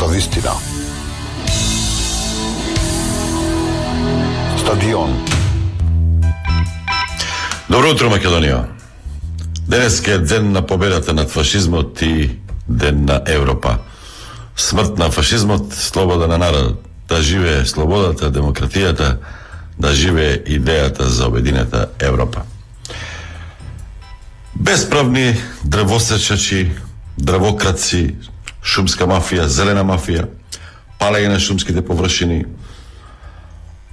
за вистина. Стадион. Добро утро, Македонија. Денес е ден на победата над фашизмот и ден на Европа. Смрт на фашизмот, слобода на народот. Да живее слободата, демократијата, да живее идејата за обединета Европа. Бесправни дрвосечачи, дрвокраци, шумска мафија, зелена мафија, палење на шумските површини.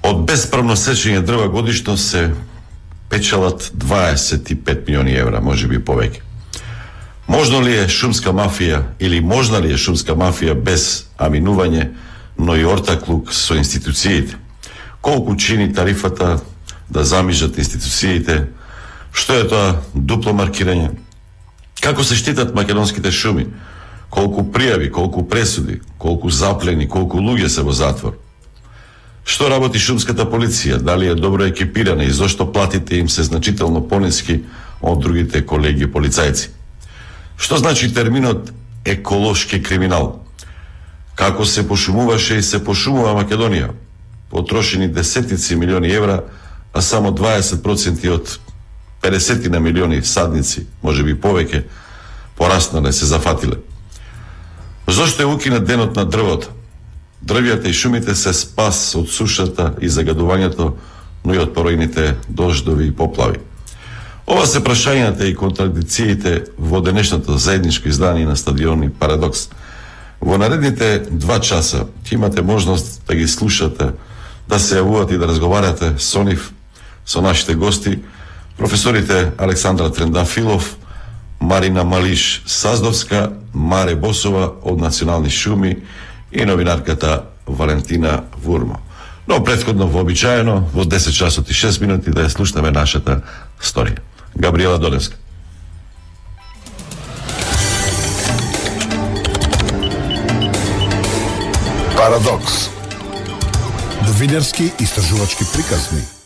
Од бесправно сечење дрва годишно се печалат 25 милиони евра, може би повеќе. Можно ли е шумска мафија или можна ли е шумска мафија без аминување, но и ортаклук со институциите? Колку чини тарифата да замижат институциите? Што е тоа дупло маркирање? Како се штитат македонските шуми? Колку пријави, колку пресуди, колку заплени, колку луѓе се во затвор? Што работи шумската полиција? Дали е добро екипирана и зошто платите им се значително пониски од другите колеги полицајци? Што значи терминот еколошки криминал? Како се пошумуваше и се пошумува Македонија? Потрошени десетици милиони евра, а само 20% од 50 на милиони садници, може би повеќе, пораснале се зафатиле. Зошто е укинат денот на дрвото? Дрвјата и шумите се спас од сушата и загадувањето, но и од поројните дождови и поплави. Ова се прашањата и контрадициите во денешното заедничко издание на стадиони Парадокс. Во наредните два часа ќе имате можност да ги слушате, да се јавувате и да разговарате со нив, со нашите гости, професорите Александра Трендафилов, Марина Малиш Саздовска, Маре Босова од Национални шуми и новинарката Валентина Вурмо. Но предходно вообичаено во 10 часот и 6 минути да ја слушнеме нашата сторија. Габриела Донеска. Парадокс. Новинарски истражувачки приказни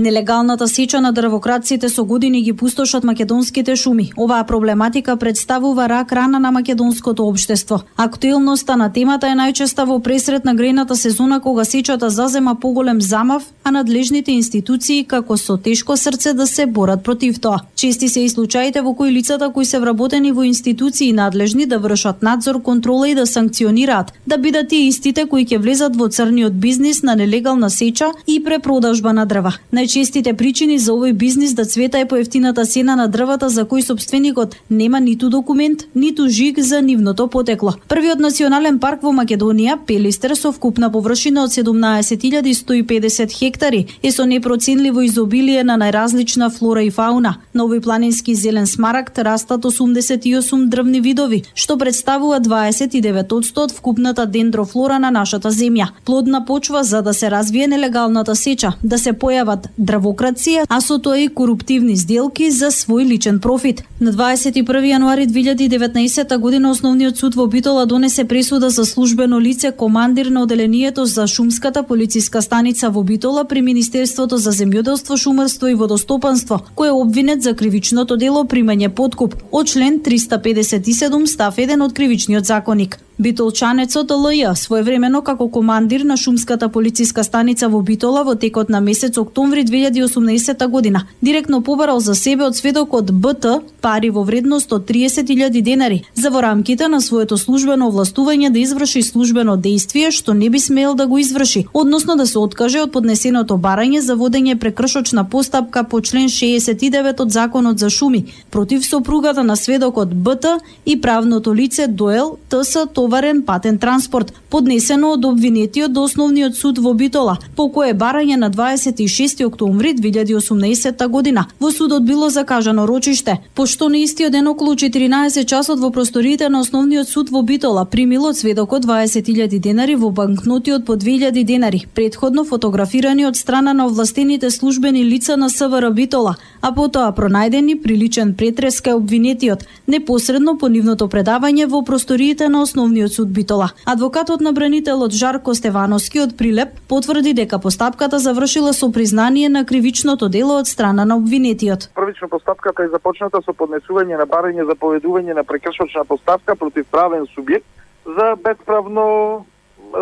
Нелегалната сеча на дрвокраците со години ги пустошат македонските шуми. Оваа проблематика представува рак рана на македонското општество. Актуелноста на темата е најчеста во пресрет на грејната сезона кога сечата зазема поголем замав, а надлежните институции како со тешко срце да се борат против тоа. Чести се и случаите во кои лицата кои се вработени во институции надлежни да вршат надзор, контрола и да санкционираат, да бидат тие истите кои ќе влезат во црниот бизнис на нелегална сеча и препродажба на дрва најчестите причини за овој бизнис да цвета е поевтината сена на дрвата за кој собственикот нема ниту документ, ниту жиг за нивното потекло. Првиот национален парк во Македонија, Пелистер со вкупна површина од 17.150 хектари, е со непроценливо изобилие на најразлична флора и фауна. На овој планински зелен смарагд растат 88 дрвни видови, што представува 29% од вкупната дендрофлора на нашата земја. Плодна почва за да се развие нелегалната сеча, да се појават дрвокрација, а со тоа и коруптивни сделки за свој личен профит. На 21 јануари 2019 година Основниот суд во Битола донесе пресуда за службено лице командир на оделението за шумската полициска станица во Битола при Министерството за земјоделство, шумарство и водостопанство, кој е обвинет за кривичното дело примање подкуп од член 357 став 1 од кривичниот законник. Битолчанецот ЛЈ своевремено како командир на шумската полициска станица во Битола во текот на месец октомври 2018 година директно побарал за себе од сведокот БТ пари во вредност од 30.000 денари за во рамките на своето службено овластување да изврши службено действие што не би смел да го изврши, односно да се откаже од поднесеното барање за водење прекршочна постапка по член 69 од Законот за шуми против сопругата на сведокот БТ и правното лице Доел ТС товарен патен транспорт, поднесено од обвинетиот до Основниот суд во Битола, по кое барање на 26 октомври 2018 година. Во судот било закажано рочиште, пошто на истиот ден околу 14 часот во просториите на Основниот суд во Битола примил од сведокот 20.000 денари во банкноти од по 2.000 денари, предходно фотографирани од страна на овластените службени лица на СВР Битола, а потоа пронајдени приличен претрес кај обвинетиот, непосредно по нивното предавање во просториите на Основниот основниот суд Битола. Адвокатот на бранителот Жарко Стевановски од Прилеп потврди дека постапката завршила со признание на кривичното дело од страна на обвинетиот. Првично постапката е започната со поднесување на барање за поведување на прекршочна поставка против правен субјект за бесправно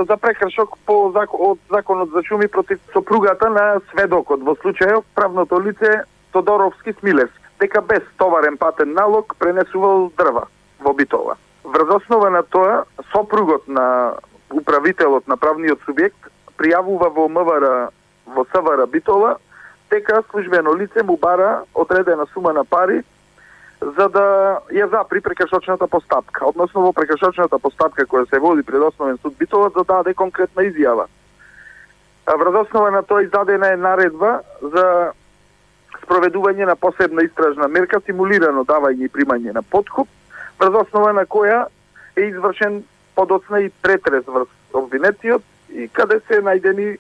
за прекршок по од законот за шуми против сопругата на сведокот во случајот правното лице Тодоровски Смилевски дека без товарен патен налог пренесувал дрва во Битола. Врз основа на тоа, сопругот на управителот на правниот субјект пријавува во МВР во СВР Битола дека службено лице му бара одредена сума на пари за да ја запри прекршочната постапка, односно во прекршочната постапка која се води пред Основен суд Битола да даде конкретна изјава. Врз основа на тоа издадена е наредба за спроведување на посебна истражна мерка, симулирано давање и примање на подкуп, врз основа на која е извршен подоцна и претрес врз обвинетиот и каде се најдени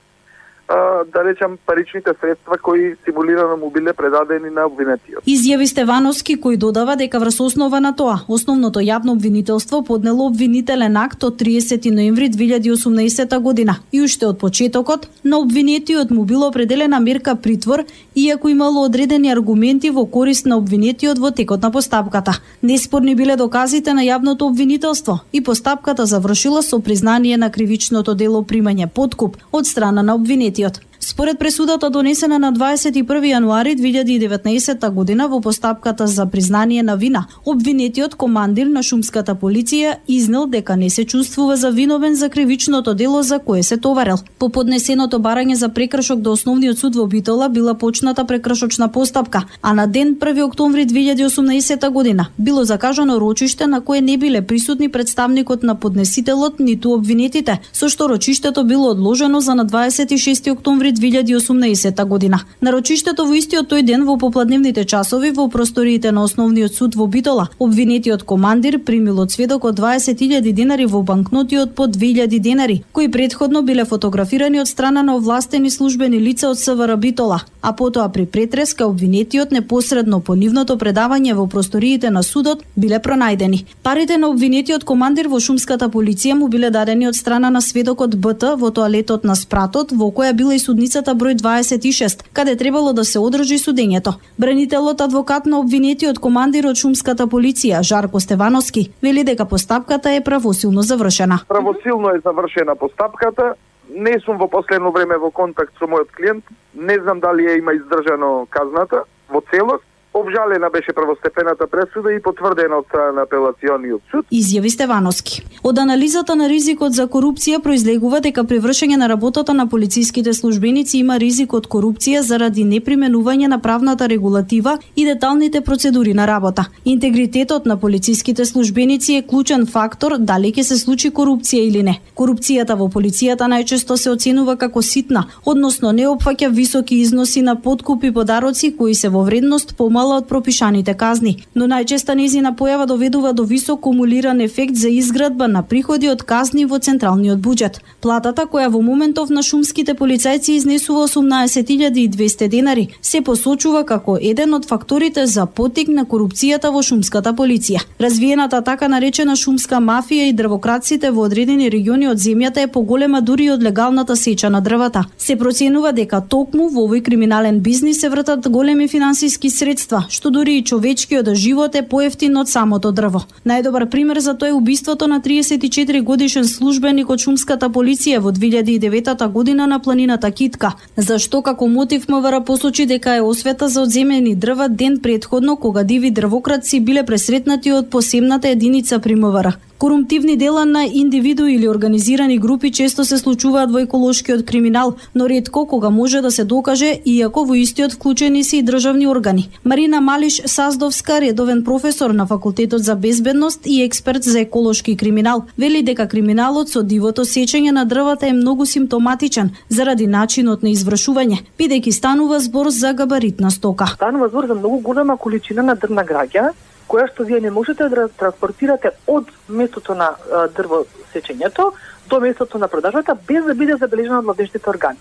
да речам паричните средства кои симулирано му биле предадени на обвинетиот. Изјави Стевановски кој додава дека врз основа на тоа, основното јавно обвинителство поднело обвинителен акт од 30 ноември 2018 година и уште од почетокот на обвинетиот му било определена мерка притвор иако имало одредени аргументи во корист на обвинетиот во текот на постапката. Неспорни биле доказите на јавното обвинителство и постапката завршила со признание на кривичното дело примање подкуп од страна на обвинетиот pozíciót. Според пресудата донесена на 21 јануари 2019 година во постапката за признание на вина, обвинетиот командир на шумската полиција изнел дека не се чувствува за виновен за кривичното дело за кое се товарел. По поднесеното барање за прекршок до основниот суд во Битола била почната прекршочна постапка, а на ден 1 октомври 2018 година било закажано рочиште на кое не биле присутни представникот на поднесителот ниту обвинетите, со што рочиштето било одложено за на 26 октомври 2018 година. Нарочиштето во истиот тој ден во попладневните часови во просториите на основниот суд во Битола, обвинетиот командир примил од сведок од 20.000 денари во банкноти од по 2.000 денари, кои предходно биле фотографирани од страна на овластени службени лица од СВР Битола, а потоа при претреска обвинетиот непосредно по нивното предавање во просториите на судот биле пронајдени. Парите на обвинетиот командир во шумската полиција му биле дадени од страна на сведокот БТ во тоалетот на спратот во која била и судницата број 26, каде требало да се одржи судењето. Бранителот адвокат на обвинетиот командир од шумската полиција Жарко Стевановски вели дека постапката е правосилно завршена. Правосилно е завршена постапката. Не сум во последно време во контакт со мојот клиент. Не знам дали е има издржано казната во целост Обжалена беше првостепената пресуда и потврдена од страна на апелациониот суд. Изјави Стевановски. Од анализата на ризикот за корупција произлегува дека при вршење на работата на полициските службеници има ризик од корупција заради неприменување на правната регулатива и деталните процедури на работа. Интегритетот на полициските службеници е клучен фактор дали ќе се случи корупција или не. Корупцијата во полицијата најчесто се оценува како ситна, односно не опфаќа високи износи на подкупи подароци кои се во вредност помал помала од пропишаните казни, но најчеста незина појава доведува до висок кумулиран ефект за изградба на приходи од казни во централниот буџет. Платата која во моментов на шумските полицајци изнесува 18.200 денари, се посочува како еден од факторите за потик на корупцијата во шумската полиција. Развиената така наречена шумска мафија и дрвокраците во одредени региони од земјата е поголема дури од легалната сеча на дрвата. Се проценува дека токму во овој криминален бизнис се вртат големи финансиски средства убиства, што дури и човечкиот живот е поевтин од самото дрво. Најдобар пример за тоа е убиството на 34 годишен службеник од шумската полиција во 2009 година на планината Китка, зашто како мотив МВР посочи дека е освета за одземени дрва ден предходно кога диви дрвокраци биле пресретнати од посебната единица при МВР. Корумптивни дела на индивидуи или организирани групи често се случуваат во еколошкиот криминал, но ретко кога може да се докаже, иако во истиот вклучени се и државни органи. Марина Малиш Саздовска, редовен професор на Факултетот за безбедност и експерт за еколошки криминал, вели дека криминалот со дивото сечење на дрвата е многу симптоматичен заради начинот на извршување, бидејќи станува збор за габаритна стока. Станува збор за многу голема количина на дрвна граѓа која што вие не можете да транспортирате од местото на дрво сечењето до местото на продажбата без да биде забележено од надежните органи.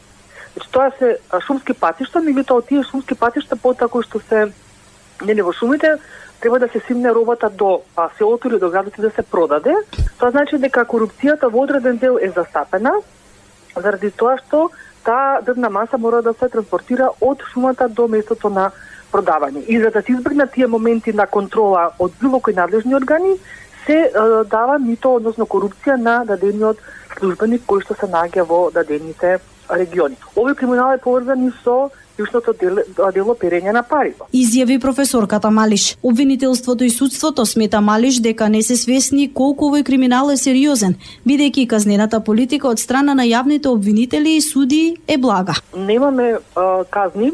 Значи тоа се шумски патишта, меѓутоа тие шумски патишта потоа што се нели во шумите треба да се симне робата до а, селото или до градот да се продаде, тоа значи дека корупцијата во одреден дел е застапена, заради тоа што таа дрвна маса мора да се транспортира од шумата до местото на продавање. И за да се избегнат тие моменти на контрола од било кои надлежни органи, се е, дава мито, односно корупција на дадениот службеник кој што се наоѓа во дадените региони. Овој криминал е поврзан и со јушното дело, дело перење на пари. Изјави професорката Малиш. Обвинителството и судството смета Малиш дека не се свесни колку овој криминал е сериозен, бидејќи казнената политика од страна на јавните обвинители и суди е блага. Немаме а, казни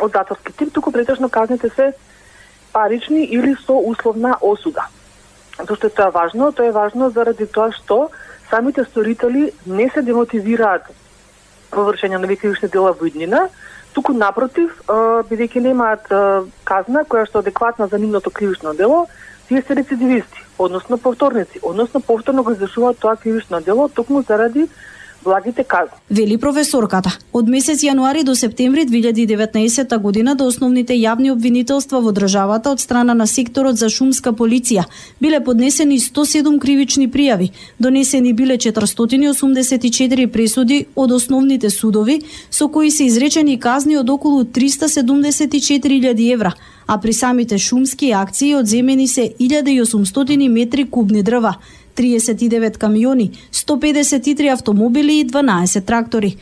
од затворски тип, туку претежно казните се парични или со условна осуда. Зошто е тоа важно? Тоа е важно заради тоа што самите сторители не се демотивираат во вршење на кривични дела во иднина, туку напротив, бидејќи немаат казна која што е адекватна за нивното кривично дело, тие се рецидивисти, односно повторници, односно повторно го извршуваат тоа кривично дело токму заради благите казни. Вели професорката. Од месец јануари до септември 2019 година до основните јавни обвинителства во државата од страна на секторот за шумска полиција биле поднесени 107 кривични пријави, донесени биле 484 пресуди од основните судови со кои се изречени казни од околу 374.000 евра, а при самите шумски акции одземени се 1800 метри кубни дрва, 39 камиони, 153 автомобили и 12 трактори.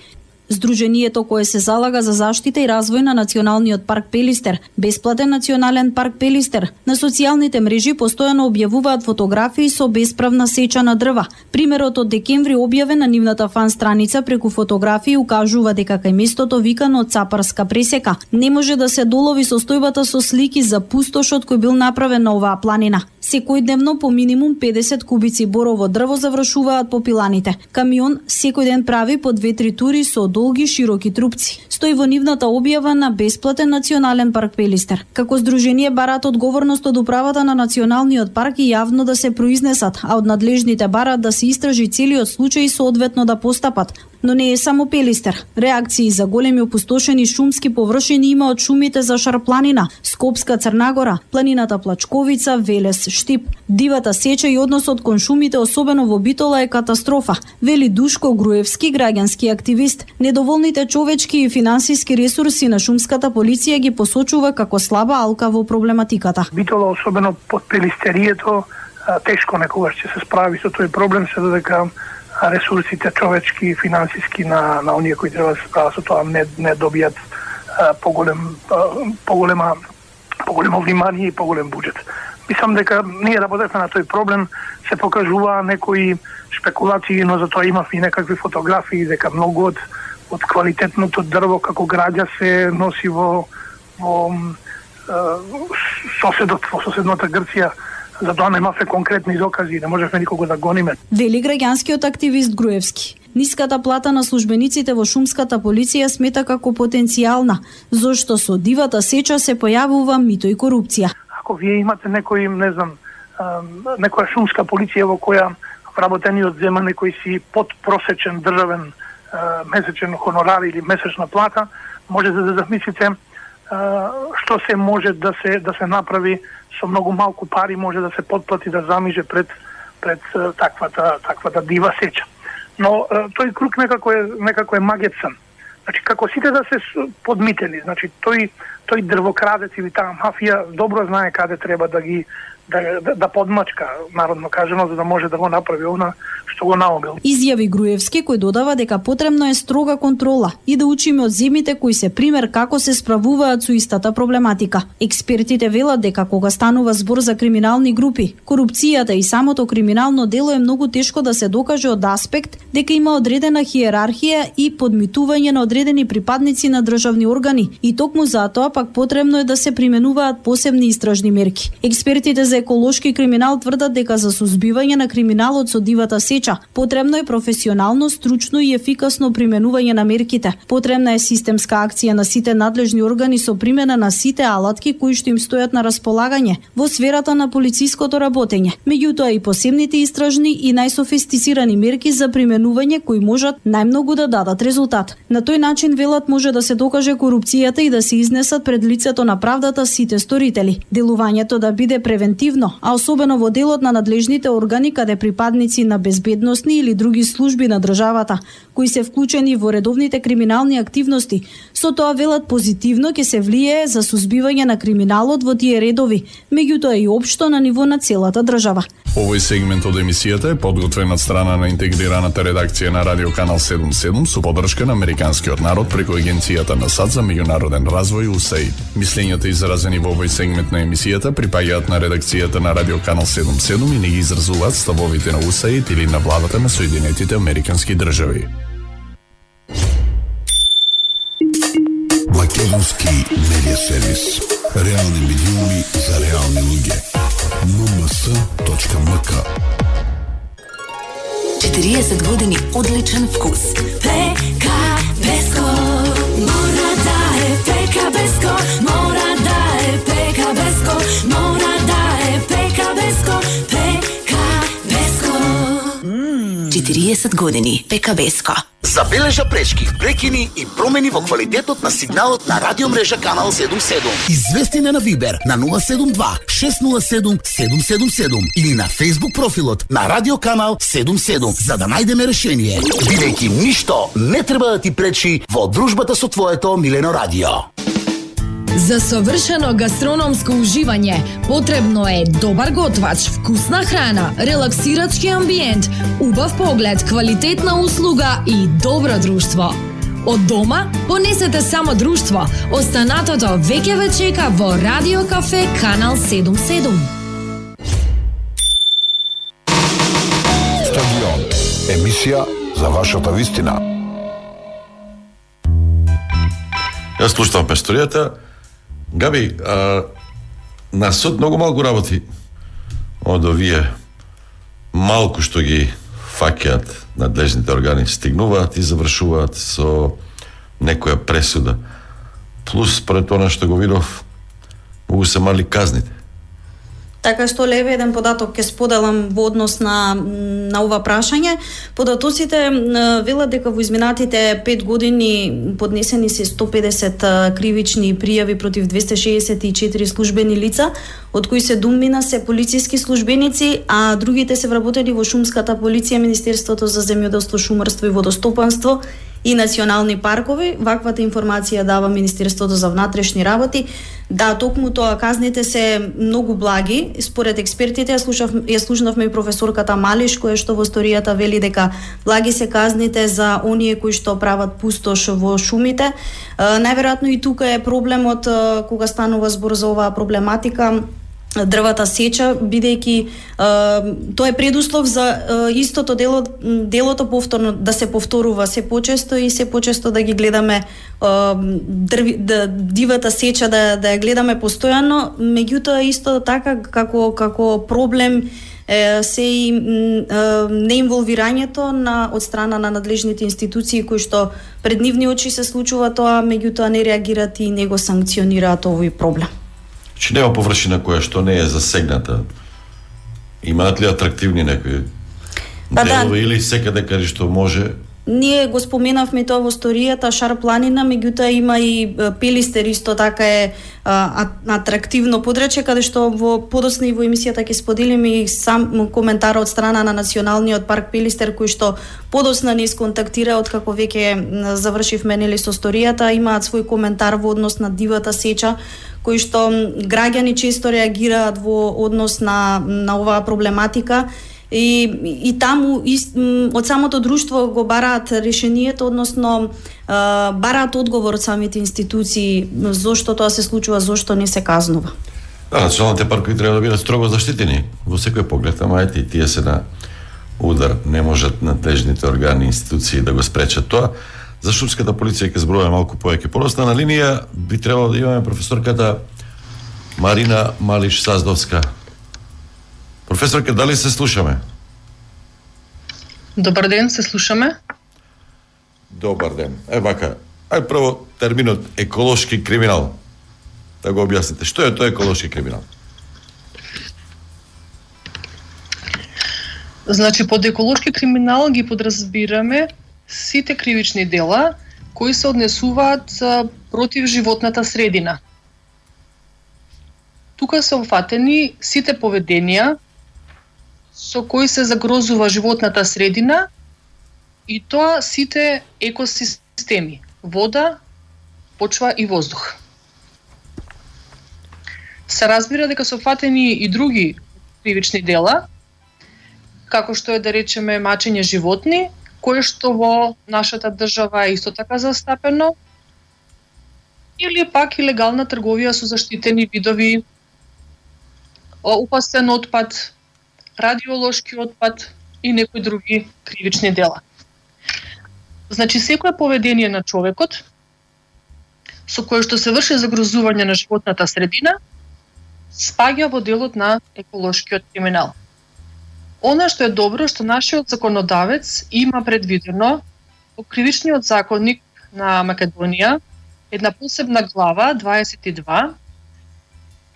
Здруженијето кое се залага за заштита и развој на Националниот парк Пелистер, бесплатен Национален парк Пелистер, на социјалните мрежи постојано објавуваат фотографии со бесправна сеча на дрва. Примерот од декември објавен на нивната фан страница преку фотографии укажува дека кај местото викано Цапарска пресека не може да се долови состојбата со слики за пустошот кој бил направен на оваа планина. Секојдневно по минимум 50 кубици борово дрво завршуваат по пиланите. Камион секој ден прави по две-три тури со долги широки трупци. Стои во нивната објава на бесплатен национален парк Пелистер. Како здружение барат одговорност од управата на националниот парк и јавно да се произнесат, а од надлежните барат да се истражи целиот случај и соодветно да постапат, но не е само Пелистер. Реакции за големи опустошени шумски површини има од шумите за Шарпланина, Скопска Црнагора, планината Плачковица, Велес, Штип. Дивата сеча и односот кон шумите, особено во Битола, е катастрофа, вели Душко Груевски, граѓански активист. Недоволните човечки и финансиски ресурси на шумската полиција ги посочува како слаба алка во проблематиката. Битола, особено под Пелистерието, тешко некогаш ќе се справи со тој проблем, се додека ресурсите човечки и финансиски на на оние кои треба да се справат со тоа не не добијат поголем поголема поголемо внимание и поголем буџет. Мислам дека ние да работевме на тој проблем, се покажуваа некои спекулации, но за тоа имав и некакви фотографии дека многу од од квалитетното дрво како граѓа се носи во во соседот во соседната Грција за тоа немавме конкретни докази не можевме никого да гониме. Вели граѓанскиот активист Груевски. Ниската плата на службениците во шумската полиција смета како потенцијална, зошто со дивата сеча се појавува мито и корупција. Ако вие имате некој, не знам, некоја шумска полиција во која вработениот зема некој си подпросечен државен месечен хонорар или месечна плата, може да се замислите што се може да се да се направи со многу малку пари може да се подплати да замиже пред пред таквата таквата дива сеча. Но тој круг некако е некако е магецен. Значи како сите да се подмитени, значи тој тој дрвокрадец или таа мафија добро знае каде треба да ги да, да, да подмачка, народно кажено, за да може да го направи она што го наумил. Изјави Груевски кој додава дека потребно е строга контрола и да учиме од земите кои се пример како се справуваат со истата проблематика. Експертите велат дека кога станува збор за криминални групи, корупцијата и самото криминално дело е многу тешко да се докаже од аспект дека има одредена хиерархија и подмитување на одредени припадници на државни органи и токму затоа пак потребно е да се применуваат посебни истражни мерки. Експертите за еколошки криминал тврдат дека за сузбивање на криминалот со дивата сеча потребно е професионално, стручно и ефикасно применување на мерките. Потребна е системска акција на сите надлежни органи со примена на сите алатки кои што им стојат на располагање во сферата на полициското работење. Меѓутоа и посебните истражни и најсофистицирани мерки за применување кои можат најмногу да дадат резултат. На тој начин велат може да се докаже корупцијата и да се изнесат пред лицето на правдата сите сторители. Делувањето да биде превентивно, а особено во делот на надлежните органи каде припадници на безбедносни или други служби на државата, кои се вклучени во редовните криминални активности, со тоа велат позитивно ќе се влие за сузбивање на криминалот во тие редови, меѓутоа и општо на ниво на целата држава. Овој сегмент од емисијата е подготвен од страна на интегрираната редакција на Радио Канал 77 со поддршка на Американскиот народ преку Агенцијата на САД за меѓународен развој УСАИД. Мислењата изразени во овој сегмент на емисијата припаѓаат на редакцијата на Радио Канал 77 и не ги изразуваат ставовите на УСАИД или на владата на Соединетите Американски држави. Македонски медиа сервис. Реални медиуми за реални луѓе. mms.mk 40 години одличен вкус. ПК 40 години ПК Беско. Забележа пречки, прекини и промени во квалитетот на сигналот на радиомрежа Канал 77. Извести на Вибер на 072 607 777 или на Facebook профилот на Радио Канал 77 за да најдеме решение. Бидејќи ништо не треба да ти пречи во дружбата со твоето милено радио. За совршено гастрономско уживање потребно е добар готвач, вкусна храна, релаксирачки амбиент, убав поглед, квалитетна услуга и добро друштво. Од дома понесете само друштво. Останатото веќе ве чека во Радио Кафе Канал 77. Стадион. Емисија за вашата вистина. Јас слушам песторијата. Габи, а, на суд многу малку работи од овие малку што ги фаќаат надлежните органи стигнуваат и завршуваат со некоја пресуда. Плюс, пред она што го видов, многу се мали казните. Така што леве еден податок ќе споделам во однос на на ова прашање. Податоците велат дека во изминатите 5 години поднесени се 150 кривични пријави против 264 службени лица, од кои се думина се полициски службеници, а другите се вработени во шумската полиција, Министерството за земјоделство, шумарство и водостопанство и национални паркови. Ваквата информација дава Министерството за внатрешни работи. Да, токму тоа казните се многу благи. Според експертите, ја слушав ја слушнавме и професорката Малиш која што во историјата вели дека благи се казните за оние кои што прават пустош во шумите. Најверојатно и тука е проблемот кога станува збор за оваа проблематика дрвата сеча бидејќи е, тоа е предуслов за е, истото дело делото повторно да се повторува се почесто и се почесто да ги гледаме е, дрви, да, дивата сеча да да ја гледаме постојано. Меѓутоа исто така како како проблем е, се и неинволвирањето на од страна на надлежните институции кои што пред нивни очи се случува тоа меѓутоа не реагираат и не го санкционираат овој проблем. Че нема површина која што не е засегната. Имаат ли атрактивни некои Па да. делови или секаде каде што може Ние го споменавме тоа во историјата Шар планина, меѓутоа има и Пелистер исто така е а, атрактивно подрече каде што во подоцна и во емисијата ќе споделиме и сам коментар од страна на Националниот парк Пелистер кој што подосна не сконтактира од како веќе завршивме нели со историјата, имаат свој коментар во однос на дивата сеча кои што граѓани често реагираат во однос на на оваа проблематика и, и таму и, од самото друштво го бараат решението, односно бараат одговор од самите институции зошто тоа се случува, зошто не се казнува. Да, националните паркови треба да бидат строго заштитени во секој поглед, ама ете и тие се на удар, не можат надлежните органи и институции да го спречат тоа. За шумската полиција ќе зборуваме малку повеќе. Поросна на линија би требало да имаме професорката Марина Малиш Саздовска. Професорка, дали се слушаме? Добар ден, се слушаме. Добар ден. Е вака, ај прво терминот еколошки криминал. Да го објасните. Што е тоа еколошки криминал? Значи, под еколошки криминал ги подразбираме сите кривични дела кои се однесуваат против животната средина. тука се офатени сите поведенија со кои се загрозува животната средина и тоа сите екосистеми вода, почва и воздух. Се разбира дека се фатени и други кривични дела, како што е да речеме мачење животни, кое што во нашата држава е исто така застапено, или пак илегална трговија со заштитени видови, опасен отпад, радиолошки отпад и некои други кривични дела. Значи, секое поведение на човекот, со кое што се врши загрозување на животната средина, спаѓа во делот на еколошкиот криминал. Она што е добро што нашиот законодавец има предвидено во кривичниот законник на Македонија една посебна глава 22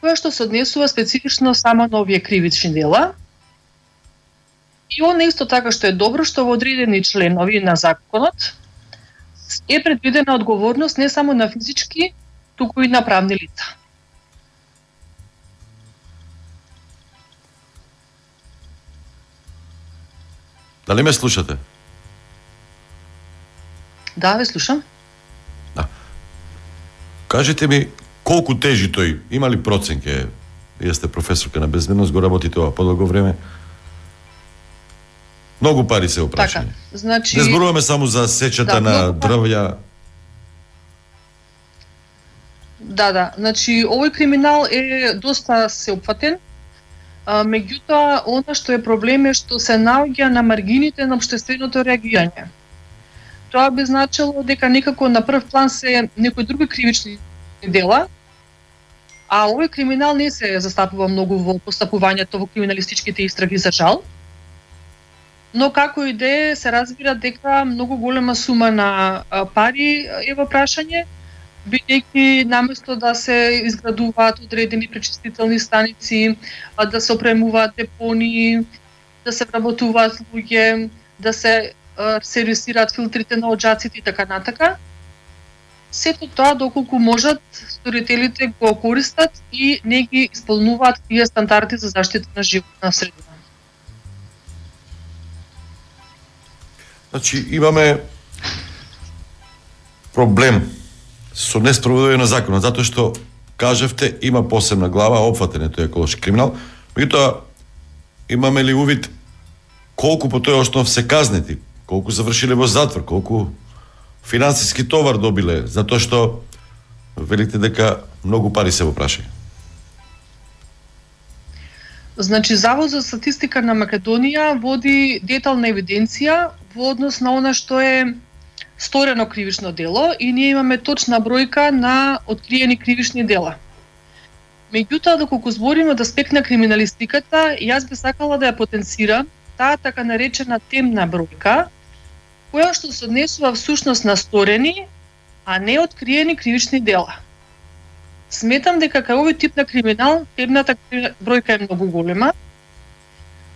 која што се однесува специфично само на овие кривични дела. И она исто така што е добро што во одредени членови на законот е предвидена одговорност не само на физички, туку и на правни лица. Дали ме слушате? Да, ве слушам. Да. Кажете ми, колку тежи тој? Има ли проценке? Вие сте професорка на безбедност, го работите ова подолго време. Многу пари се опрашање. Така, значи... Не зборуваме само за сечата Да, на пари. дрвја. Да, да. Значи, овој криминал е доста сеопфатен. Меѓутоа, она што е проблем е што се наоѓа на маргините на обштественото реагирање. Тоа би значило дека некако на прв план се некои други кривични дела, а овој криминал не се застапува многу во постапувањето во криминалистичките истраги за жал. Но како и да е, се разбира дека многу голема сума на пари е во прашање, бидејќи наместо да се изградуваат одредени пречистителни станици, да се опремуваат депони, да се вработуваат луѓе, да се сервисираат филтрите на оджаците и така натака, сето тоа доколку можат сторителите го користат и не ги исполнуваат тие стандарди за заштита на животна средина. Значи, имаме проблем со неспроведување на законот, затоа што кажавте има посебна глава опфатен е тој еколошки криминал, меѓутоа имаме ли увид колку по тој основ се казнети, колку завршиле во затвор, колку финансиски товар добиле, затоа што велите дека многу пари се во прашање. Значи, Завод за статистика на Македонија води детална евиденција во однос на она што е сторено кривично дело и ние имаме точна бројка на откриени кривични дела. Меѓутоа, доколку збориме да од аспект на криминалистиката, јас би сакала да ја потенцирам таа така наречена темна бројка, која што се однесува всушност на сторени, а не откриени кривични дела. Сметам дека кај овој тип на криминал темната бројка е многу голема,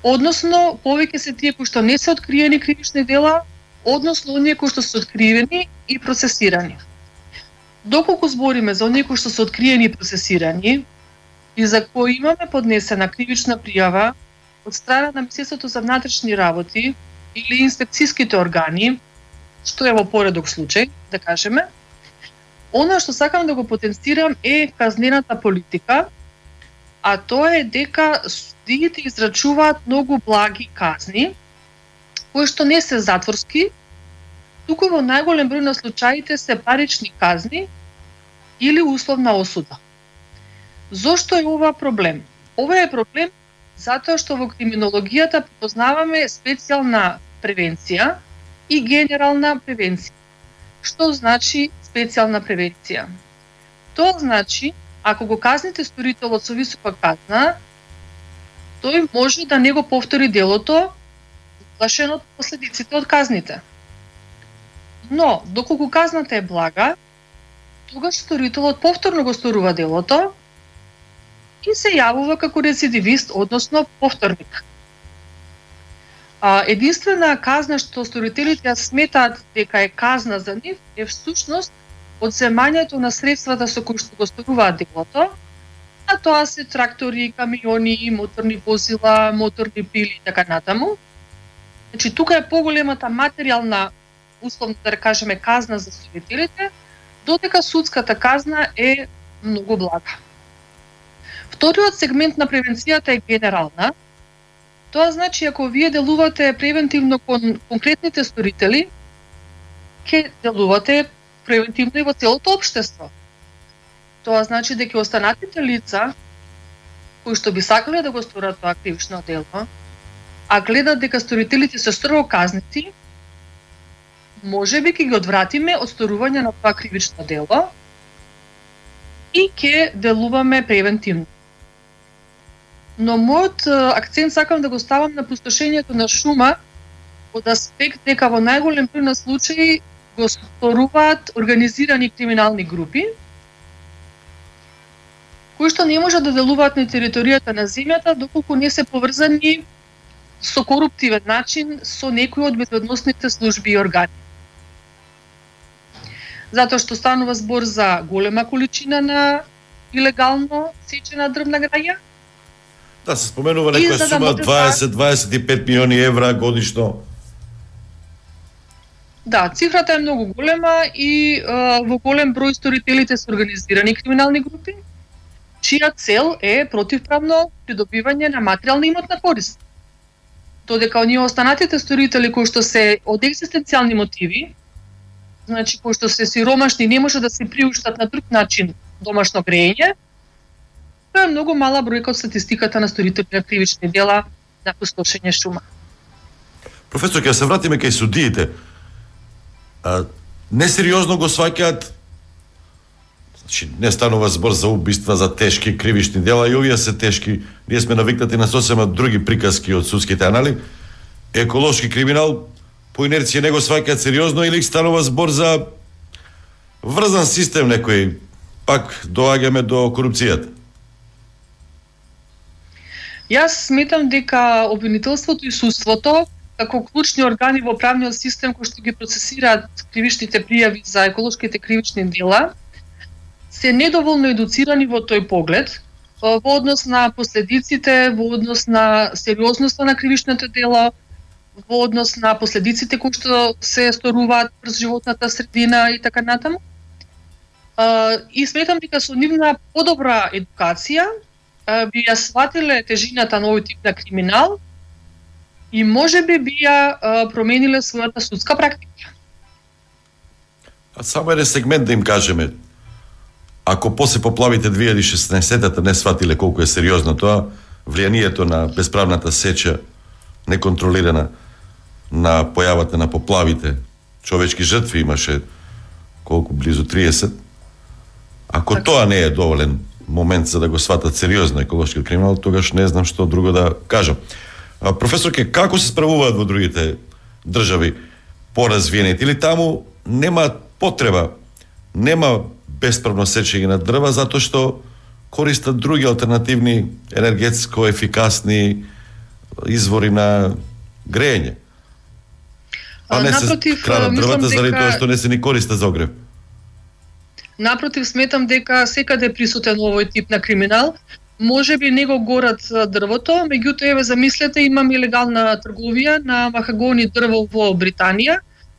односно повеќе се тие кои што не се откриени кривични дела, односно оние кои што се откриени и процесирани. Доколку збориме за оние кои што се откриени и процесирани и за кои имаме поднесена кривична пријава од страна на Министерството за внатрешни работи или инспекцијските органи, што е во поредок случај, да кажеме, Она што сакам да го потенцирам е казнената политика, а тоа е дека судиите израчуваат многу благи казни, кои што не се затворски, туку во најголем број на случаите се парични казни или условна осуда. Зошто е ова проблем? Ова е проблем затоа што во криминологијата познаваме специјална превенција и генерална превенција. Што значи специјална превенција? Тоа значи, ако го казните сторителот со висока казна, тој може да не го повтори делото, плашен од последиците од казните. Но, доколку казната е блага, тогаш сторителот повторно го сторува делото и се јавува како рецидивист, односно повторник. А, единствена казна што сторителите ја сметаат дека е казна за нив е всушност одземањето на средствата со кои што го сторуваат делото, а тоа се трактори, камиони, моторни возила, моторни пили и така натаму. Значи тука е поголемата материјална условно да кажеме казна за сторителите, додека судската казна е многу блага. Вториот сегмент на превенцијата е генерална. Тоа значи ако вие делувате превентивно кон конкретните сторители, ќе делувате превентивно и во целото општество. Тоа значи дека останатите лица кои што би сакале да го сторат тоа кривично дело, а гледат дека сторителите се строго казнети, може би ќе ги одвратиме од сторување на тоа кривично дело и ќе делуваме превентивно. Но мојот акцент сакам да го ставам на пустошењето на шума од аспект дека во најголем број на случаи го сторуваат организирани криминални групи кои што не можат да делуваат на територијата на земјата доколку не се поврзани со коруптивен начин со некои од безбедносните служби и органи затоа што станува збор за голема количина на илегално сечена дрвна граѓа. Да, се споменува некоја да сума 20-25 милиони евра годишно. Да, цифрата е многу голема и е, во голем број сторителите се организирани криминални групи, чија цел е противправно придобивање на материјална имотна корист. Додека оние останатите сторители кои што се од екзистенцијални мотиви, значи пошто се сиромашни не може да се приуштат на друг начин домашно грејење, тоа е многу мала бројка од статистиката на сторители на кривични дела на пустошење шума. Професор, ќе се вратиме кај судиите. А, несериозно го сваќаат Значи, не станува збор за убиства, за тешки кривични дела, и овие се тешки. Ние сме навикнати на сосема други приказки од судските анали. Еколошки криминал, по инерција не го сваќаат сериозно или станува збор за врзан систем некој, пак доаѓаме до корупцијата? Јас сметам дека обвинителството и судството како клучни органи во правниот систем кои што ги процесираат кривичните пријави за еколошките кривични дела се недоволно едуцирани во тој поглед во однос на последиците, во однос на сериозноста на кривичното дело, во однос на последиците кои што се сторуваат врз животната средина и така натаму. И сметам дека со нивна подобра едукација би ја сватиле тежината на овој тип на криминал и може би би ја промениле својата судска практика. А само еден сегмент да им кажеме. Ако после поплавите 2016-та не сватиле колку е сериозно тоа, влијанието на бесправната сеча неконтролирана на појавата на поплавите, човечки жртви имаше колку близу 30. Ако така. тоа не е доволен момент за да го сватат сериозно еколошки криминал, тогаш не знам што друго да кажам. А, професорке, како се справуваат во другите држави поразвиените или таму нема потреба, нема бесправно сечење на дрва затоа што користат други алтернативни енергетско ефикасни извори на грејење. А не Напротив, се крадат дрвата дека... заради тоа што не се ни користат за огрев. Напротив, сметам дека секаде присутен овој тип на криминал. Може би не го горат дрвото, меѓутоа еве замислете имаме легална трговија на махагони дрво во Британија,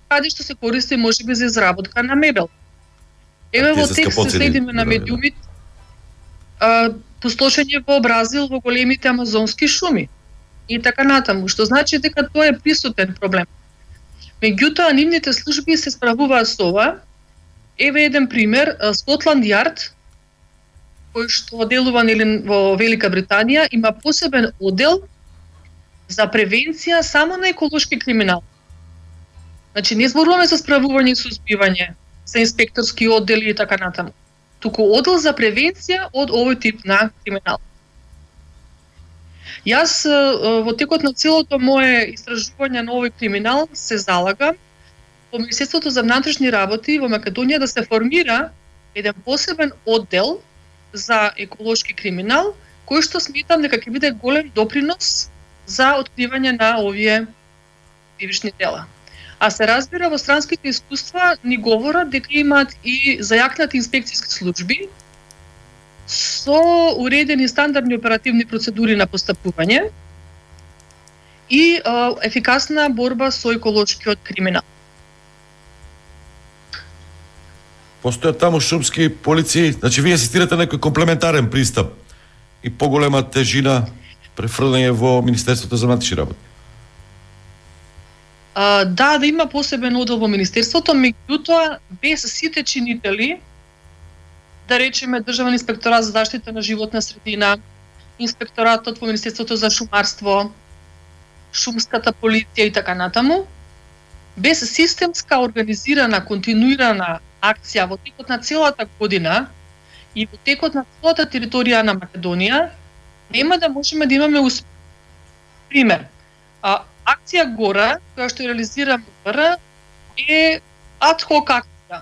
каде што се користи можеби за изработка на мебел. Еве во текст се следиме на медиумит, пустошење во Бразил во големите амазонски шуми и така натаму, што значи дека тоа е присутен проблем. Меѓутоа, нивните служби се справуваат со ова. Еве еден пример, Скотланд Јард, кој што делува нели во Велика Британија, има посебен одел за превенција само на еколошки криминал. Значи, не зборуваме за справување и сузбивање, за инспекторски оддели и така натаму. Туку одел за превенција од овој тип на криминал. Јас во текот на целото мое истражување на овој криминал се залагам во Министерството за внатрешни работи во Македонија да се формира еден посебен оддел за еколошки криминал, кој што сметам дека ќе биде голем допринос за откривање на овие кривични дела. А се разбира во странските искуства ни говорат дека имаат и зајакнати инспекцијски служби со уредени стандардни оперативни процедури на постапување и е, ефикасна борба со еколошкиот криминал. Постојат таму шумски полиции, значи вие асистирате некој комплементарен пристап и поголема тежина префрлање во Министерството за внатрешни работи. А, да, да има посебен одел во Министерството, меѓутоа без сите чинители, да речеме Државен инспекторат за заштита на животна средина, инспекторатот во Министерството за шумарство, шумската полиција и така натаму, без системска, организирана, континуирана акција во текот на целата година и во текот на целата територија на Македонија, нема да можеме да имаме успех. Пример, а, акција Гора, која што реализира МВР, е адхок акција,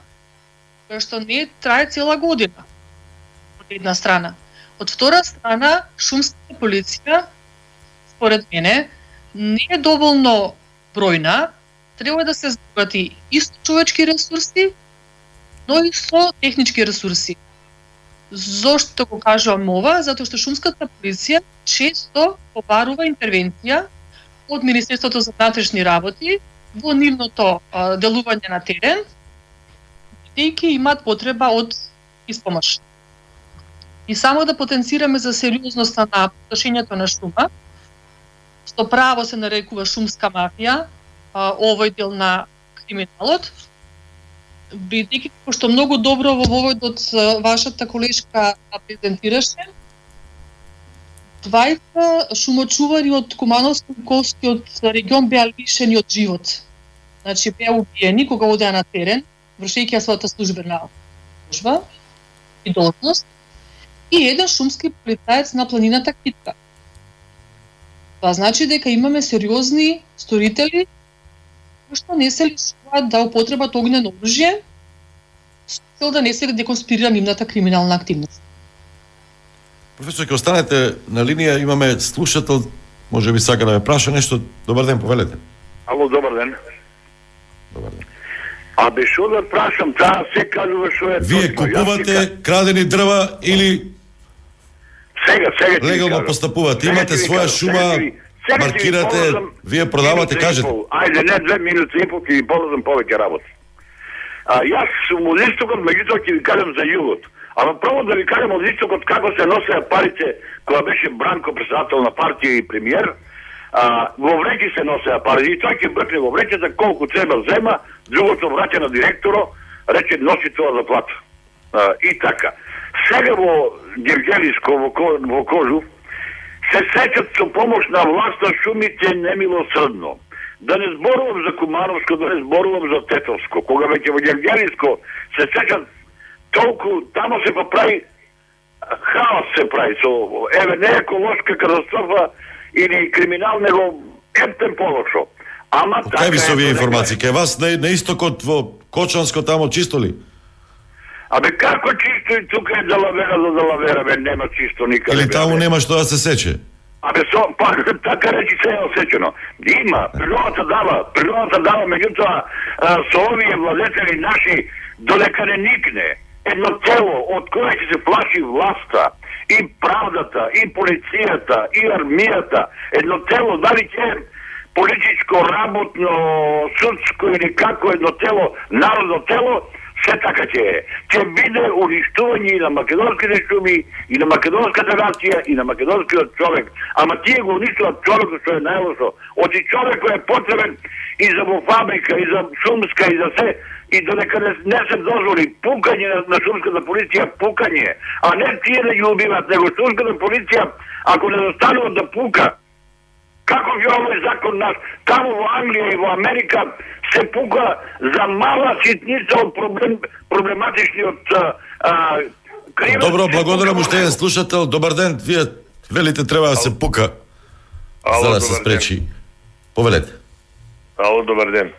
која што не трае цела година, од една страна. Од втора страна, шумската полиција, според мене, не е доволно бројна, треба да се збогати исто човечки ресурси, но и со технички ресурси. Зошто го кажувам ова? Затоа што шумската полиција често побарува интервенција од Министерството за внатрешни работи во нивното а, делување на терен, бидејќи имаат потреба од испомош. И само да потенцираме за сериозноста на потрошењето на шума, што право се нарекува шумска мафија, а, овој дел на криминалот, бидејќи што многу добро во воводот вашата колешка презентираше, двајца шумочувари од Кумановско-Колскиот регион беа лишени од живот. Значи беа убиени кога одеа на терен, вршејќи ја својата службена служба и должност, и еден шумски полицаец на планината Китка. Тоа значи дека имаме сериозни сторители што не се лишуваат да употребат огнено оружје со цел да не се деконспирира нивната криминална активност. Професор, ќе останете на линија, имаме слушател, може би сака да ме праша нешто. Добар ден, повелете. Ало, добар ден. Добар ден. А бе шо да прашам, таа се кажува што е Вие точно. Јас купувате ти крадени дрва или Сега, сега легално постапувате? Имате своја шума, ви- сега маркирате, полазам вие продавате, кажете. Ајде, не две минути и пол, ќе ви полазам повеќе работа. А, јас сум од истокот, меѓутоа ќе ви кажам за југот. Ама прво да ви кажам од истокот како се носеа парите кога беше Бранко председател на партија и премиер, а, во вреќи се носеа пари и тој ќе бркне во вреќата колку треба зема, другото враќа на директоро, рече носи тоа за плата. А, и така. Сега во Гергелиско, во, Ко- во Кожув, се сеќат со помош на власта шумите немилосрдно. Да не зборувам за Кумановско, да не зборувам за Тетовско. Кога веќе во Гергелиско се сеќат толку, тамо се поправи хаос се прави со еве не еколошка катастрофа или криминал, него ептен полошо. Ама така Кај ви се е, овие информации? Кај вас на, на истокот во Кочанско тамо чисто ли? Абе како чисто и тука е далавера за далавера, бе нема чисто никаде. Или таму нема што да се сече? Абе, со, па, така речи се е осечено. Има, природата дава, природата дава, меѓутоа, со овие владетели наши, додека не никне едно тело од кое ќе се плаши власта, и правдата, и полицијата, и армијата, едно тело, дали ќе политичко, работно, судско или како едно тело, народно тело, се така ќе е. Ќе биде уништување и на македонските шуми, и на македонската нација, и на македонскиот човек. Ама тие го уништуваат човекот што е најлошо. Оти човек кој е потребен и за во фабрика, и за шумска, и за се, и да додека не, не се дозволи пукање на, на шумската полиција, пукање, а не тие да ги убиват, него шумската полиција, ако не застанува да пука, Како ги овој закон наш? Таму во Англија и во Америка се пука за мала ситница од проблем, проблематичниот кривец. Добро, благодарам уште еден слушател. Добар ден. Вие велите треба да се пука Ало, за да се спречи. Повелете. Ало, добар ден.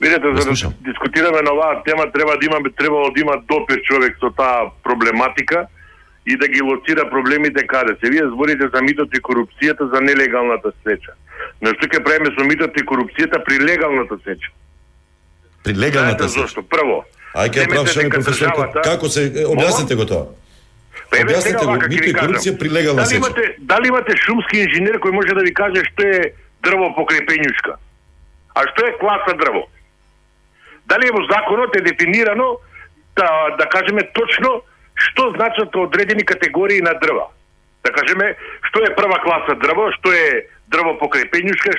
Видете, за да слушам. дискутираме на оваа тема, треба да имаме, требало да има допир човек со таа проблематика и да ги лоцира проблемите каде се. Вие зборите за митот и корупцијата, за нелегалната сеча. Но што ќе правиме со митот и корупцијата при легалната сеча? При легалната сеча. зошто? Прво, Ај ќе земете прашаме дека професор како се е, објасните го тоа. Еве сега го, вака ќе мито ви и корупција кажам. при легална Дали сеча. имате дали имате шумски инженер кој може да ви каже што е дрво покрај пењушка? А што е класа дрво? Дали е во законот е дефинирано да, да кажеме точно што значат одредени категории на дрва? Да кажеме што е прва класа дрво, што е дрво покрај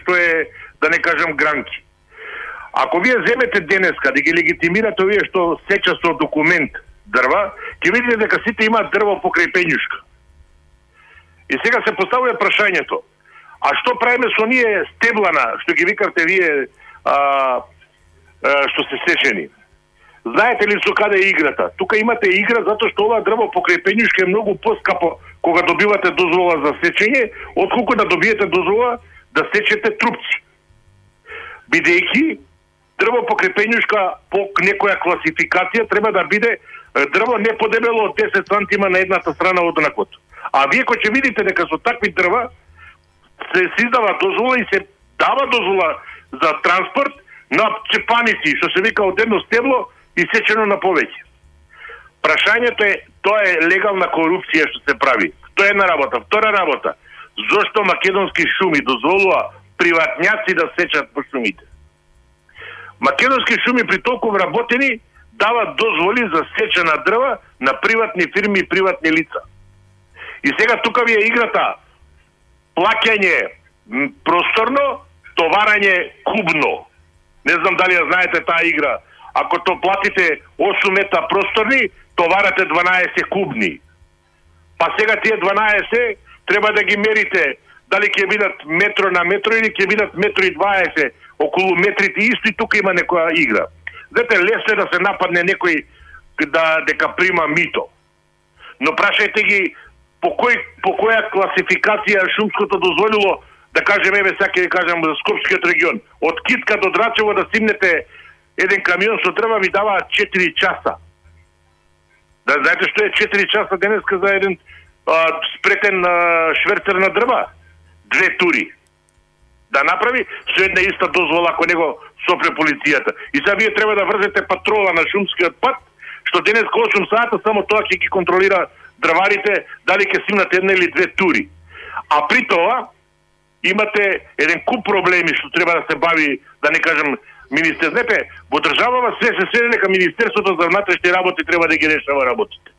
што е да не кажам гранки. Ако вие земете денеска да ги легитимирате овие што сеча со документ дрва, ќе видите дека сите имаат дрво покрај. И сега се поставува прашањето. А што правиме со ние стеблана, што ги викавте вие а, а, што се сечени? Знаете ли со каде е играта? Тука имате игра затоа што ова дрво покрај пењушка е многу поскапо кога добивате дозвола за сечење, отколку да добиете дозвола да сечете трупци. Бидејќи дрво покрај пењушка по некоја класификација треба да биде дрво не подебело од 10 сантима на едната страна од накот. А вие кој ќе видите дека со такви дрва се се издава дозвола и се дава дозвола за транспорт на чепаници, што се вика од едно стебло и сечено на повеќе. Прашањето е, тоа е легална корупција што се прави. Тоа е една работа. Втора работа, зошто македонски шуми дозволува приватњаци да сечат по шумите? Македонски шуми при толку вработени дават дозволи за сеча на дрва на приватни фирми и приватни лица. И сега тука ви е играта плаќање просторно, товарање кубно. Не знам дали ја знаете таа игра. Ако то платите 8 мета просторни, товарате 12 кубни. Па сега тие 12 треба да ги мерите дали ќе бидат метро на метро или ќе бидат метро и 20 околу метрите исто и тука има некоја игра. Знаете, лесно е да се нападне некој да дека прима мито. Но прашајте ги по кој по која класификација шумското дозволило да кажеме еве сега ќе кажам за Скопскиот регион. Од Китка до Драчево да стигнете еден камион со дрва ви дава 4 часа. Да знаете што е 4 часа денеска за еден а, спретен а, шверцер на дрва? Две тури. Да направи со една иста дозвола ако него сопре полицијата. И сега вие треба да врзете патрола на шумскиот пат, што денес 8 сата само тоа ќе ги контролира дрварите дали ќе симнат една или две тури. А при тоа имате еден куп проблеми што треба да се бави, да не кажам, министер. Знаете, во државава се се сведе дека Министерството за внатрешни работи треба да ги решава работите.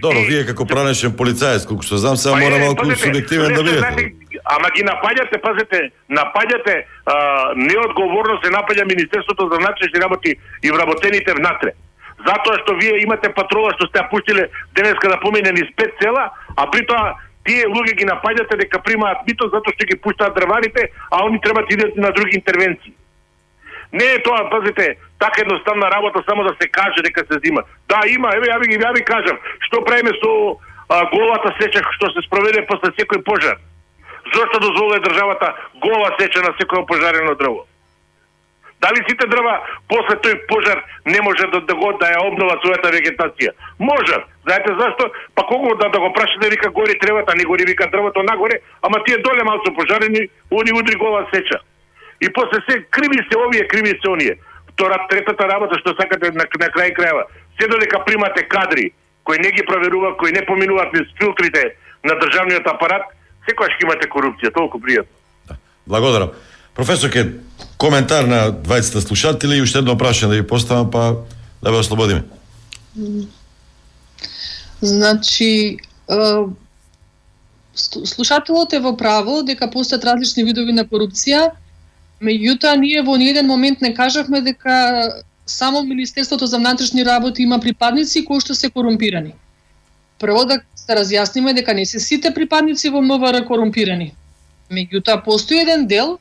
Добро, вие како пранешен полицаец, колку што знам, сега Па мора малку субјективен да бидете. знаете, Ама ги напаѓате, пазете, напаѓате а, неодговорно се напаѓа Министерството за внатрешни работи и вработените внатре. Затоа што вие имате патрола што сте пуштиле денеска да помине низ пет села, а при тоа тие луѓе ги напаѓате дека примаат мито затоа што ги пуштаат дрварите, а они треба да идат на други интервенции. Не е тоа, пазите, така едноставна работа само да се каже дека се зима. Да, има, еве ја ви ја ви кажам, што правиме со а, голата сеча што се спроведе после секој пожар. Зошто дозволува државата гола сеча на секој пожарено дрво? Дали сите дрва после тој пожар не може да, да го да ја обнова својата вегетација? Може. Знаете зашто? Па кого да, да го прашате вика гори тревата, не гори вика дрвото нагоре, ама тие доле малку пожарени, они удри гола сеча. И после се криви се овие, криви се оние. Втора, третата работа што сакате на, на крај крајава, се додека примате кадри кои не ги проверува, кои не поминуваат низ филтрите на државниот апарат, секогаш ќе имате корупција, толку пријатно. Благодарам. Професор ке коментар на двајцата слушатели и уште едно прашање да ви поставам па да ве ослободиме. Значи, слушателот е во право дека постојат различни видови на корупција, меѓутоа ние во ниеден момент не кажавме дека само Министерството за внатрешни работи има припадници кои што се корумпирани. Прво да се разјасниме дека не се сите припадници во МВР корумпирани. Меѓутоа постои еден дел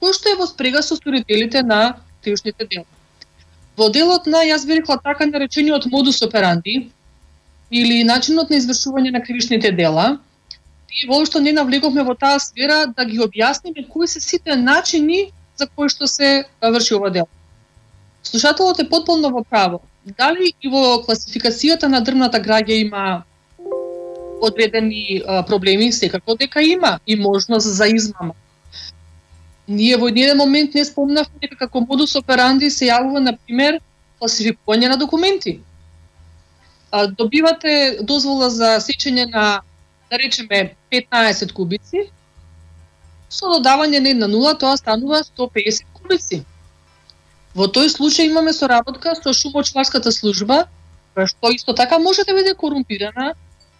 кој што е во спрега со сторителите на кривичните дела. Во делот на, јас би рекла така наречениот модус операнди, или начинот на извршување на кривишните дела, и воопшто не навлеговме во таа сфера да ги објасниме кои се сите начини за кои што се врши ова дело. Слушателот е потполно во право. Дали и во класификацијата на дрвната граѓа има одредени проблеми, секако дека има и можност за измама. Ние во еден момент не спомнавме дека како модус операнди се јавува, на пример, класификување на документи. добивате дозвола за сечење на да речеме 15 кубици, со додавање на една нула тоа станува 150 кубици. Во тој случај имаме соработка со шумочварската служба, која што исто така може да биде корумпирана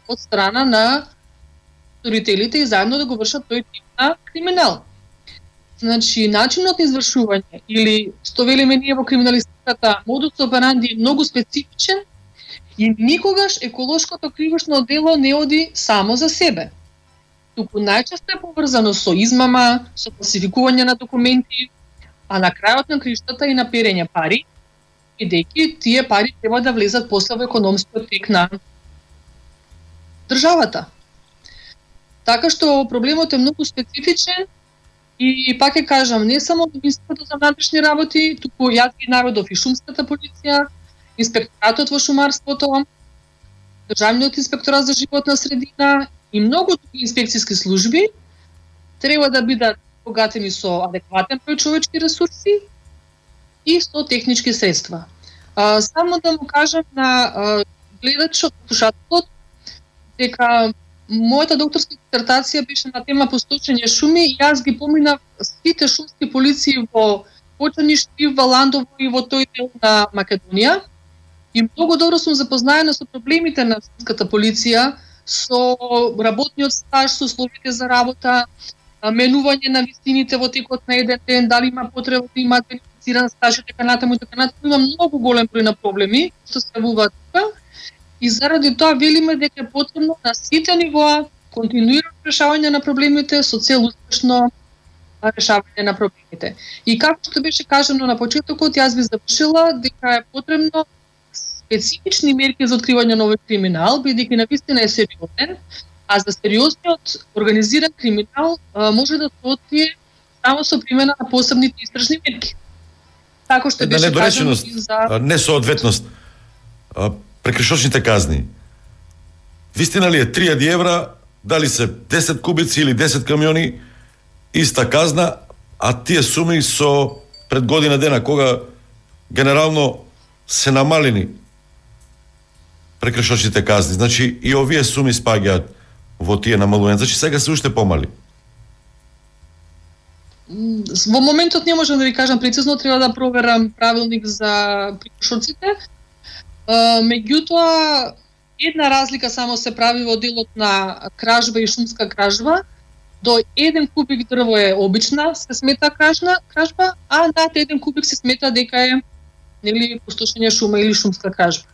од страна на сторителите и заедно да го вршат тој тип на криминал. Значи, начинот на извршување или, што велиме ние во криминалистиката, модус операнди е многу специфичен и никогаш еколошкото кривишно дело не оди само за себе. Туку најчесто е поврзано со измама, со класификување на документи, а на крајот на криштата и на перење пари, бидејќи тие пари треба да влезат после во економскиот тек на државата. Така што проблемот е многу специфичен и пак ќе кажам, не само Министерството за внатрешни работи, туку јас ги наведов и шумската полиција, инспекторатот во шумарството, Државниот инспекторат за животна средина и многу други инспекцијски служби треба да бидат богатени со адекватен број човечки ресурси и со технички средства. А, само да му кажам на а, гледачот, слушателот, дека мојата докторска дисертација беше на тема посточење шуми и јас ги поминав сите шумски полиции во Почаништи, во Ландово и во тој дел на Македонија. И многу добро сум запознаена со проблемите на шумската полиција, со работниот стаж, со условите за работа, менување на вистините во текот на еден ден, дали има потреба да има бенефициран стаж и така натаму и така натаму, има многу голем број на проблеми што се јавуваат тука. И заради тоа велиме дека е потребно на сите нивоа континуирано решавање на проблемите со цел успешно решавање на проблемите. И како што беше кажано на почетокот, јас би завршила дека е потребно специфични мерки за откривање на овој криминал, бидејќи на вистина е сериозен, а за сериозниот организиран криминал а, може да се открие само со примена на посебните истражни мерки. Тако што Една беше кажано за несоодветност. Прекршочните казни. Вистина ли е 3000 евра, дали се 10 кубици или 10 камиони, иста казна, а тие суми со пред година дена, кога генерално се намалени прекршочните казни. Значи и овие суми спаѓаат во тие намалувања. Значи сега се уште помали. Во моментот не можам да ви кажам прецизно, треба да проверам правилник за прекршоците. Меѓутоа, една разлика само се прави во делот на кражба и шумска кражба. До еден кубик дрво е обична, се смета кражна, кражба, а над еден кубик се смета дека е нели пустошење шума или шумска кражба.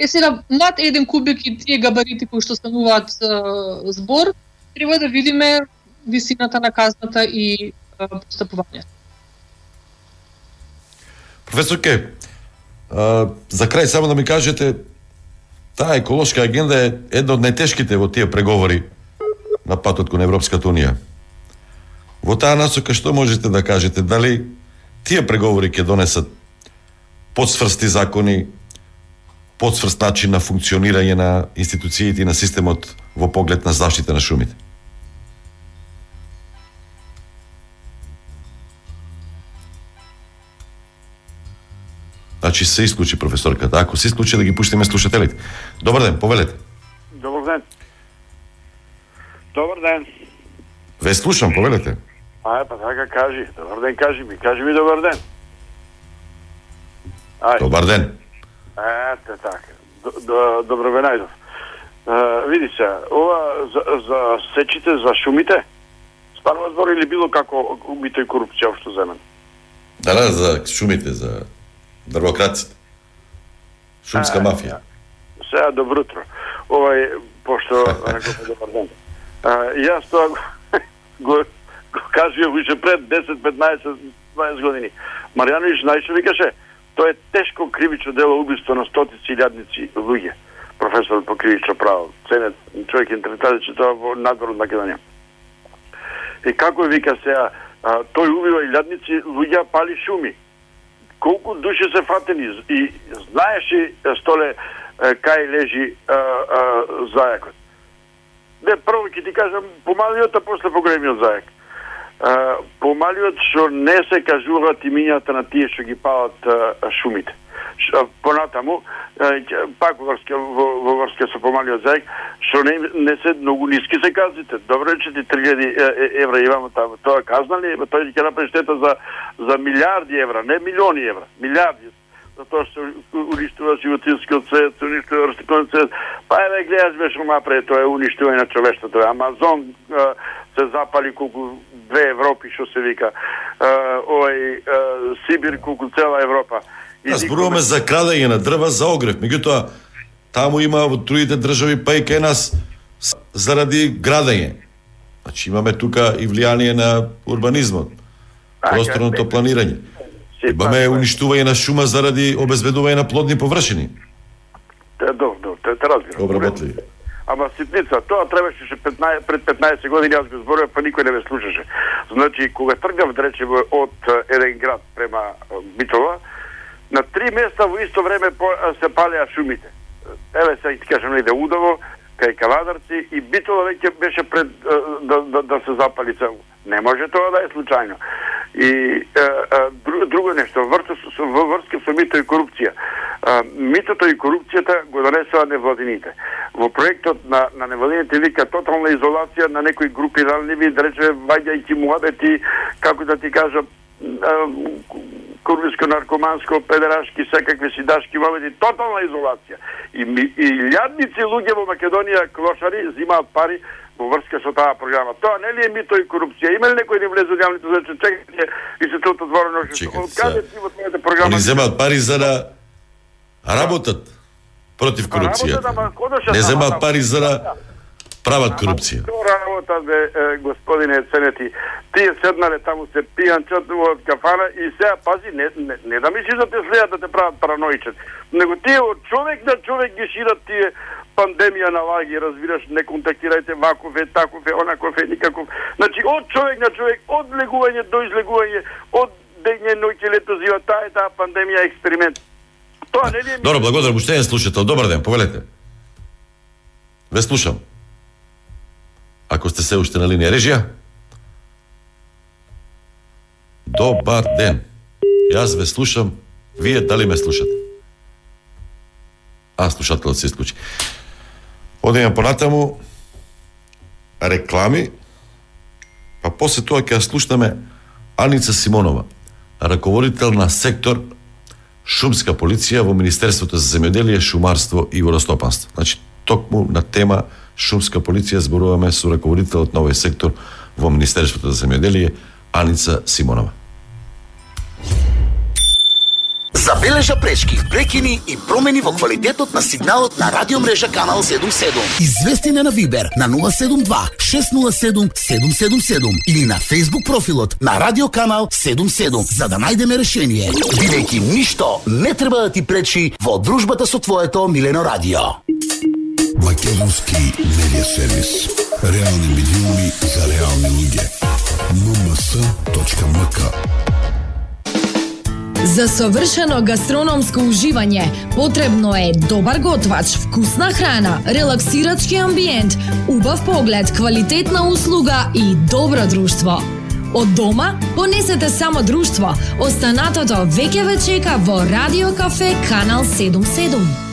Е сега над еден кубик и тие габарити кои што стануваат е, збор, треба да видиме висината на казната и постапувањето. Професор Ке, а, за крај само да ми кажете, таа еколошка агенда е една од најтешките во тие преговори на патот кон Европската Унија. Во таа насока што можете да кажете? Дали тие преговори ќе донесат подсврсти закони, подсврст начин на функционирање на институциите и на системот во поглед на заштита на шумите? Значи се исклучи професорката. Ако се исклучи да ги пуштиме слушателите. Добар ден, повелете. Добар ден. Добар ден. Ве слушам, повелете. Ај, па така кажи. Добар ден, кажи ми. Кажи ми добар ден. Ај. Добар ден. Ете така. Добро ве најдов. Е, види се, ова за, за сечите, за шумите, станува збор или било како убито и корупција општо земен. Да, да, за шумите, за дрвократците. Шумска А, мафија. Сега добро утро. Овај, пошто реков добар ден. А, јас тоа го, го, уште пред 10, 15, 20 години. Маријановиќ најшто викаше, тоа е тешко кривично дело убиство на стотици илјадници луѓе. Професор по кривично право. Ценет човек интерпретација че тоа во надвор од Македонија. И како вика сега, а, тој убива илјадници луѓе, пали шуми колку души се фатени и знаеше столе кај лежи а, а, зајакот. Не, прво ќе ти кажам помалиот, а после поголемиот зајак. Помалиот што не се кажуваат имињата на тие што ги палат шумите. Понатаму, пак во врска, во, во врска со помалиот заек, што не, не се многу ниски се казните. Добро е, че ти 3000 евра имамо таму. Тоа казна ли? Тој ќе направи штета за, за милиарди евра, не милиони евра, милиарди за тоа што уништува животинскиот свет, уништува растителниот свет. Па еве гледаш беше напред, тоа е уништување на човештвото. Амазон се запали колку две Европи што се вика. Овој Сибир колку цела Европа. И зборуваме за крадење на дрва за огрев. Меѓутоа, таму има во другите држави, па и кај нас, заради градење. Значи имаме тука и влијание на урбанизмот, просторното планирање. Имаме уништување на шума заради обезбедување на плодни површини. Те, добро, добро, те, те разбирам. Обработливи. Ама ситница, тоа требаше ше 15, пред 15 години јас го зборував, па никој не ме слушаше. Значи, кога тргнав, да речеме, од еден град према Битола, на три места во исто време се палеа шумите. Еве сега ти кажам иде Удово, кај Кавадарци и Битола веќе беше пред да, да, да се запали цело. Не може тоа да е случајно. И а, друго, нешто, врто, во врска со мито и корупција. А, митото и корупцијата го донесува невладините. Во проектот на, на невладините вика тотална изолација на некои групи ранливи, да речеме, ваѓајќи муабети, како да ти кажам, курвиско, наркоманско, педерашки, секакви сидашки муабети, тотална изолација. И, и лјадници луѓе во Македонија, клошари, зимаат пари во врска со таа програма. Тоа нели е мито и корупција? Има ли некој да влезе од јавните значи чекајте и се тоа отворено што од каде ти во твојата програма? Они земаат пари за да работат против корупцијата. одеше Не земаат пари за да прават корупција. Тоа работа бе господине Ценети. Тие седнале таму се пијанчат од кафана и сега пази не, не, не да мислиш да те следат да те прават параноичен, него тие од човек на човек ги шират тие пандемија на лаги, разбираш, не контактирајте ваков е, таков е, онаков е, никаков. Значи, од човек на човек, од легување до излегување, од дење, ноќе, лето, зива, таа е таа пандемија експеримент. Тоа не ли е Добро, благодарам, уште слушател. Добар ден, повелете. Ве слушам. Ако сте се уште на линија режија. Добар ден. Јас ве слушам. Вие дали ме слушате? А, слушателот се исклучи. Одеме понатаму. Реклами. Па после тоа ќе ја слушнеме Аница Симонова, раководител на сектор шумска полиција во Министерството за земјоделие, шумарство и водостопанство. Значи, токму на тема шумска полиција зборуваме со раководителот на овој сектор во Министерството за земјоделие, Аница Симонова. Забележа пречки, прекини и промени во квалитетот на сигналот на радиомрежа Канал 77. Извести на Вибер на 072 607 777 или на Facebook профилот на Радио Канал 77 за да најдеме решение. Бидејќи ништо не треба да ти пречи во дружбата со твоето милено радио. Македонски медиа сервис. Реални медиуми за реални луѓе. mms.mk За совршено гастрономско уживање потребно е добар готвач, вкусна храна, релаксирачки амбиент, убав поглед, квалитетна услуга и добро друштво. Од дома понесете само друштво. Останатото веќе ве чека во Радио Кафе Канал 77.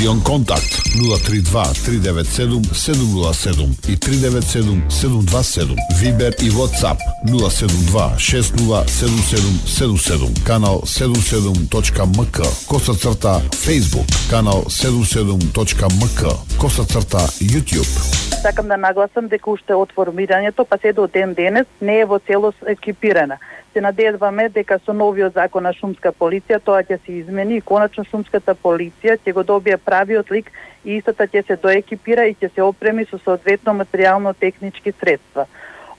Стадион Контакт 032 397 707 и 397 727. Вибер и WhatsApp 072 607777. Канал 77.мк. Коса црта Facebook. Канал 77.мк. Коса црта YouTube. Сакам да нагласам дека уште од формирањето, па се до ден денес, не е во целост екипирана. Се надедваме дека со новиот закон на шумска полиција тоа ќе се измени и конечно шумската полиција ќе го добие правиот лик и истата ќе се доекипира и ќе се опреми со соодветно материјално-технички средства.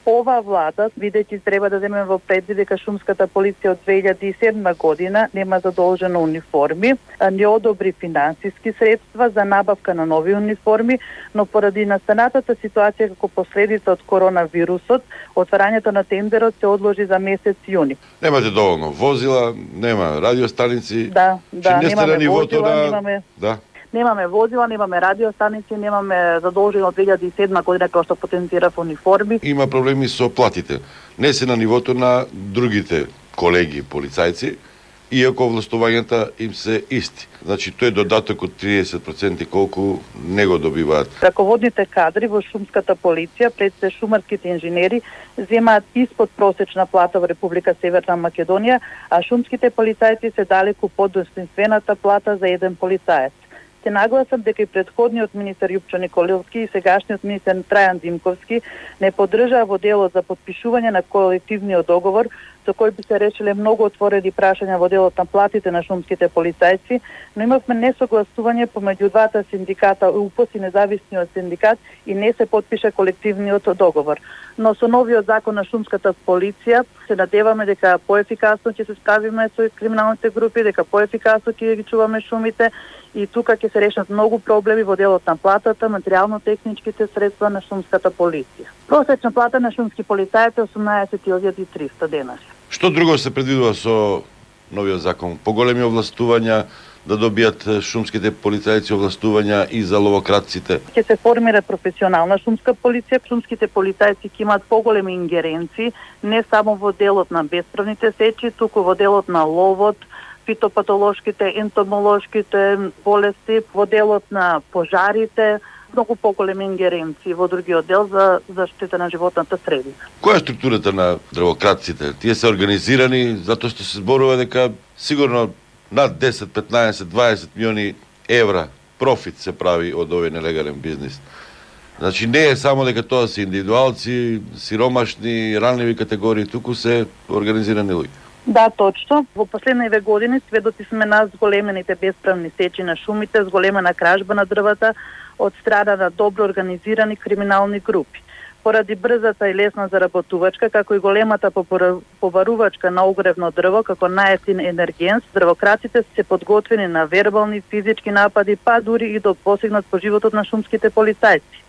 Ова влада, бидејќи треба да земе во предвид дека шумската полиција од 2007 година нема задолжено униформи, не одобри финансиски средства за набавка на нови униформи, но поради настанатата ситуација како последица од коронавирусот, отварањето на тендерот се одложи за месец јуни. Немате доволно возила, нема радиостаници. Да, да, немаме возила, на... немаме Да. Немаме возила, немаме радиостаници, немаме задолжено од 2007 година како што потенцирав униформи. Има проблеми со платите. Не се на нивото на другите колеги полицајци, иако властувањата им се исти. Значи, тој додаток од 30% колку не го добиваат. Раководните кадри во шумската полиција, пред се шумарските инженери, земаат испод просечна плата во Република Северна Македонија, а шумските полицајци се далеку под достоинствената плата за еден полицаец. Се нагласам дека и предходниот министер Јупчо Николовски и сегашниот министер Трајан Димковски не поддржаа во дело за подпишување на колективниот договор со кој би се решиле многу отворени прашања во делот на платите на шумските полицајци, но имавме несогласување помеѓу двата синдиката УПОС и независниот синдикат и не се подпише колективниот договор. Но со новиот закон на шумската полиција се надеваме дека поефикасно ќе се справиме со криминалните групи, дека поефикасно ќе ги чуваме шумите и тука ќе се решат многу проблеми во делот на платата, материјално-техничките средства на шумската полиција. Просечна плата на шумски полицајци е 18.300 денари. Што друго се предвидува со новиот закон? Поголеми овластувања да добијат шумските полицајци овластувања и за ловократците. Ќе се формира професионална шумска полиција, шумските полицајци ќе имаат поголеми ингеренции не само во делот на бесправните сечи, туку во делот на ловот, фитопатолошките, ентомолошките болести, во делот на пожарите, многу поголеми ингеренции во другиот дел за заштита на животната средина. Која е структурата на дрвократците? Тие се организирани затоа што се зборува дека сигурно над 10, 15, 20 милиони евра профит се прави од овој нелегален бизнис. Значи не е само дека тоа се индивидуалци, сиромашни, ранливи категории, туку се организирани луѓе. Да, точно. Во последниве години сведоци сме на зголемените бесправни сечи на шумите, зголемена кражба на дрвата од страна на добро организирани криминални групи. Поради брзата и лесна заработувачка, како и големата побарувачка на огревно дрво како најефтин енергенс, дрвократите се подготвени на вербални, физички напади, па дури и до посегнат по животот на шумските полицајци.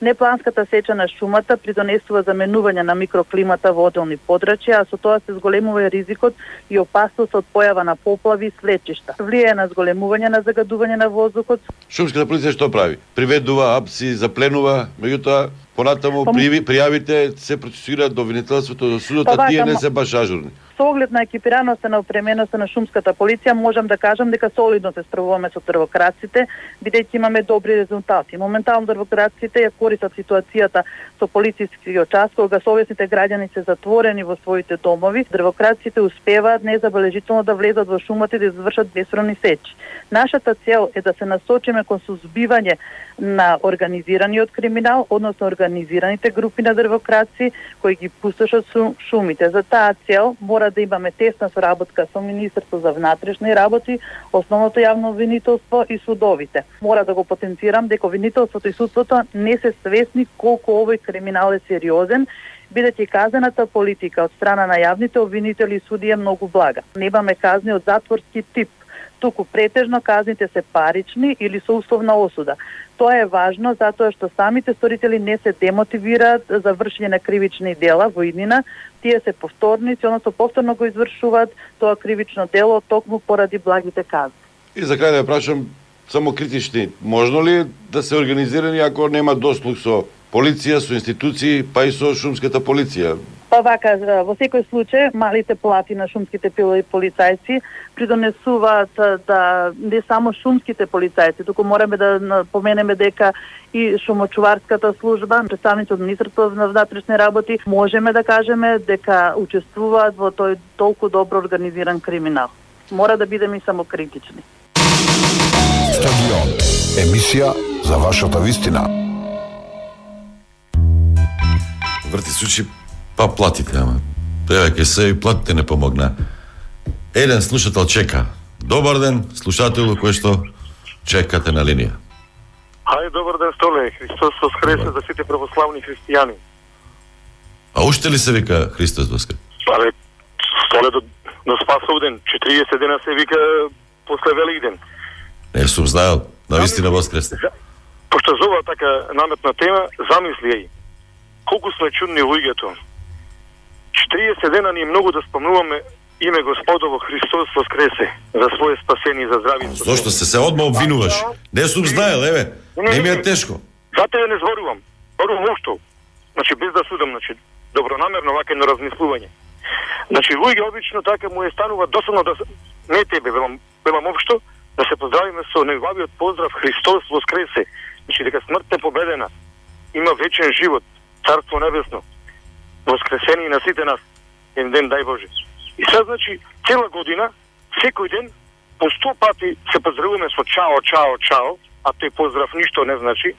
Непланската сеча на шумата придонесува заменување на микроклимата во одделни подрачја, а со тоа се зголемува ризикот и опасност од појава на поплави и слечишта. Влијае на зголемување на загадување на воздухот. Шумската полиција што прави? Приведува, апси, запленува, меѓутоа понатаму пријави, пријавите се процесираат до обвинителството до судот, а тие не се баш ажурни со оглед на екипираноста на опременоста на шумската полиција можам да кажам дека солидно се справуваме со дрвокраците, бидејќи имаме добри резултати. Моментално дрвокраците ја користат ситуацијата со полициски час кога совесните граѓани се затворени во своите домови, дрвокраците успеваат незабележително да влезат во шумата и да извршат бесправни сечи. Нашата цел е да се насочиме кон сузбивање на организираниот криминал, односно организираните групи на дрвокраци кои ги пустошат шумите. За таа цел мора да имаме тесна соработка со Министерство за внатрешни работи, основното јавно обвинителство и судовите. Мора да го потенцирам дека обвинителството и судството не се свесни колку овој криминал е сериозен бидејќи казаната политика од страна на јавните обвинители и суди е многу блага. Немаме казни од затворски тип, туку претежно казните се парични или со условна осуда. Тоа е важно затоа што самите сторители не се демотивираат за вршење на кривични дела во иднина, тие се повторници, односно повторно го извршуваат тоа кривично дело токму поради благите казни. И за крај да прашам само критични, можно ли да се организирани ако нема дослуг со полиција, со институции, па и со шумската полиција? Па вака, во секој случај, малите плати на шумските полицајци придонесуваат да не само шумските полицајци, туку мораме да поменеме дека и шумочуварската служба, представници од Министерството на внатрешни работи, можеме да кажеме дека учествуваат во тој толку добро организиран криминал. Мора да бидеме и самокритични. Стадион. Емисија за вашата вистина. Врти случаи Па платите, ама. Ке се и платите не помогна. Еден слушател чека. Добар ден, слушател кој што чекате на линија. Хај, добар ден, Столе. Христос воскресе за сите православни христијани. А уште ли се вика Христос воскресе? Але, Столе до, до Спасов ден, 40 дена се вика после Великден. Не сум знаел, навистина воскресне. Пошто зова така наметна тема, замисли ја колку сме чудни луѓето. 40 дена ни е многу да спомнуваме име Господово Христос воскресе за свое спасение и за здравие. Зошто се се одма обвинуваш? Не сум знаел, еве. Не ми е тешко. Затоа ја не зборувам. Зборувам ушто. Значи без да судам, значи добронамерно вака едно размислување. Значи луѓе обично така му е станува досадно да не тебе велам велам општо да се поздравиме со неубавиот поздрав Христос воскресе. Значи дека смртта е победена. Има вечен живот, Царство небесно. Воскресени на сите нас. Еден ден дај Боже. И сега значи цела година секој ден по 100 пати се поздравуваме со чао, чао, чао, а тој поздрав ништо не значи.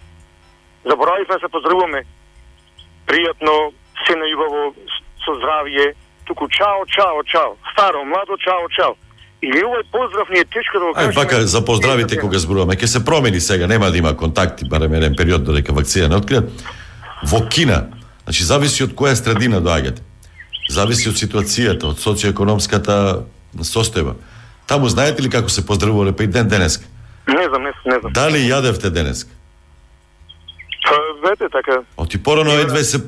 Заборавивме се поздравуваме пријатно, се најубаво, со здравје, туку чао, чао, чао. Старо, младо, чао, чао. И овој поздрав ни е тешко да го Ај кажеме. вака за поздравите кога зборуваме, ќе се промени сега, нема да има контакти барем еден период додека вакцина не откриат. Во Кина, значи зависи од која средина доаѓате. Зависи од ситуацијата, од социоекономската состојба. Таму знаете ли како се поздравувале па и ден денеска? Не знам, не, не знам. Дали јадевте денеска? Па, знаете, така, Оти порано едве се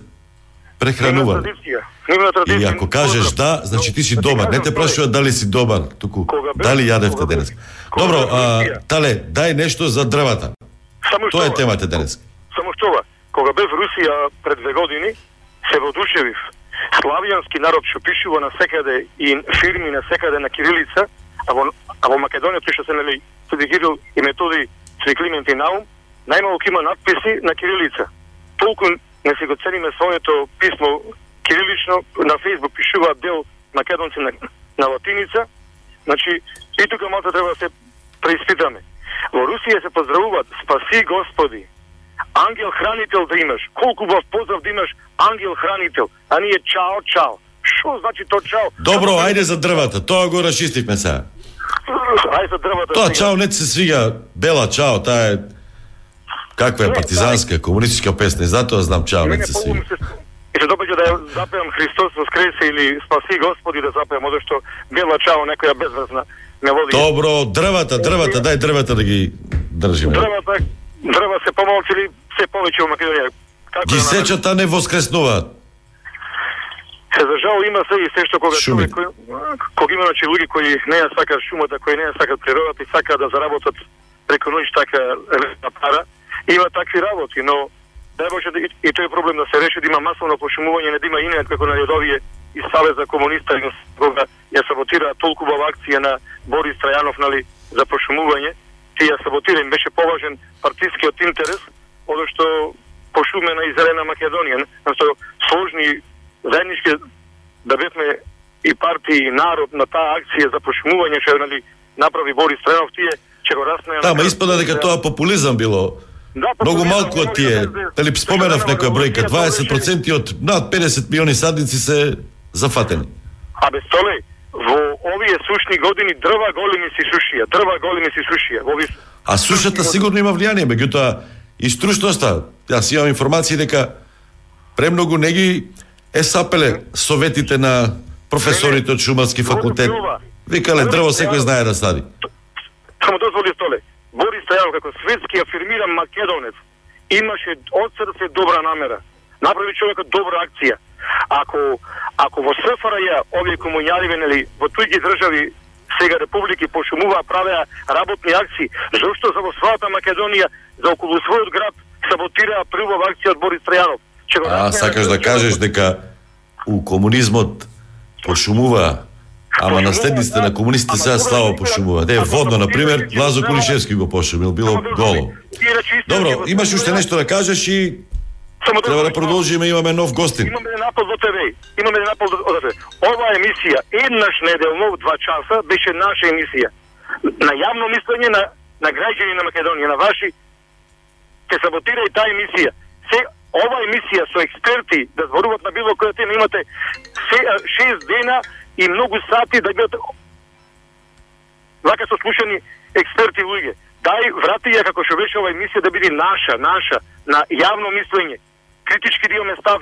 прехранувале. Нема традиција. Или ако кажеш да, значи ти си добар. Не те прашуваат дали си добар, туку дали јадевте денеска. Добро, а, Тале, дај нешто за дрвата. Само Тоа е темата денес. Само што кога бев Русија пред две години, се воодушевив. Славијански народ што пишува на секаде и фирми на секаде на кирилица, а во, а во Македонија тој што се нели Свети Кирил и Методи Свети Климент и Наум, најмалку има надписи на кирилица. Толку не се го цениме своето писмо кирилично, на Фейсбук пишуваат дел македонци на, на латиница, значи и тука малку треба да се преиспитаме. Во Русија се поздравуваат спаси Господи, ангел хранител да имаш. Колку убав поздрав да имаш ангел хранител, а ние чао, чао. Што значи то чао? Добро, ајде за дрвата. Тоа го расчистивме сега. Ајде за дрвата. Тоа сега. чао не се свига. Бела чао, таа е каква е партизанска, комунистичка песна, затоа знам чао не се свига. и се допаѓа да ја запеам Христос воскресе или спаси Господи да запеам, одошто бела чао некоја безвезна мелодија. Добро, дрвата, дрвата, дај дрвата да ги држиме. Дрвата, дрва се помалку или се повеќе во Македонија. Како Ги да сечата не воскреснуваат. Се за жал има се и се што кога Шуми. човек кој, кога има значи луѓе кои не ја сакаат шумата, кои не ја сакаат природата и сакаат да заработат преку ноќ така пара, има такви работи, но дај Боже да и, и тој проблем да се реши да има масовно пошумување, не да има инет како на овие и Savez за комуниста кога ја саботира толку убава акција на Борис Трајанов нали за пошумување, ти ја саботира им беше поважен партискиот интерес, одошто пошумена и зелена Македонија, насто сложни заеднички да бевме и партии и народ на таа акција за пошумување што нали направи Борис Трајанов тие ќе го раснеја Тама испада дека тоа популизам било. Да, Многу малку од тие, дали споменав некоја бројка, 20% од над 50 милиони садници се зафатени. А без толе, во овие сушни години дрва големи си сушија, дрва големи си сушија. Во овие А сушата сигурно има влијание, меѓутоа и стручноста. Јас имам информации дека премногу не ги е сапеле советите на професорите од Шумарски факултет. Викале дрво секој знае да сади. Само дозволи столе. Борис Трајанов како светски афирмиран македонец имаше од срце добра намера. Направи човекот добра акција. Ако ако во СФРЈ овие комуњари нели во туѓи држави сега републики пошумуваа правеа работни акции, зошто за во својата Македонија за околу својот град саботираа првова акција од Борис Трајанов? Го А, сакаш на да кажеш дека у комунизмот пошумува, ама наследниците на комунистите сега слабо пошумуваат. Е, водно, например, Лазо Кулишевски го пошумил, било голо. Добро, имаш уште нешто да кажеш и треба да продолжиме, имаме нов гостин. Имаме напол во ТВ. Имаме напол во ТВ. Ова емисија еднаш неделно в два часа беше наша емисија. На јавно мислење на на граѓани на Македонија, на ваши ќе саботира и таа емисија. Се ова емисија со експерти да зборуваат на било која тема имате се, шест дена и многу сати да бидат вака со слушани експерти луѓе. Дај врати ја како што беше ова емисија да биде наша, наша, на јавно мислење. Критички да имаме став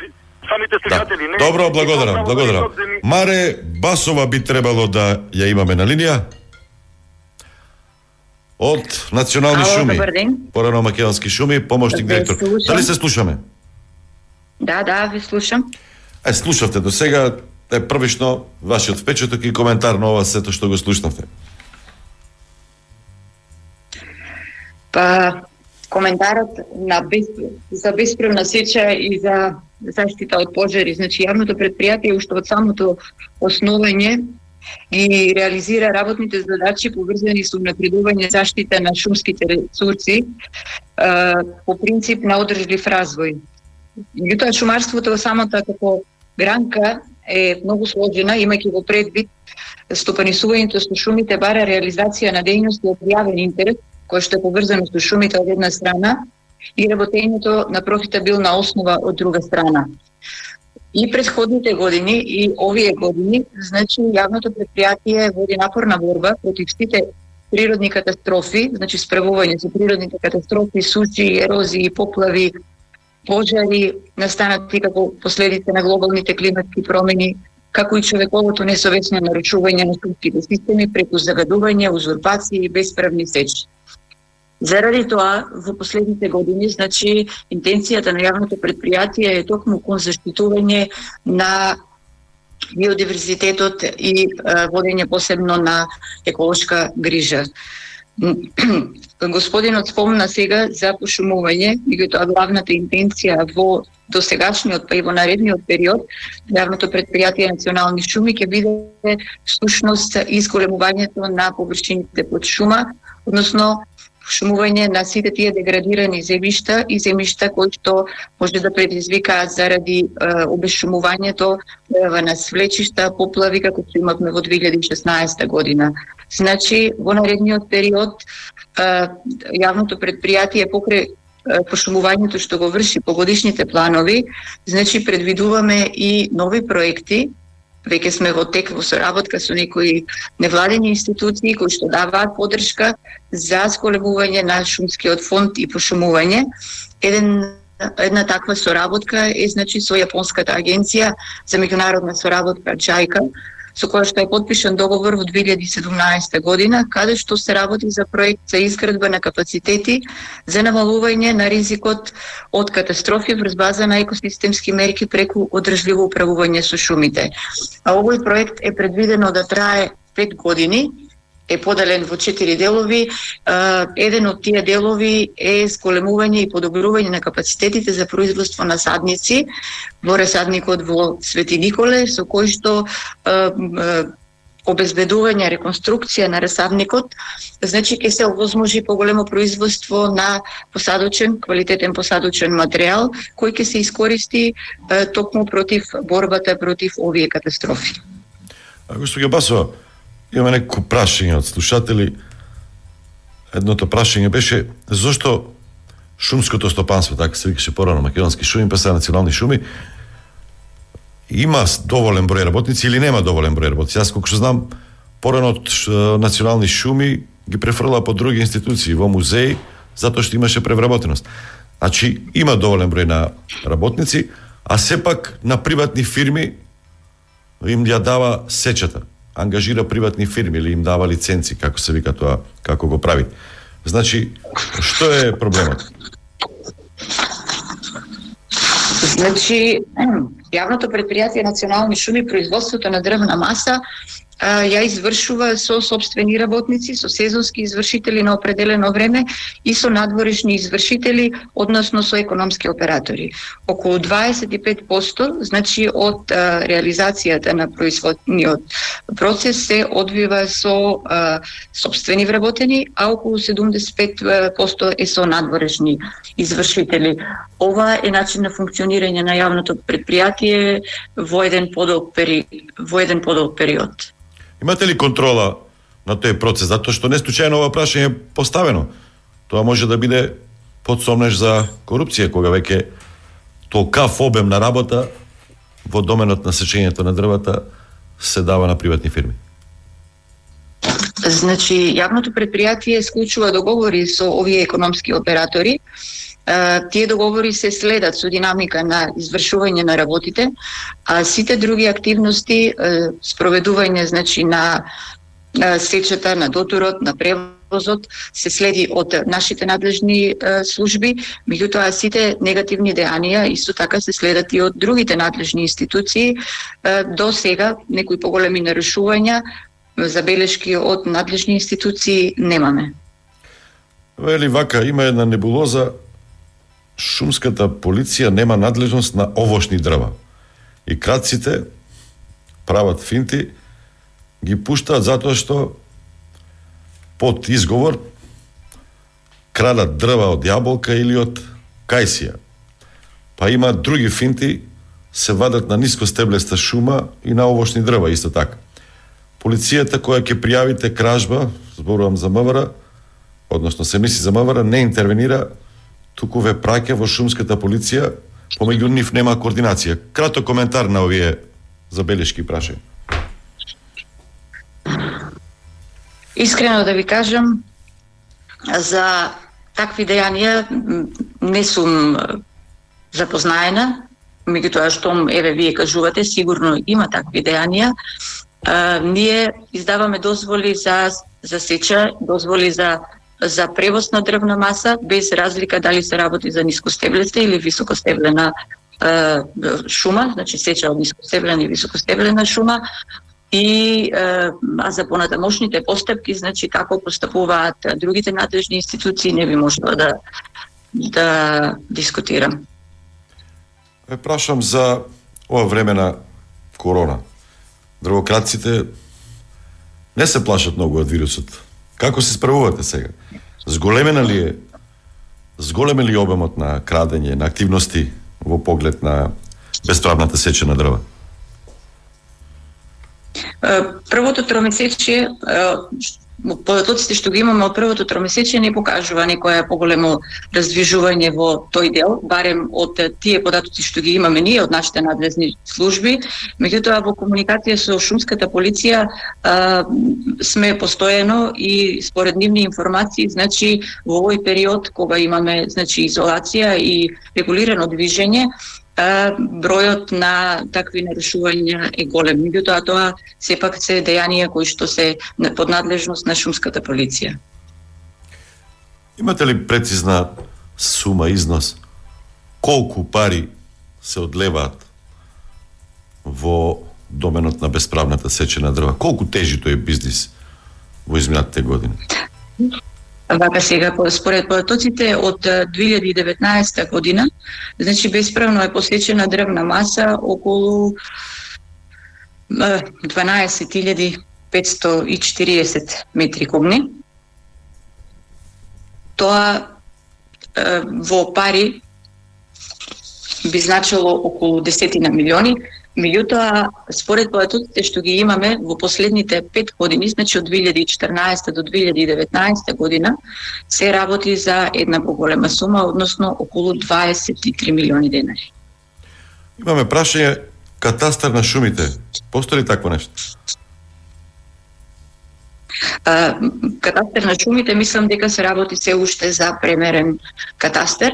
самите слушатели. не Добро, благодарам, благодарам. да ни- Маре Басова би требало да ја имаме на линија. Од Национални Ало, шуми. добар ден. Порано македонски шуми, помошник Ве директор. слушам. Дали се слушаме? Да, да, ви слушам. Е, слушавте до сега, е првично вашиот впечаток и коментар на ова сето што го слушнавте. Па коментарот на без, за бесправна сеча и за заштита од пожари. Значи, јавното предпријатие уште од самото основање ги реализира работните задачи поврзани со напредување заштита на шумските ресурси по принцип на одржлив развој. Меѓутоа, шумарството самата како гранка е многу сложена, имајќи го предвид стопанисувањето со шумите бара реализација на дејности од јавен интерес, кој што е поврзано со шумите од една страна и работењето на профитабилна основа од друга страна. И предходните години и овие години, значи јавното предпријатие води напорна борба против сите природни катастрофи, значи справување со природните катастрофи, суши, ерозии, поплави, пожари, настанати како последица на глобалните климатски промени, како и човековото несовесно нарушување на шумските системи преку загадување, узурпација и бесправни сечи. Заради тоа, во последните години, значи, интенцијата на јавното предпријатие е токму кон заштитување на биодиверзитетот и водење посебно на еколошка грижа. Господинот спомна сега за пошумување, меѓутоа главната интенција во досегашниот па и во наредниот период јавното предпријатие национални шуми ќе биде всушност изголемувањето на површините под шума, односно шумување на сите тие деградирани земјишта и земјишта кои што може да предизвикаат заради е, обешумувањето е, на свлечишта, поплави како што имавме во 2016 година. Значи, во наредниот период е, јавното предпријатие покрај пошумувањето што го врши по годишните планови, значи предвидуваме и нови проекти веќе сме во тек во соработка со некои невладени институции кои што даваат поддршка за сколебување на шумскиот фонд и пошумување. Еден една таква соработка е значи со јапонската агенција за меѓународна соработка JICA, со која што е подпишан договор во 2017 година, каде што се работи за проект за изградба на капацитети за намалување на ризикот од катастрофи врз база на екосистемски мерки преку одржливо управување со шумите. А овој проект е предвидено да трае 5 години е поделен во четири делови. Еден од тие делови е сколемување и подобрување на капацитетите за производство на садници во ресадникот во Свети Николе, со кој што обезбедување, реконструкција на ресадникот, значи ќе се овозможи поголемо производство на посадочен, квалитетен посадочен материјал, кој ќе се искористи токму против борбата против овие катастрофи. Господи Басова, Имаме некој прашање од слушатели. Едното прашање беше зошто шумското стопанство, така се викаше порано македонски шуми, па се национални шуми, има доволен број работници или нема доволен број работници. Јас колку што знам, порано од национални шуми ги префрла по други институции, во музеи, затоа што имаше превработеност. Значи, има доволен број на работници, а сепак на приватни фирми им ја дава сечата ангажира приватни фирми или им дава лиценци, како се вика тоа, како го прави. Значи, што е проблемот? Значи, јавното предпријатие Национални шуми, производството на дрвна маса ја извршува со собствени работници, со сезонски извршители на определено време и со надворешни извршители, односно со економски оператори. Околу 25%, значи од а, реализацијата на производниот процес се одвива со а, собствени вработени, а околу 75% е со надворешни извршители. Ова е начин на функционирање на јавното предпријатие во еден подолг пери... во еден подолг период. Имате ли контрола на тој процес? Затоа што не случајно ова прашање е поставено. Тоа може да биде подсомнеш за корупција, кога веќе толкав обем на работа во доменот на сечењето на дрвата се дава на приватни фирми. Значи, јавното предпријатие склучува договори со овие економски оператори, тие договори се следат со динамика на извршување на работите, а сите други активности, спроведување значи на сечата, на дотурот, на превозот, се следи од нашите надлежни служби, меѓутоа сите негативни дејанија исто така се следат и од другите надлежни институции. До сега некои поголеми нарушувања, забелешки од надлежни институции немаме. Вели вака, има една небулоза, шумската полиција нема надлежност на овошни дрва. И крадците прават финти, ги пуштаат затоа што под изговор крадат дрва од јаболка или од кајсија. Па има други финти, се вадат на ниско стеблеста шума и на овошни дрва исто така. Полицијата која ќе пријавите кражба, зборувам за МВР, односно се мисли за МВР, не интервенира, туку ве праќа во шумската полиција, помеѓу нив нема координација. Краток коментар на овие забелешки прашања. Искрено да ви кажам, за такви дејанија не сум запознаена, меѓутоа што еве вие кажувате, сигурно има такви дејанија. А, ние издаваме дозволи за за сеча, дозволи за за превоз на дрвна маса без разлика дали се работи за нискостеблеста или високостеблена е, шума, значи сеча од нискостеблена и високостеблена шума и е, а за понатамошните постапки, значи како постапуваат другите надлежни институции, не би можела да да дискутирам. Ве прашам за ова време на корона. Дрвократците не се плашат многу од вирусот. Како се справувате сега? Зголемена ли е зголемен ли обемот на крадење, на активности во поглед на бесправната сеча на дрва? Првото тромесечие податоците што ги имаме од првото тромесечие не покажува некоја поголемо раздвижување во тој дел, барем од тие податоци што ги имаме ние од нашите надлезни служби. Меѓутоа во комуникација со шумската полиција а, сме постојано и според нивни информации, значи во овој период кога имаме значи изолација и регулирано движење, бројот на такви нарушувања е голем. Меѓутоа тоа сепак се дејанија кои што се под надлежност на шумската полиција. Имате ли прецизна сума, износ, колку пари се одлеваат во доменот на бесправната сечена дрва? Колку тежи тој бизнис во изминатите години? Вака сега, според податоците од 2019 година, значи бесправно е посечена дрвна маса околу 12.540 метри кубни. Тоа во пари би значило околу десетина милиони, Меѓутоа, според податоците што ги имаме во последните пет години, значи од 2014 до 2019 година, се работи за една поголема сума, односно околу 23 милиони денари. Имаме прашање катастар на шумите. Постои ли такво нешто? катастер на шумите мислам дека се работи се уште за премерен катастер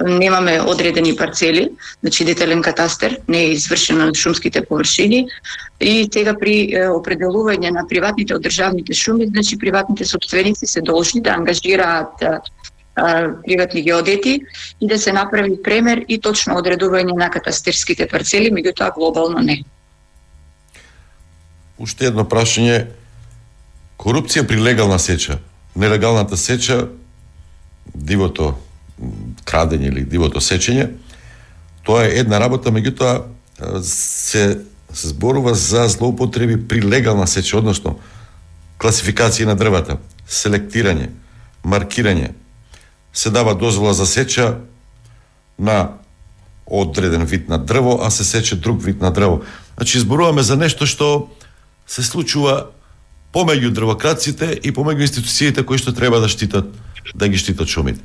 немаме одредени парцели, значи детален катастер, не е извршен на шумските површини и сега при определување на приватните од државните шуми, значи приватните собственици се должни да ангажираат приватни геодети и да се направи премер и точно одредување на катастерските парцели, меѓутоа глобално не. Уште едно прашање. Корупција при легална сеча. Нелегалната сеча, дивото крадење или дивото сечење, тоа е една работа, меѓутоа се, зборува за злоупотреби при легална сечење, односно класификација на дрвата, селектирање, маркирање, се дава дозвола за сеча на одреден вид на дрво, а се сече друг вид на дрво. Значи, зборуваме за нешто што се случува помеѓу дрвокраците и помеѓу институциите кои што треба да штитат да ги штитат шумите.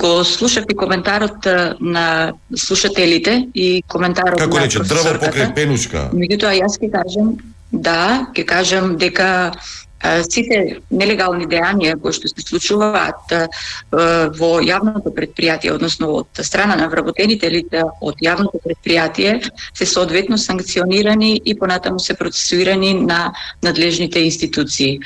Го слушав и коментарот на слушателите и коментарот Како на рече, дрво покрај пенушка. Меѓутоа јас ќе кажам, да, ќе кажам дека сите нелегални дејанија кои што се случуваат во јавното предпријатие, односно од страна на вработените лица од јавното предпријатие, се соодветно санкционирани и понатаму се процесуирани на надлежните институции.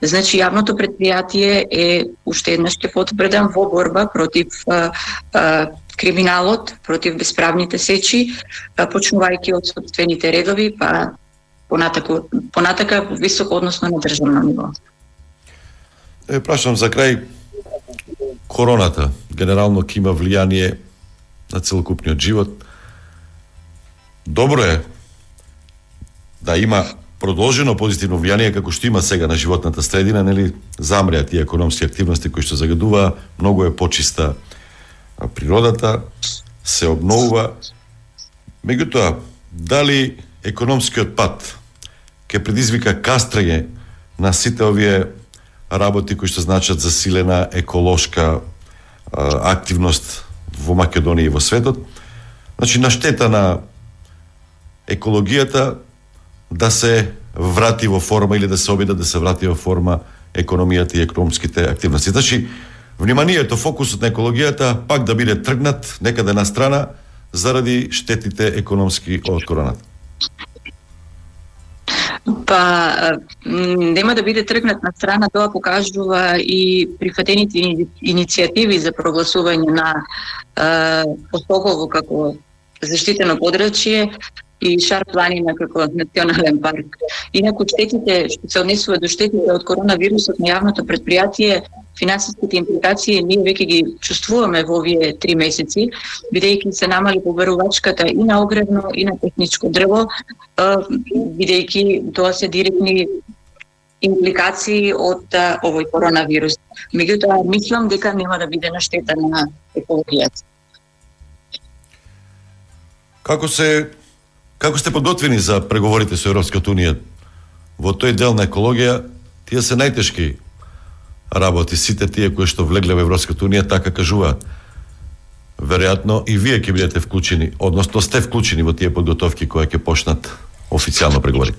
Значи, јавното предпријатие е, уште еднаш ќе потврдам, во борба против а, а, криминалот, против bespravните сечи, а, почнувајќи од собствените редови, па понатаку, понатака високо, односно на државно ниво. Е, прашам за крај, короната генерално ќе има влијание на целокупниот живот. Добро е да има продолжено позитивно влијание како што има сега на животната средина, нели замреа тие економски активности кои што загадува, многу е почиста природата, се обновува. Меѓутоа, дали економскиот пат ќе предизвика кастрење на сите овие работи кои што значат засилена еколошка а, активност во Македонија и во светот, значи на штета на екологијата да се врати во форма или да се обида да се врати во форма економијата и економските активности. Значи, вниманието, фокусот на екологијата пак да биде тргнат некаде да на страна заради штетите економски од короната. Па нема да биде тргнат на страна, тоа покажува и прифатените иницијативи за прогласување на Посогово како заштитено подрачје и Шар планина како национален парк. Инаку штетите што се однесува до штетите од коронавирусот на јавното предпријатие, финансиските импликации ние веќе ги чувствуваме во овие три месеци, бидејќи се намали побарувачката и на огревно и на техничко дрво, бидејќи тоа се директни импликации од овој коронавирус. Меѓутоа, мислам дека нема да биде на штета на екологијата. Како се Како сте подготвени за преговорите со Европската Унија? Во тој дел на екологија, тие се најтешки работи, сите тие кои што влегле во Европската Унија така кажуваат. Веројатно и вие ќе бидете вклучени, односно сте вклучени во тие подготовки кои ќе почнат официјално преговори.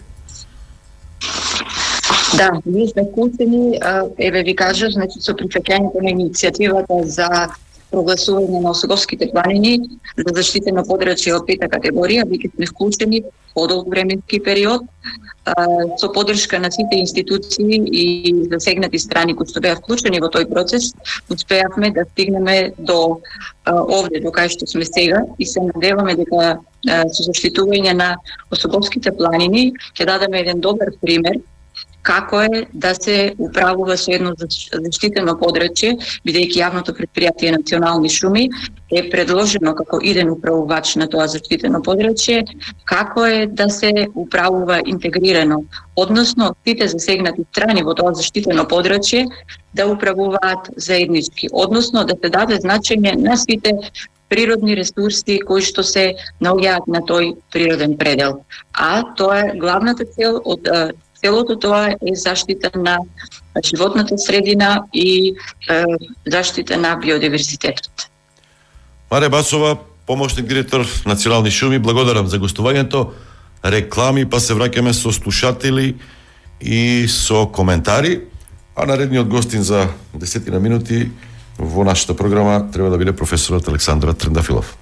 Да, ние сме вклучени, еве ви кажа, значи со прифаќањето на иницијативата за прогласување на Осоговските планини за заштитено подрачје од пета категорија, веќе сме вклучени подолг временски период со поддршка на сите институции и засегнати страни кои што беа вклучени во тој процес, успеавме да стигнеме до овде, до кај што сме сега и се надеваме дека со заштитување на Осоговските планини ќе дадеме еден добар пример како е да се управува со едно заштитено подрачје, бидејќи јавното предпријатие Национални шуми е предложено како иден управувач на тоа заштитено подрачје, како е да се управува интегрирано, односно сите засегнати страни во тоа заштитено подрачје да управуваат заеднички, односно да се даде значење на сите природни ресурси кои што се наоѓаат на тој природен предел. А тоа е главната цел од целото тоа е заштита на животната средина и е, заштита на биодиверзитетот. Маре Басова, помошник директор Национални шуми, благодарам за гостувањето. Реклами, па се враќаме со слушатели и со коментари. А наредниот гостин за десетина минути во нашата програма треба да биде професорот Александра Трендафилов.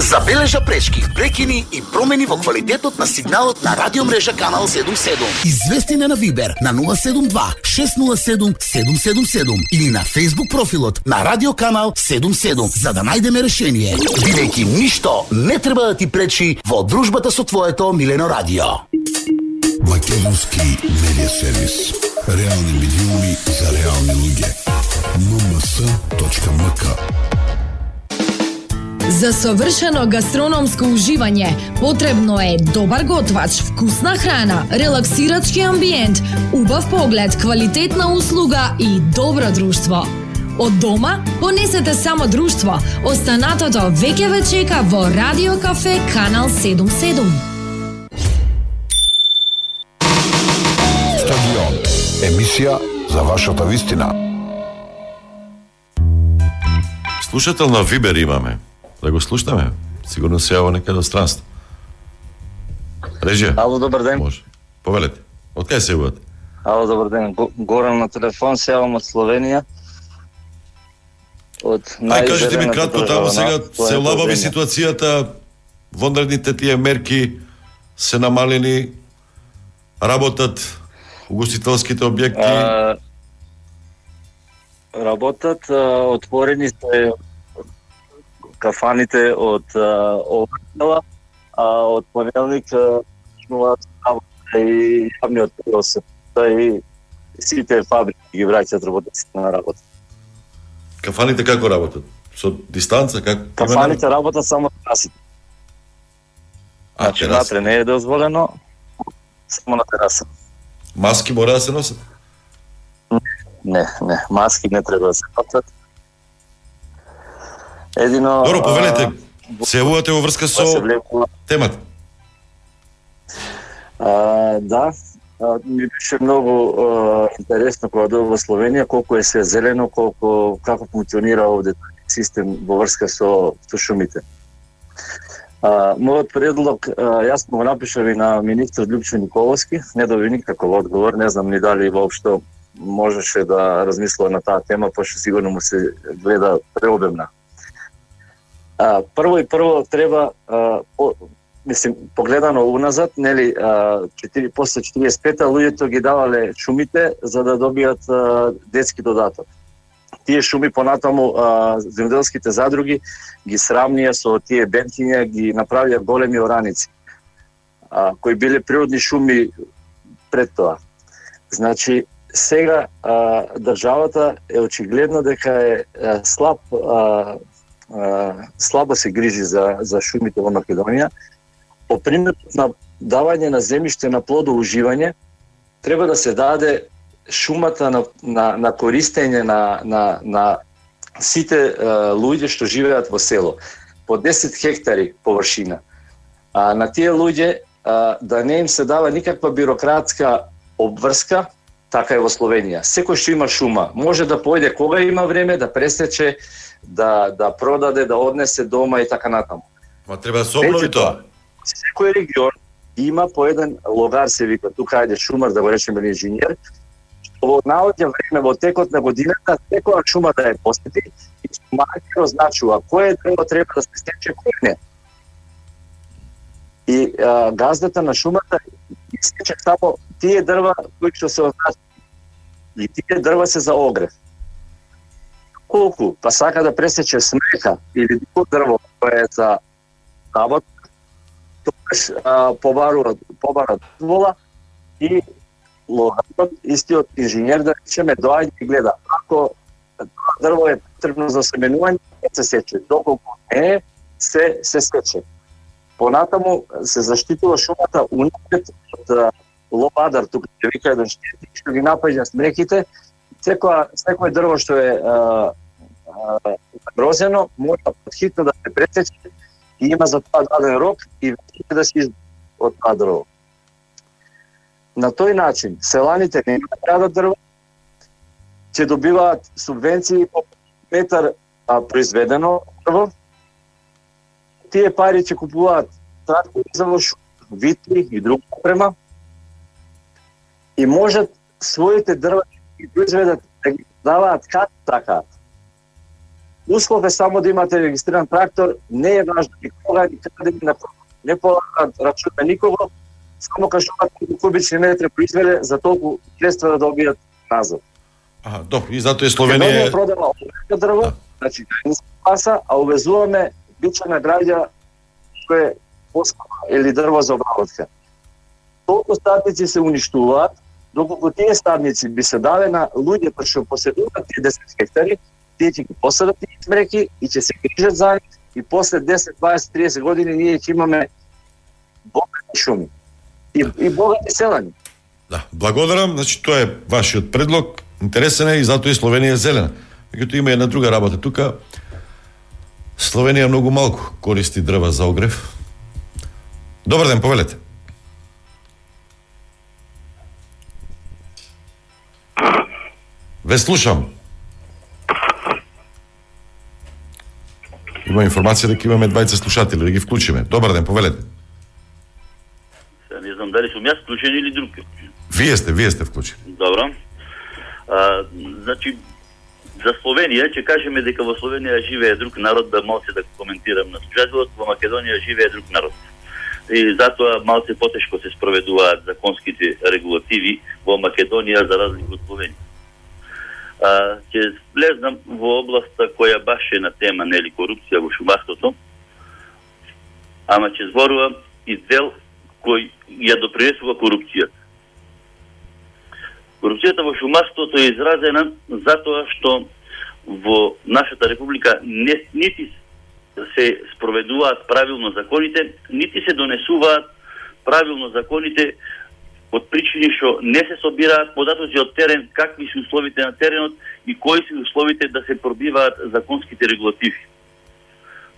Забележа пречки, прекини и промени во квалитетот на сигналот на радиомрежа Канал 77. Извести на Вибер на 072 607 777 или на Facebook профилот на Радио Канал 77 за да најдеме решение. Бидејќи ништо не треба да ти пречи во дружбата со твоето Милено Радио. Македонски медиа сервис. Реални медиуми за реални луѓе. mms.mk За совршено гастрономско уживање потребно е добар готвач, вкусна храна, релаксирачки амбиент, убав поглед, квалитетна услуга и добро друштво. Од дома понесете само друштво. Останатото веќе ве чека во Радио Кафе Канал 77. Стадион. Емисија за вашата вистина. Слушател на Вибер имаме. Да го слушнеме. Сигурно се јава некаде од странство. Режија. Ало, добар ден. Може. Повелете. Од кај се јавувате? Ало, добар ден. Го- Горан на телефон, се јавам од Словенија. Од Ај кажете ми кратко таму сега се лабави ситуацијата, вонредните тие мерки се намалени, работат угостителските објекти. А, работат, а, отворени се кафаните од оваа недела, а од понеделник почнуваат работа и јавниот превоз и сите фабрики ги враќаат работниците на работа. Кафаните како работат? Со дистанца како? Кафаните работат само терасите. А, Значи, тераса. натре не е дозволено, само на тераса. Маски мора да се носат? Не, не, маски не треба да се носат. Едино... Добро, повелете. Се јавувате во врска со темата. А, да, а, ми беше многу а, интересно кога дојдов во Словенија колку е се зелено, колку како функционира овде систем во врска со, со шумите. А, мојот предлог, а, јас му го напишав и на министр Љупчо Николовски, не доби никаков одговор, не знам ни дали воопшто можеше да размислува на таа тема, пошто сигурно му се гледа преобемна. А, прво и прво треба а, по, мислим погледано уназад, нели, а, 4 после 45-та луѓето ги давале шумите за да добијат а, детски додаток. Тие шуми понатаму а, земјоделските задруги ги срамнија со тие бенкиња, ги направија големи ораници, а, кои биле природни шуми пред тоа. Значи, сега а, државата е очигледно дека е а, слаб а, слабо се грижи за за шумите во Македонија. По примерот на давање на земјиште на плодоуживање треба да се даде шумата на на, на користење на на на сите е, луѓе што живеат во село по 10 хектари површина. А на тие луѓе а, да не им се дава никаква бирократска обврска, така е во Словенија. Секој што има шума може да појде кога има време да пресече, да да продаде, да однесе дома и така натаму. Ма треба да се обнови тоа. Секој регион има по еден логар се вика, тука ајде шумар да го речеме инженер, што во наоѓа време во текот на годината секоја шума да ја посети и маркер означува кое дрво треба да се сече, кое не. И а, газдата на шумата сече само тие дрва кои што се означува. И тие дрва се за огрев. Колку па сака да пресече смека или друго дрво кое е за работа, тогаш побарува побара дозвола и логарот, истиот инженер да речеме доаѓа и гледа ако тоа дрво е потребно за семенување, не се сече. Доколку не е, се се сече. Понатаму се заштитува шумата унапред од лобадар, тука ќе вика еден штетник што ги напаѓа смреките. Секоја секој дрво што е а, а, грозено мора подхитно да се пресече и има за тоа даден рок и веќе да се изби од тоа дрво. На тој начин селаните не да дрво, ќе добиваат субвенции по метар а, произведено дрво. Тие пари ќе купуваат трактори за вошу, витри и друга опрема и можат своите дрва ги произведат да ги даваат како такаат. Услов е само да имате регистриран трактор, не е важно ни кога, ни каде, ни на. Не полагаат рачун на никого, само кажуваат колку кубични метри произвеле за толку средства да добијат назад. Аха, добро, и затоа и Словенија Словенија продава овој дрво, да. значи се паса, а увезуваме бичена граѓа што е поскапа или дрво за обработка. Толку стадници се уништуваат, доколку тие стадници би се дале на луѓето што поседуваат тие 10 хектари, тие ќе ги посадат тие смреки и ќе се грижат за нив и после 10, 20, 30 години ние ќе имаме богати шуми и, и богати селани. Да, благодарам. Значи тоа е вашиот предлог. Интересен е и затоа и Словенија е зелена. Меѓутоа има една друга работа тука. Словенија многу малку користи дрва за огрев. Добар ден, повелете. Ве слушам. Има информација дека имаме двајца слушатели, да ги вклучиме. Добар ден, повелете. Сега не знам дали сум јас вклучен или друг. Вие сте, вие сте вклучени. Добро. А, значи, за Словенија, ќе кажеме дека во Словенија живее друг народ, да малце да коментирам на слушателот, во Македонија живее друг народ. И затоа малце потешко се спроведуваат законските регулативи во Македонија за разлика од Словенија. А, ќе влезнам во областа која баш е на тема нели корупција во шумарството, ама ќе зборувам и дел кој ја допринесува корупцијата. Корупцијата во шумарството е изразена затоа што во нашата република не, нити се спроведуваат правилно законите, нити се донесуваат правилно законите од причини што не се собираат податоци од терен, какви се условите на теренот и кои се условите да се пробиваат законските регулативи.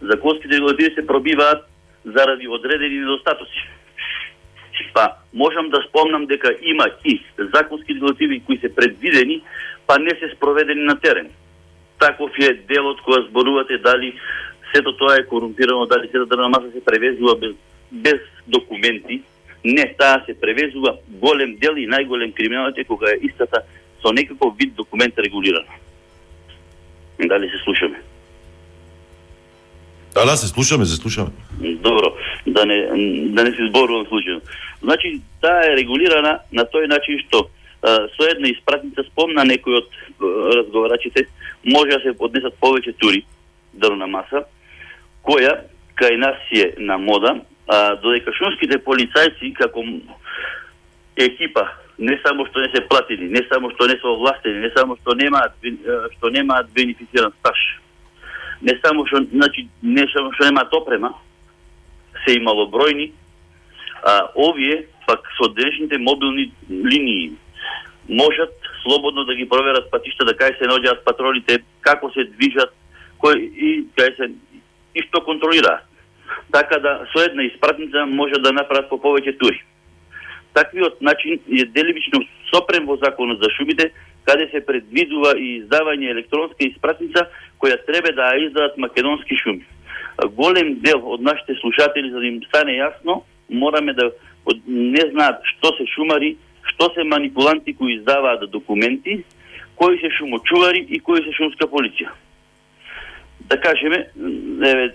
Законските регулативи се пробиваат заради одредени недостатоци Па, можам да спомнам дека има и законски регулативи кои се предвидени, па не се спроведени на терен. Таков е делот која зборувате дали сето тоа е корумпирано, дали сето дрвна маса се превезува без, без документи. Не, таа се превезува голем дел и најголем криминалот е кога е истата со некаков вид документ регулирана. Дали се слушаме? Да, да, се слушаме, се слушаме. Добро, да не, да не се зборувам случајно. Значи, таа е регулирана на тој начин што а, со една испратница спомна некој од а, разговарачите, може да се поднесат повеќе тури дрвна маса, која кај нас е на мода, а, додека шумските полицајци како екипа не само што не се платени, не само што не се овластени, не само што немаат што немаат бенефициран стаж, не само што значи не само што немаат опрема, се имало бројни, а овие пак со денешните мобилни линии можат слободно да ги проверат патишта да кај се наоѓаат патролите, како се движат, кој и кај се и што контролираат. Така да со една испратница може да направат по повеќе тури. Таквиот начин е делимично сопрем во законот за шумите, каде се предвидува и издавање електронска испратница која треба да ја издадат македонски шуми. Голем дел од нашите слушатели, за да им стане јасно, мораме да не знаат што се шумари, што се манипуланти кои издаваат документи, кои се шумочувари и кои се шумска полиција. Да кажеме, еве,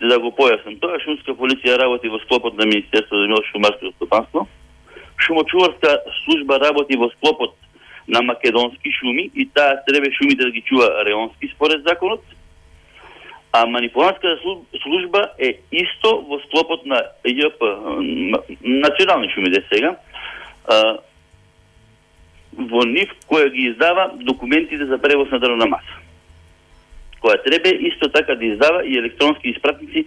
да го појаснам тоа, шумска полиција работи во склопот на Министерството за шумарско стопанство, шумочуварска служба работи во склопот на македонски шуми и таа треба шумите да ги чува реонски според законот, а манипулантската служба е исто во склопот на ЈП, национални шумите сега, а, во нив која ги издава документите за превоз на дрвна маса. Која треба исто така да издава и електронски испратници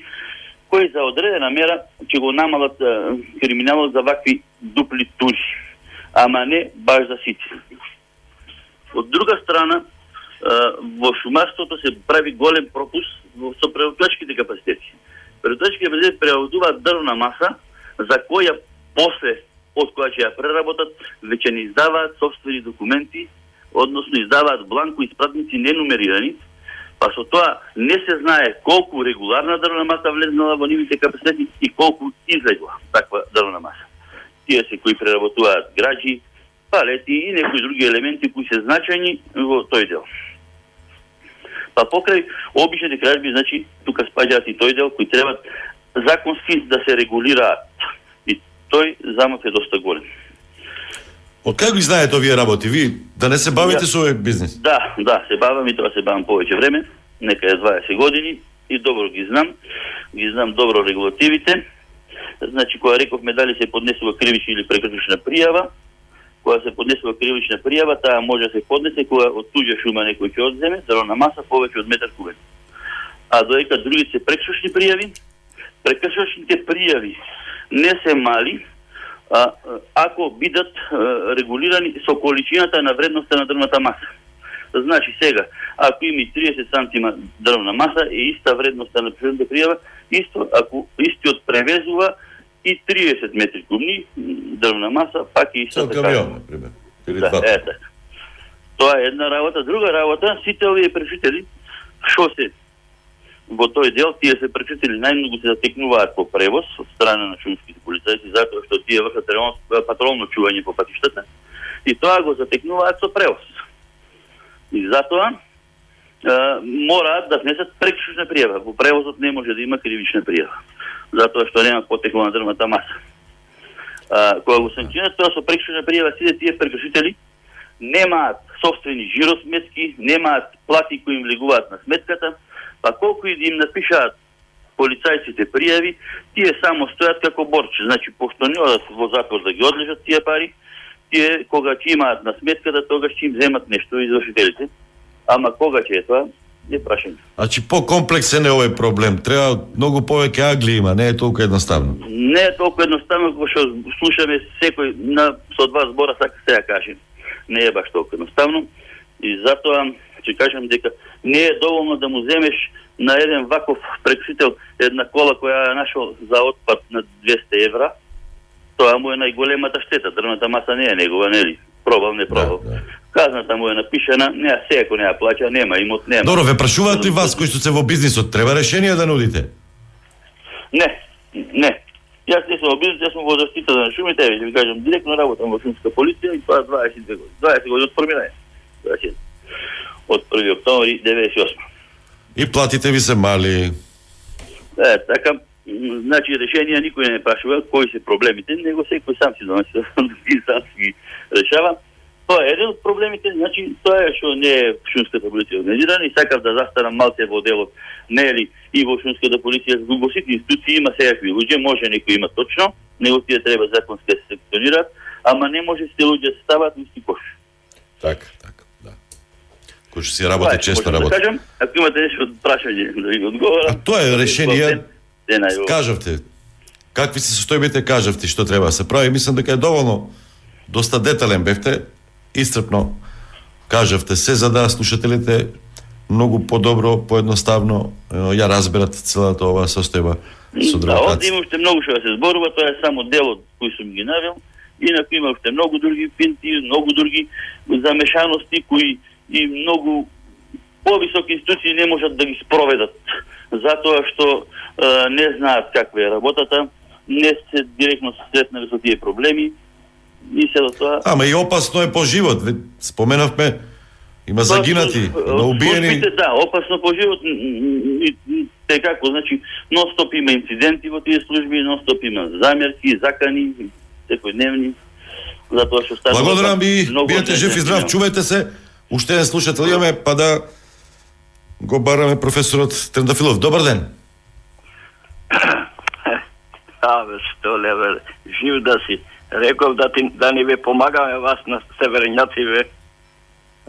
кои за одредена мера ќе го намалат а, криминалот за вакви дупли тури, ама не баш за сите. Од друга страна, во шумарството се прави голем пропуст со преработувачките капацитети. Преработувачките капацитети преводуваат дрвна маса за која после од која ќе ја преработат, веќе не издаваат собствени документи, односно издаваат бланко испратници ненумерирани, па со тоа не се знае колку регуларна дрвна маса влезнала во нивните капацитети и колку излегла таква дрвна маса. Тие се кои преработуваат граđи, палети и некои други елементи кои се значајни во тој дел. Па покрај обичните кражби, значи, тука спаѓаат и тој дел кој треба законски да се регулираат. И тој замок е доста голем. Од кај ги знаете овие работи? Ви да не се бавите со овој бизнес? Да, да, се бавам и тоа се бавам повеќе време, нека е 20 години и добро ги знам. Ги знам добро регулативите. Значи, кога рековме дали се поднесува кривична или прекршна пријава, кога се поднесува кривична пријава, таа може да се поднесе кога од туѓа шума некој ќе одземе, на маса повеќе од метар кубен. А доека други се прекршни пријави, прекршните пријави не се мали, а, ако бидат а, регулирани со количината на вредноста на дрвната маса. Значи сега, ако има 30 сантима дрвна маса, е иста вредноста на природната пријава, исто ако истиот превезува и 30 метри кубни дрвна маса, пак и исто така. камион, например. Или да, е така. Тоа е една работа. Друга работа, сите овие пречители, што се во тој дел, тие се пречистили најмногу се затекнуваат по превоз од страна на шумските полицајци, затоа што тие вршат патролно чување по патиштата и тоа го затекнуваат со превоз. И затоа е, мораат да внесат прекшучна пријава. Во превозот не може да има кривична пријава. Затоа што нема потекло на дрвната маса. А, кога го санкционат тоа со прекшучна пријава, сите тие прекршители немаат собствени жиросметки, немаат плати кои им влегуваат на сметката, па колку и да им напишаат полицајците пријави, тие само стојат како борче. Значи, пошто не одат во затвор да ги одлежат тие пари, тие кога ќе имаат на сметката, тогаш ќе им земат нешто извршителите. Ама кога ќе е тоа, е прашање. Значи по-комплексен е овој проблем. Треба многу повеќе агли има, не е толку едноставно. Не е толку едноставно кога што слушаме секој на со два збора сака се ја кажем. Не е баш толку едноставно и затоа ќе кажам дека не е доволно да му земеш на еден ваков прекусител една кола која ја нашол за отпад на 200 евра. Тоа му е најголемата штета. Дрвната маса не е негова, нели? Пробал, не пробал. Да, да. Казната му е напишана, не, се ако не ја плаќа, нема, имот нема. Добро, ве прашуваат ли вас кои што се во бизнисот, треба решение да нудите? Не, не. Јас не сум во бизнис, јас сум во заштита на шумите, ви кажам, директно работам во шумска полиција и тоа 22 години. 20 години од формирање. Од 1 октомври 98. И платите ви се мали. Е, така, значи решенија никој не прашува кои се проблемите, него секој сам си доноси и сам си ги решава. Тоа е еден од проблемите, значи тоа е што не е шумската полиција организирана и сакав да застарам малце во делот, не е ли и во шумската полиција во сите институции има секакви луѓе, може некои има точно, него тие треба законски да се секционираат, ама не може сите луѓе да се стават на исти кош. Така, така. Кој што си работи, често Да работи. кажам, ако имате нешто прашање да ви одговорам. А тоа е решение. Кажавте. Какви се состојбите кажавте што треба да се прави. Мислам дека е доволно доста детален бевте, истрпно кажавте се за да слушателите многу подобро, поедноставно ја разберат целата оваа состојба со Да, овде има уште многу што да се зборува, тоа е само дел од кој сум ги навел. Инаку има уште многу други пинти, многу други замешаности кои и многу повисоки институции не можат да ги спроведат затоа што е, не знаат каква е работата, не се директно сретнали со тие проблеми и се до тоа Ама и опасно е по живот. Споменавме има загинати, има убиени. службите, Да, опасно по живот. и- и како, значи, нон-стоп има инциденти во тие служби, нон-стоп има замерки, закани, секојдневни. Затоа што. Благодарам ви, биете жив и здрав, чувајте се. Уште еден слушател имаме, па да го бараме професорот Трендафилов. Добар ден. Абе, што леве, жив да си. Реков да, ти, да ни ве помагаме вас на северњаци, ве.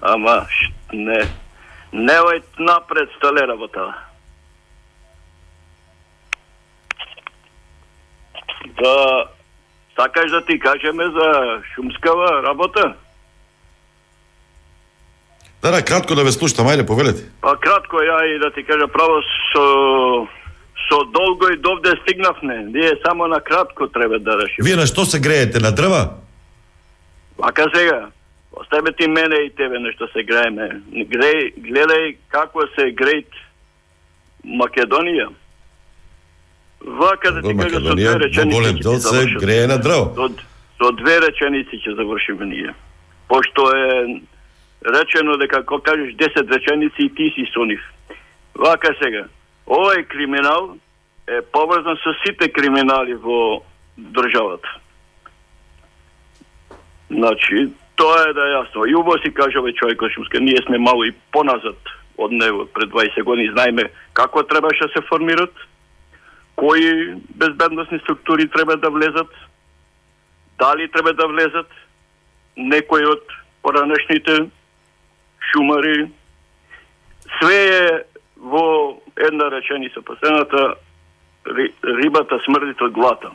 Ама, ш, не. Невој напред столе работава. Да, сакаш да ти кажеме за шумскава работа? Да, да, кратко да ве слушам, ајде, повелете. Па кратко ја и да ти кажа право со со долго и довде стигнавме. Ние само на кратко треба да решиме. Вие на што се греете? На дрва? Вака сега, остави ти мене и тебе нешто се грееме. Греј, гледај како се грејт Македонија. Вака да ти кажа со две реченици голем дел се грее на дрво. Со, со две реченици ќе завршиме ние. Пошто е речено дека кога кажеш 10 реченици и ти си со нив. Вака сега, овој криминал е поврзан со сите криминали во државата. Значи, тоа е да е јасно. И убаво си кажа овој човек Шумска, ние сме мало и поназад од него пред 20 години, знаеме како требаше да се формират, кои безбедносни структури треба да влезат, дали треба да влезат, некои од поранешните шумари. Све е во една реченица. Последната рибата смрдит од глата.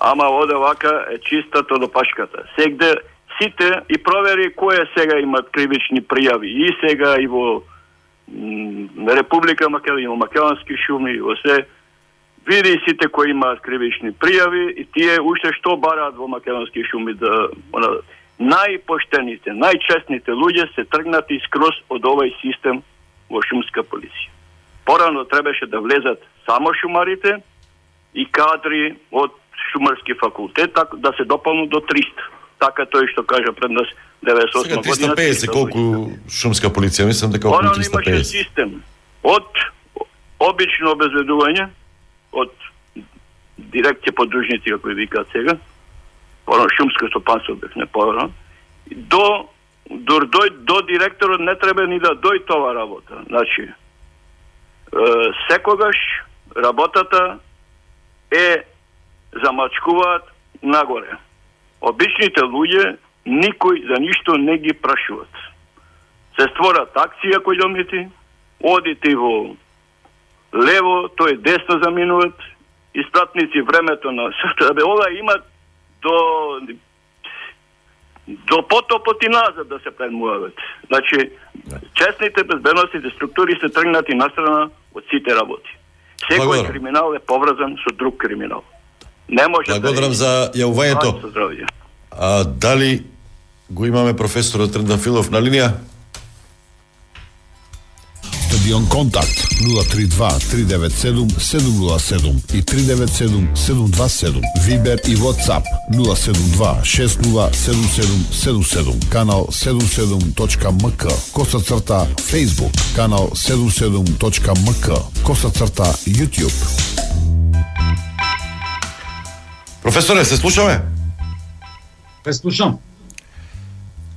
Ама оде вака е чистата до пашката. Сегде сите и провери кое сега имат кривични пријави. И сега и во м, Република Македонија, во македонски шуми, во се види сите кои имаат кривични пријави и тие уште што бараат во македонски шуми да најпоштените, најчестните луѓе се тргнати скроз од овој систем во шумска полиција. Порано требаше да влезат само шумарите и кадри од шумарски факултет, така да се допълнат до 300. Така тој што кажа пред нас 98 Сега година. 350 колку шумска полиција, мислам дека околу Она имаше 350. систем од обично обезбедување, од дирекција подружници, како ја викаат сега, порано шумско стопанство бевме порано, до до, до, до директорот не треба ни да дој тоа работа. Значи, е, секогаш работата е замачкуваат нагоре. Обичните луѓе никој за ништо не ги прашуваат. Се створат акција кои домити, одите во лево, тој десно заминуваат, испратници времето на да бе ова има до до потопот и назад да се предмуват. Значи, честните безбедностните структури се тргнати настрана од сите работи. Секој Благодарам. криминал е поврзан со друг криминал. Не може Благодарам да за јавувањето. А дали го имаме професорот Трендафилов на линија? Стадион Контакт 032 397 707 и 397 727. Вибер и WhatsApp 072 607777. Канал 77.мк. Коса црта Facebook. Канал 77.мк. Коса црта YouTube. Професоре, се слушаме? Ве слушам.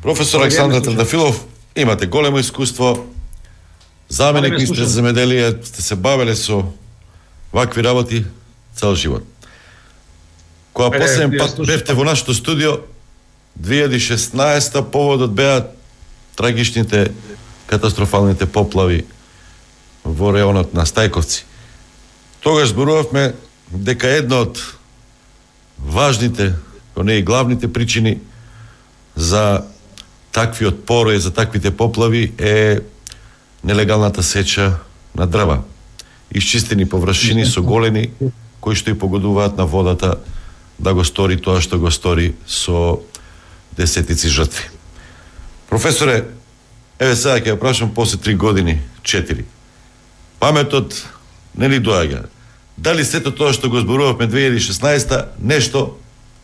Професор Александр. Трендафилов, имате големо искуство. Заменик министр за земеделие, сте се бавеле со вакви работи цел живот. Кога Е, последен пат слушам. бевте во нашето студио, 2016 поводот беа трагичните катастрофалните поплави во реонот на Стајковци. Тогаш зборувавме дека една од важните, не и главните причини за таквиот порој, за таквите поплави е нелегалната сеча на дрва. Исчистени површини со голени кои што и погодуваат на водата да го стори тоа што го стори со десетици жртви. Професоре, еве сега ќе ја прашам после три години, четири. Паметот не ли доаѓа. Дали сето тоа што го зборувавме 2016 нешто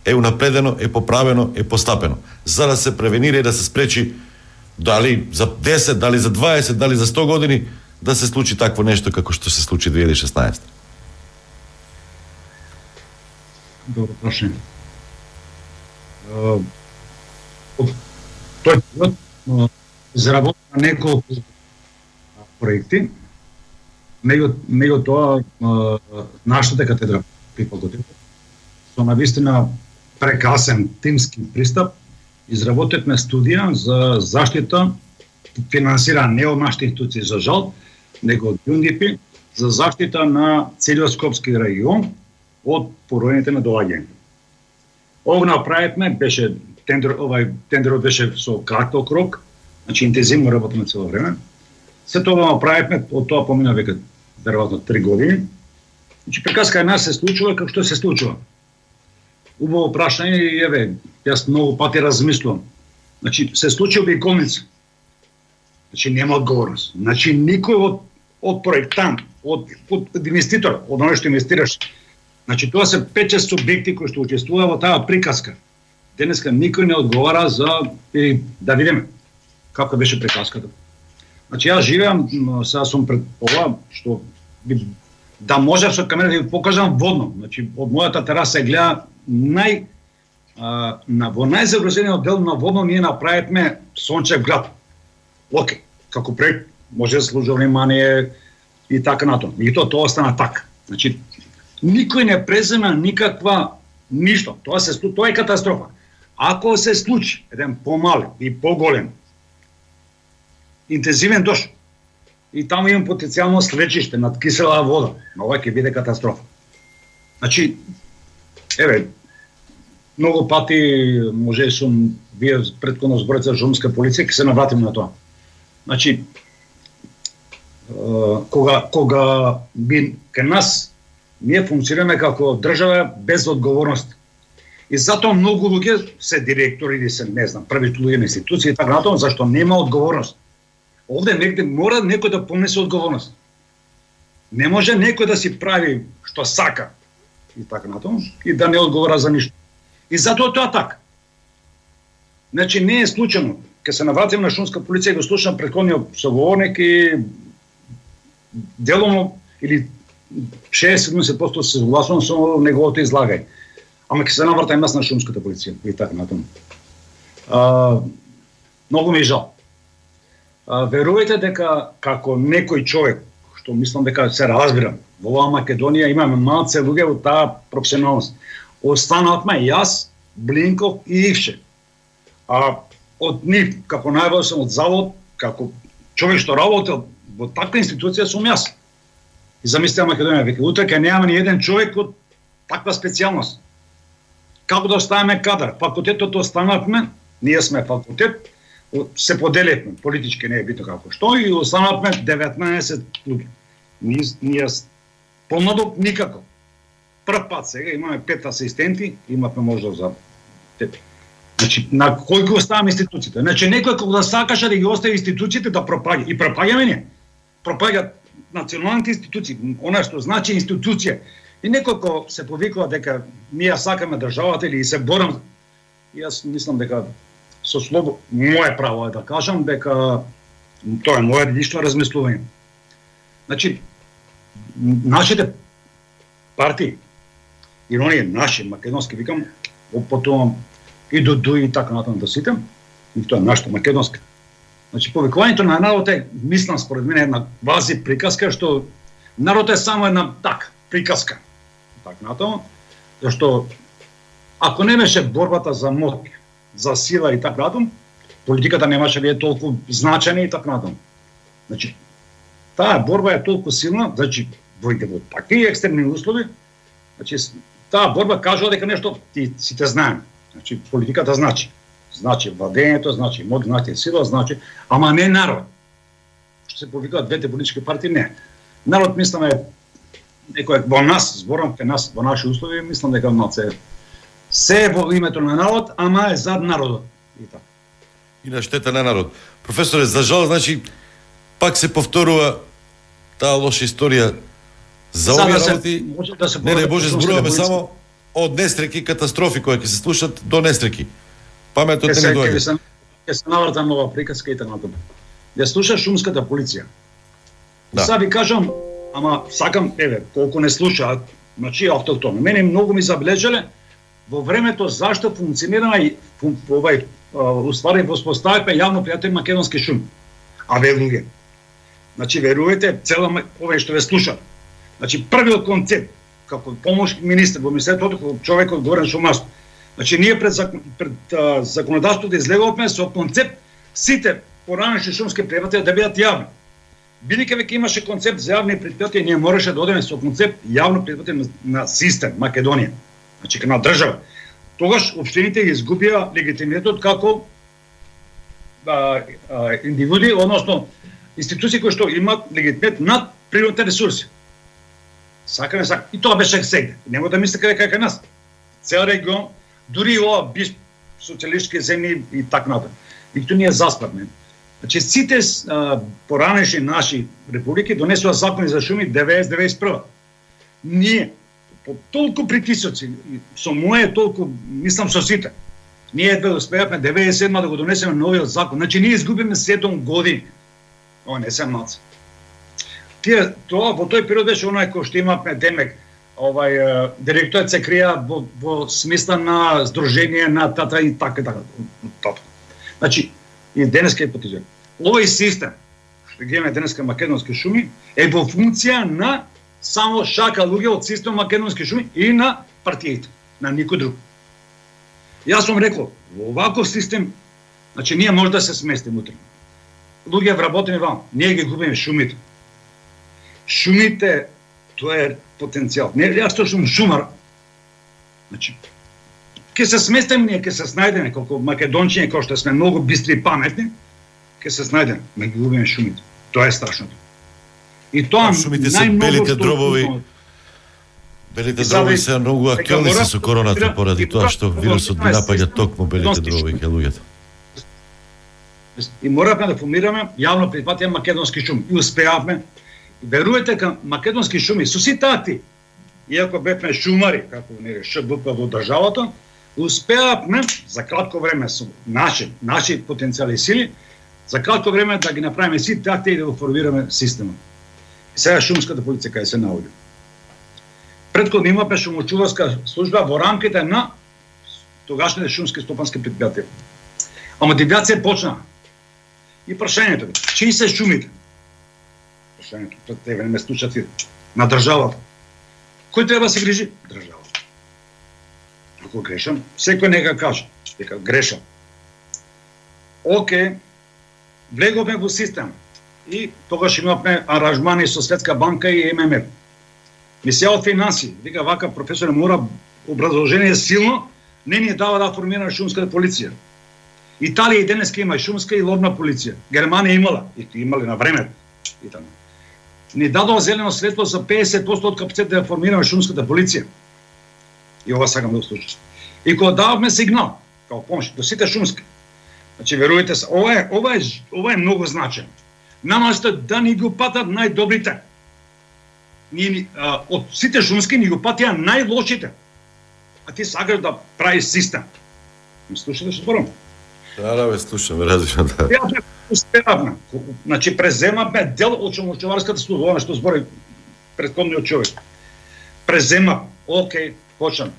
е унапредено, е поправено, е постапено, за да се превенира и да се спречи дали за 10, дали за 20, дали за 100 години да се случи такво нешто како што се случи 2016. Добро прашање. Тој период е, неколку проекти. Меѓу меѓу тоа нашата катедра при факултетот со навистина прекасен тимски пристап изработивме студија за заштита финансиран не од нашите институции за жал, него од ЮНДП за заштита на целиот Скопски регион од поројните на доаѓање. Ова направивме, беше тендер, овај тендерот беше со краток рок, значи интензивно работиме цело време. Се тоа направивме, од тоа помина веќе веројатно 3 години. Значи приказка една се случува како што се случува. Убаво прашање и еве, јас многу пати размислувам. Значи се случи обиколница. Значи нема одговорност. Значи никој од од проектант, од, од, од инвеститор, од оној што инвестираш. Значи тоа се 5-6 субјекти кои што учествува во таа приказка. Денеска никој не одговара за и да видиме како беше приказката. Значи јас живеам, сега сум пред ова што би, да можев со камера да ви покажам водно. Значи од мојата тераса гледа нај а, на во најзагрозениот дел на водно ние направивме Сончев град. Океј, како проект може да служи внимание и така натаму. И тоа тоа остана така. Значи никој не презема никаква ништо. Тоа се тоа е катастрофа. Ако се случи еден помален и поголем интензивен дош и таму имам потенцијално слечиште над кисела вода, но ова ќе биде катастрофа. Значи, еве, многу пати може сум вие предходно зборите за жумска полиција, ќе се навратим на тоа. Значи, кога кога би кај нас ние функционираме како држава без одговорност. И затоа многу луѓе се директори или се, не знам, првите луѓе на институции и така натаму, зашто нема одговорност. Овде негде мора некој да понесе одговорност. Не може некој да си прави што сака. и така натаму, и да не одговара за ништо. И затоа тоа така. Значи не е случајно. Ке се навратим на шумска полиција, го слушам предходниот соговорник и деломо или 60-70% се согласувам со неговото излагање. Ама ќе се навратам јас на шумската полиција и така натаму. А, многу ми е жал верувате верувајте дека како некој човек, што мислам дека се разбирам, во оваа Македонија имаме малце луѓе во таа професионалност. Останавме јас, Блинков и Ивше. А од нив, како најважен од завод, како човек што работел во таква институција сум јас. И замислете Македонија, веќе утре ќе нема ни еден човек од таква специјалност. Како да оставиме кадар? Факултетот останавме, ние сме факултет, се поделивме, политички не е битно како што, и останавме 19 луѓе. Ние, ние помладок никако. Прв пат сега имаме пет асистенти, имавме можда за Значи, на кој го оставаме институциите? Значи, некој кога да сакаше да ги остави институциите да пропаѓа. И пропаѓаме ние. Пропаѓа националните институции, она што значи институција. И некој кој се повикува дека ние сакаме државата или се борам, јас мислам дека со слово мое право е да кажам дека тоа е мое лично размислување. Значи, нашите партии, и оние наши, македонски, викам, потоа и до ду и така натаму да сите, и тоа е нашата македонска. Значи, повикувањето на народот е, мислам според мене, една вази приказка, што народот е само една так, приказка. Така натаму, зашто ако не беше борбата за моќ, за сила и така натаму, политиката немаше да е толку значена и така натаму. Значи, таа борба е толку силна, значи, во, во такви екстремни услови, значи, таа борба кажува дека нешто ти сите знаеме. Значи, политиката значи. Значи владењето, значи мод, значи сила, значи, ама не народ. Што се повикуваат двете политички партии, не. Народ, мисламе, некој во нас, зборам кај нас, во наши услови, мислам дека малце се е во името на народ, ама е зад народот. И така. И на штета на народ. Професоре, за жал, значи, пак се повторува таа лоша историја за овие работи. Да се не, не, Боже, зборуваме полиција. само од нестреки, катастрофи кои ќе се слушат до нестреки. Паметот не се, ми ќе доаѓа. се, ќе се навратам на оваа приказка и така натаму. Ја слуша шумската полиција. Да. Да. Сега ви кажам, ама сакам, еве, колку не слушаат, значи автохтони. Мене многу ми забележале во времето зашто функционира и фун, овај устварен уствари воспоставивме јавно пријател македонски шум. А ве луѓе. Значи верувате цела ма- овој што ве слушам, Значи првиот концепт како помош министр во министерството како одговорен Горан Шумарски. Значи ние пред, закон, пред а, законодавството да излеговме со концепт сите поранешни шумски предпријатија да бидат јавни. Бидејќи веќе имаше концепт за јавни предпријатија, ние мораше да одеме со концепт јавно предпријатие на, на систем Македонија. Значи на држава. Тогаш општините ги изгубија легитимитетот како а, а, индивиди, односно институции кои што имаат легитимитет над природните ресурси. Сака не сака. И тоа беше сегде. Нема да мислите дека кај нас. Цел регион, дури и ова биш социалистички земји и так натаму. И тоа ние заспавме. Значи сите а, поранешни наши републики донесува закони за шуми 90-91. Ние по толку притисоци, со мое толку, мислам со сите, ние едва да успеавме 97 да го донесеме новиот закон. Значи ние изгубиме 7 години. О, не се малце. Тие тоа во тој период беше оној кој што имавме демек овај директорот се крија во, во смисла на здружение на тата и така и така. Тата. Значи и денеска е потизен. Овој систем што ги имаме денеска македонски шуми е во функција на само шака луѓе од систем македонски шуми и на партиите, на никој друг. Јас сум рекол, во оваков систем, значи ние може да се сместиме утре. Луѓе вработени вам, ние ги губиме шумите. Шумите, тоа е потенцијал. Не, јас што сум шумар, значи, ќе се сместиме ние, ќе се снајдеме, колку македончиња, кој што сме многу бистри и паметни, ќе се снајдеме, ме ги губиме шумите. Тоа е страшното. И тоа шумите се белите дробови. Белите дробови ви- се многу актуелни се со короната поради тоа што вирусот ги напаѓа токму белите дробови кај луѓето. и моравме да формираме јавно прифатија македонски шум. И успеавме. Верувате кај македонски шуми, со сите акти, иако бевме шумари, како нели ШБП во државата, успеавме за кратко време со наши, наши потенцијали сили, за кратко време да ги направиме сите акти и да го формираме системот. Сега шумската полиција кај се наоѓа. Предходно имаме шумочуварска служба во рамките на тогашните шумски стопански предпријатија. Ама дивјација почна. И прашањето чии се шумите? Прашањето пред тебе не ме слушат на државата. Кој треба да се грижи? Државата. Ако грешам, секој нека каже дека грешам. Оке, влеговме во систем и тогаш имавме аранжмани со Светска банка и ММФ. Мисија финанси, вика вака професор мора образложение силно, не ни дава да формира шумската полиција. Италија и денеска има шумска и лобна полиција. Германија имала, и имале на време. И таму. Ни дадоа зелено светло за 50% од капацитет да формираме шумската полиција. И ова сакам да го. И кога дававме сигнал, као помош, до сите шумски, значи верувате се, ова е, ова е, ова е многу значено. Намасто да ни го патат најдобрите. Ни, а, од сите шумски ни го патија најлошите. А ти сакаш да правиш систем. Ми слушате што зборам? Да, да, ве слушам, разбирам, да. Ја успеавме. Значи преземавме дел од чумочуварската служба, што збори претходниот човек. Презема, окей, почнам.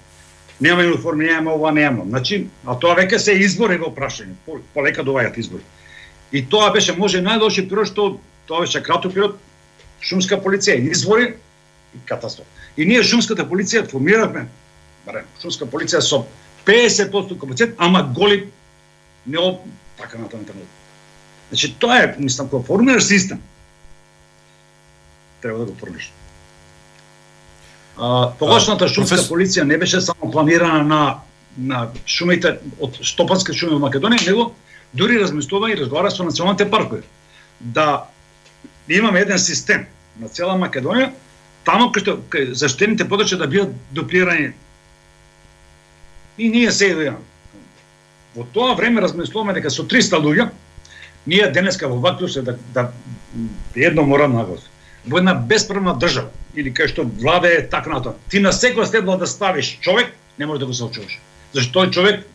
Нема униформи, нема ова, нема. Значи, а тоа веќе се избори во прашање. Полека доаѓаат избори. И тоа беше може најлоши период што тоа беше краток период шумска полиција, избори и катастрофа. И ние шумската полиција формиравме, барем, шумска полиција со 50% капацитет, ама голи не од така на тоа Значи тоа е, мислам, кога формираш систем, треба да го формираш. А, тогашната шумска профес... полиција не беше само планирана на на шумите од штопански шуми во Македонија, него дури размислува и разговара со националните паркови. Да имаме еден систем на цела Македонија, тамо кај што кај заштените подрачја да бидат дуплирани. И ние се Во тоа време размислуваме дека со 300 луѓе ние денеска во вакво се да, да едно морам наглас. Во една бесправна држава или кај што влада е така на тоа. Ти на секој следва да ставиш човек, не може да го сочуваш. Зашто тој човек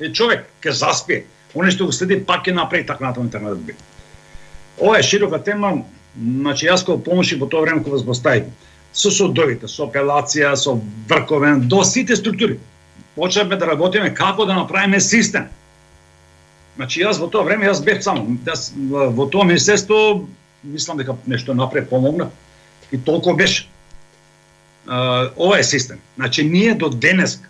е човек, ке заспие. Оне што го следи пак е напред така интернетот интернет. Ова е широка тема, значи јас кога помоши во тоа време кога вас постави со судовите, со апелација, со врковен, до сите структури почнавме да работиме како да направиме систем. Значи јас во тоа време јас бев само, јас во тоа министерство мислам дека нешто напред помогна и толку беше. ова е систем. Значи ние до денес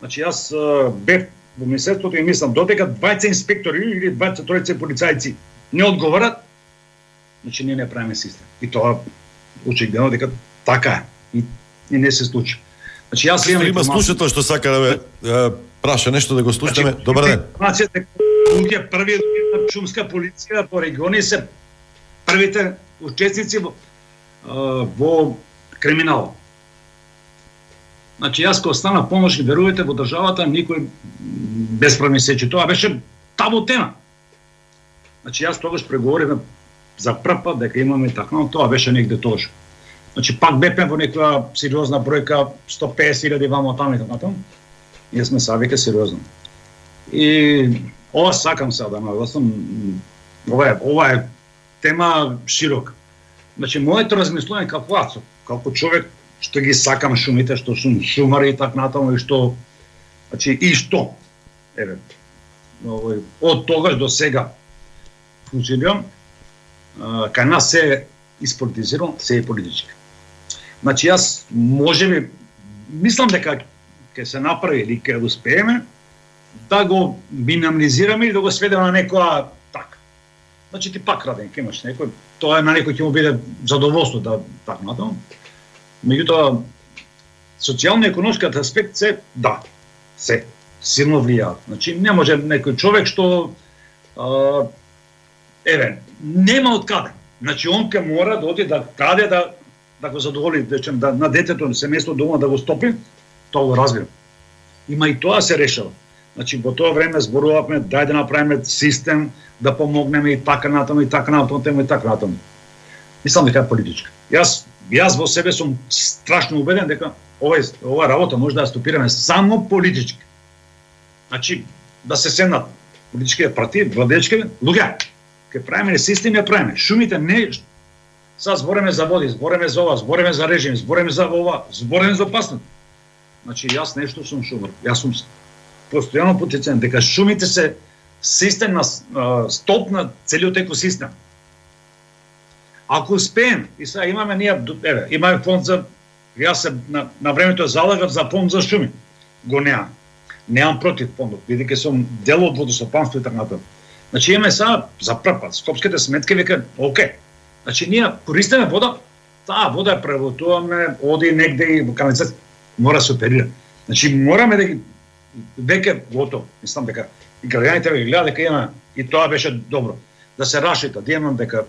значи јас бев во министерството и мислам додека 20 инспектори или 20 тројца полицајци не одговарат, значи ние не правиме систем. И тоа очигледно дека така е. И, и не се случи. Значи јас имам има слушател што сака да ме праша нешто да го слушаме. Значи, Добар ден. Информацијата луѓе први на шумска полиција по региони се првите учесници во, во криминал. Значи јас кога стана помошник верувате во државата никој бесправни сечи. Тоа беше табу тема. Значи јас тогаш преговоривме за прв пат дека имаме така, тоа беше негде тогаш Значи пак бепме во некоја сериозна бројка 150.000 вамо таму и така таму. Ние сме савеќе сериозно. И ова сакам сега да нагласам, ова е, ова е тема широка. Значи, моето размислување како аз, како човек што ги сакам шумите, што сум шумар и така натаму и што значи и што еве овој од тогаш до сега функционирам кај нас се испортизирано, се е политички. Значи јас можеби мислам дека ќе се направи или ќе успееме да го минимализираме или да го сведеме на некоја така. Значи ти пак раден, ќе имаш некој, тоа е на некој ќе му биде задоволство да така натаму. Меѓутоа социјално-економскиот аспект се да, се силно влијаат. Значи не може некој човек што а, еве нема од каде. Значи он ке мора да оди да каде да да го задоволи, да дечем, да, на детето, на семејство дома да го стопи, тоа го разбирам. Има и тоа се решава. Значи, во тоа време зборувавме, дај да направиме систем, да помогнеме и така натаму, и така натаму, и така натаму. Мислам дека да е политичка. Јас Јас во себе сум страшно убеден дека овај ова работа може да ја стопираме само политички. Значи да се седнат политичките партии, владечки луѓе, ќе правиме систем ја правиме. Шумите не Са збореме за води, збореме за ова, збореме за режим, збореме за ова, збореме за опасност. Значи јас нешто сум шумар. Јас сум постојано потицен дека шумите се систем на столб на целиот екосистем. Ако успеем, и сега имаме ние, еве, имаме фонд за, јас се на, на времето залагав за фонд за шуми. Го неам. Неам против фондот, бидејќи сум дел од водостопанство и така натаму. Значи имаме сега за прв пат, скопските сметки вика, оке, Значи, ние користиме вода, таа вода ја превотуваме, оди негде и во канализација, мора се оперира. Значи, мораме да ги веќе готово. Мислам дека и граѓаните ги гледа дека има и тоа беше добро. Да се рашита, да имам дека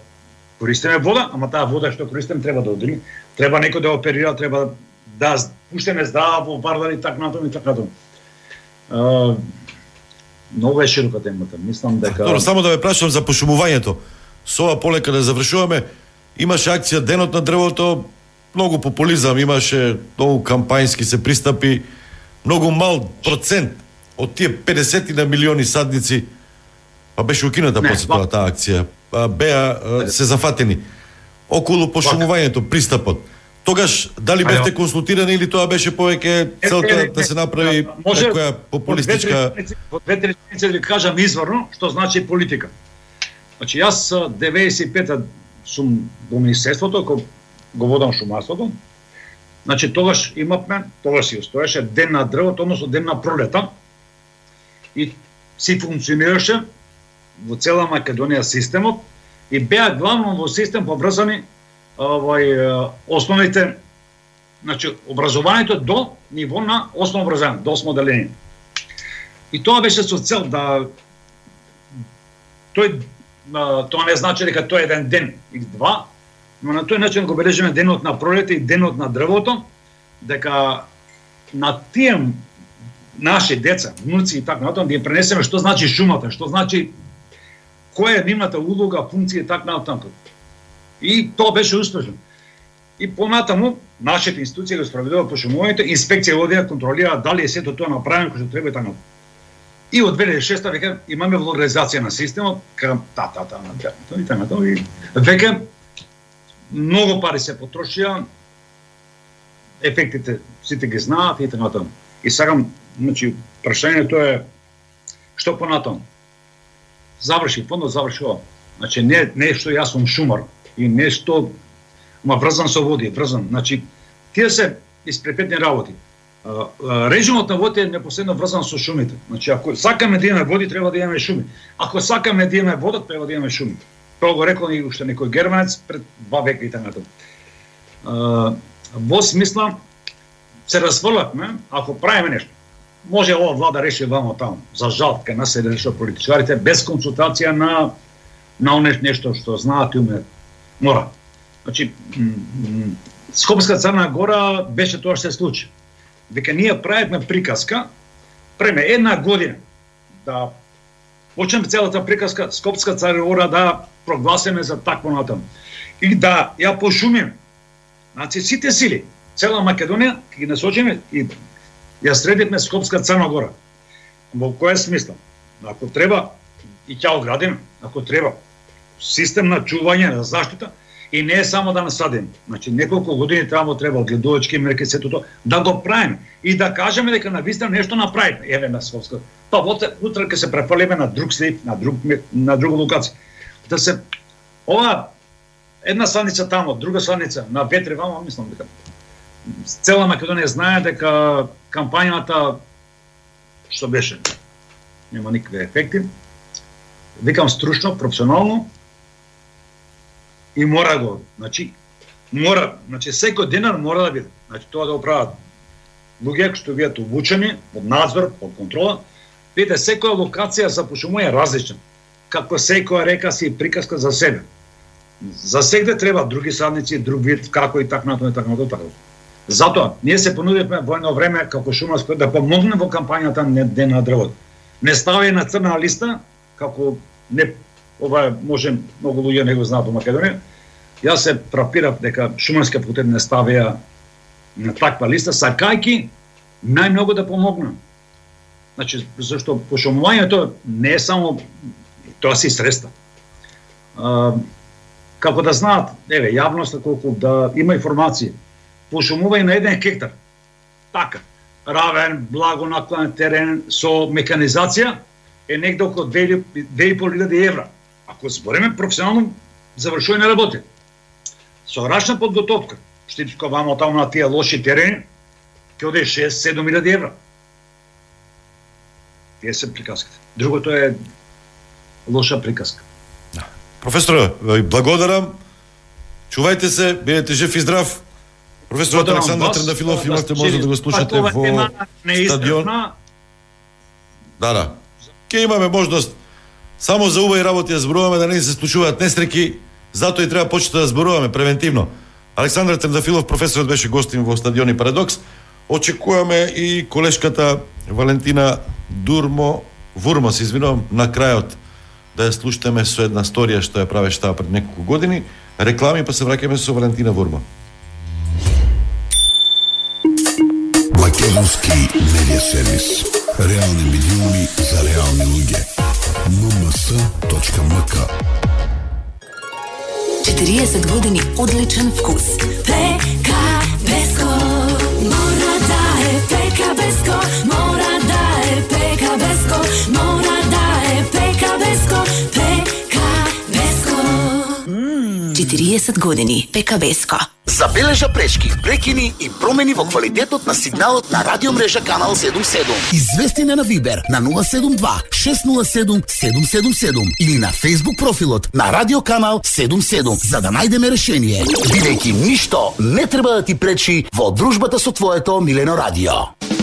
користиме вода, ама таа вода што користиме треба да оди, треба некој да оперира, треба да пуштеме здрава во бардар и така натаму и така натаму. Многу е широка темата. Мислам дека Добро, само да ве прашам за пошумувањето со ова полека да завршуваме, имаше акција Денот на дрвото, многу популизам имаше, многу кампањски се пристапи, многу мал процент од тие 50 на милиони садници, па беше укината после тоа таа акција, беа се зафатени. Околу пошумувањето, пристапот. Тогаш дали бевте консултирани или тоа беше повеќе целта да се направи некоја популистичка Во две реченици ви кажам изворно што значи политика. Значи јас 95-та сум во министерството кој го водам шумарството. Значи тогаш имавме, тогаш си устоеше ден на дрвото, односно ден на пролета. И си функционираше во цела Македонија системот и беа главно во систем поврзани овој основните значи образованието до ниво на основно образование, до осмо одделение. И тоа беше со цел да тој тоа не значи дека тоа е еден ден и два, но на тој начин го бележиме денот на пролета и денот на дрвото, дека на тие наши деца, внуци и така натаму да им пренесеме што значи шумата, што значи која е нивната улога, функција и така натаму. И тоа беше успешно. И понатаму нашите институции го спроведува по шумовите, инспекција одија контролира дали е сето тоа направено како што треба и така натаму. И од 2006 веќе имаме валоризација на системот кај та та та на и така и веќе многу пари се потрошија, ефектите сите ги знаат и така натаму. И сакам, значи, прашањето е што понатаму. Заврши, фондот заврши ова. Значи не не што јас сум шумар и нешто ма врзан со води, врзан. Значи тие се испрепетни работи режимот на водите е непосредно врзан со шумите. Значи, ако сакаме да имаме води, треба да имаме шуми. Ако сакаме да имаме вода, треба да имаме шуми. Тоа го рекол и уште некој германец пред два века и така. Во смисла, се разврлавме, ако правиме нешто, може ова влада реши вамо таму. За жал, кај нас се решува политичарите, без консултација на на нешто што знаат и умеат. Мора. Значи, Скопска Црна Гора беше тоа што се случи дека ние правевме приказка преме една година да почнеме целата приказка Скопска царевора да прогласиме за такво натаму. И да ја пошумиме. Значи сите сили, цела Македонија ќе ги насочиме и ја средивме Скопска Црна Гора. Во која смисла? Ако треба и ќе оградиме, ако треба систем на чување, на заштита, И не е само да насадим. Значи, неколку години треба треба гледувачки мерки сето тоа да го правиме и да кажеме дека на вистина нешто направиме. Еве на Скопска. Па утре ќе се префалиме на друг слип, на друг на друга локација. Да се ова една саница тамо, друга саница на ветре вама, мислам дека цела Македонија знае дека кампањата што беше нема никакви ефекти. Викам стручно, професионално, и мора го, значи, мора, значи секој денар мора да биде. Значи тоа да го прават луѓе што бидат обучени под надзор, под контрола. Видите, секоја локација за пошумување е различна. Како секоја река си приказка за себе. За сегде треба други садници, друг вид, како и така натаму и така натаму. Така Затоа, ние се понудивме во едно време како шумарско да помогне во кампањата на Ден на дрвот. Не стави на црна листа, како не ова може многу луѓе не го знаат во Македонија. Јас се фрапирав дека шумарска факултет не ставија на таква листа, сакајки најмногу да помогна. Значи, зашто пошумувањето не е само тоа си средства. А, како да знаат, еве, јавноста колку да има информација, пошумување на еден хектар. Така, равен, благо наклонен терен со механизација е негде околу 2.500 евра. Ако збореме професионално завршување на работи. Со рачна подготовка, штипско вамо таму на тие лоши терени, ќе оде 6-7.000 евра. Тие се приказките. Другото е лоша приказка. Да. Професор, благодарам. Чувајте се, бидете жив и здрав. Професорот Александар. Трендафилов, Да, имате можност да го слушате во стадион. Да, да. Ке имаме можност само за убави работи да зборуваме да не се случуваат несреки, затоа и треба почета да зборуваме превентивно. Александар Трендафилов, професорот беше гостин во стадион и Парадокс. Очекуваме и колешката Валентина Дурмо, Вурмо, се извинувам, на крајот да ја слушнеме со една сторија што ја правеше таа пред неколку години. Реклами, па се враќаме со Валентина Вурмо. Ruski medija servis. Realni milijuni za realne luge. mms.mk 40 godini odličan vkus. PK Besko mora daje, PK Besko mora daje, PK Besko mora 40 години ПК Беско. Забележа пречки, прекини и промени во квалитетот на сигналот на радиомрежа Канал 77. Извести на Вибер на 072 607 777 или на Facebook профилот на Радио Канал 77 за да најдеме решение. Бидејќи ништо не треба да ти пречи во дружбата со твоето милено радио.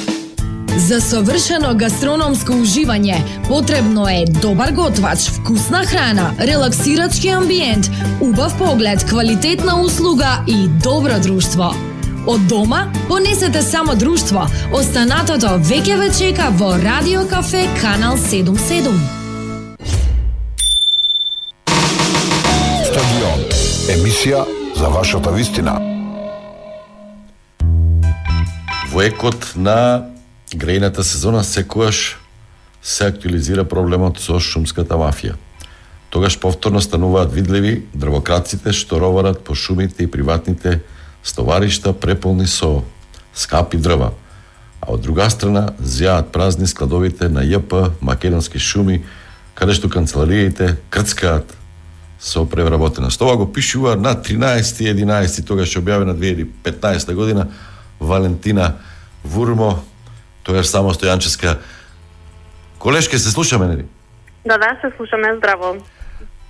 За совршено гастрономско уживање потребно е добар готвач, вкусна храна, релаксирачки амбиент, убав поглед, квалитетна услуга и добро друштво. Од дома понесете само друштво. Останатото веќе ве чека во Радио Кафе Канал 77. Стадион. Емисија за вашата вистина. Во екот на грејната сезона секогаш се актуализира проблемот со шумската мафија. Тогаш повторно стануваат видливи дрвокраците што роварат по шумите и приватните стоваришта преполни со скапи дрва. А од друга страна зјаат празни складовите на ЈП Македонски шуми, каде што канцелариите крцкаат со превработена. Тоа го пишува на 13.11. тогаш објавена 2015 година Валентина Вурмо, тогаш само стојанческа. Колешке, се слушаме, нели? Да, да, се слушаме здраво.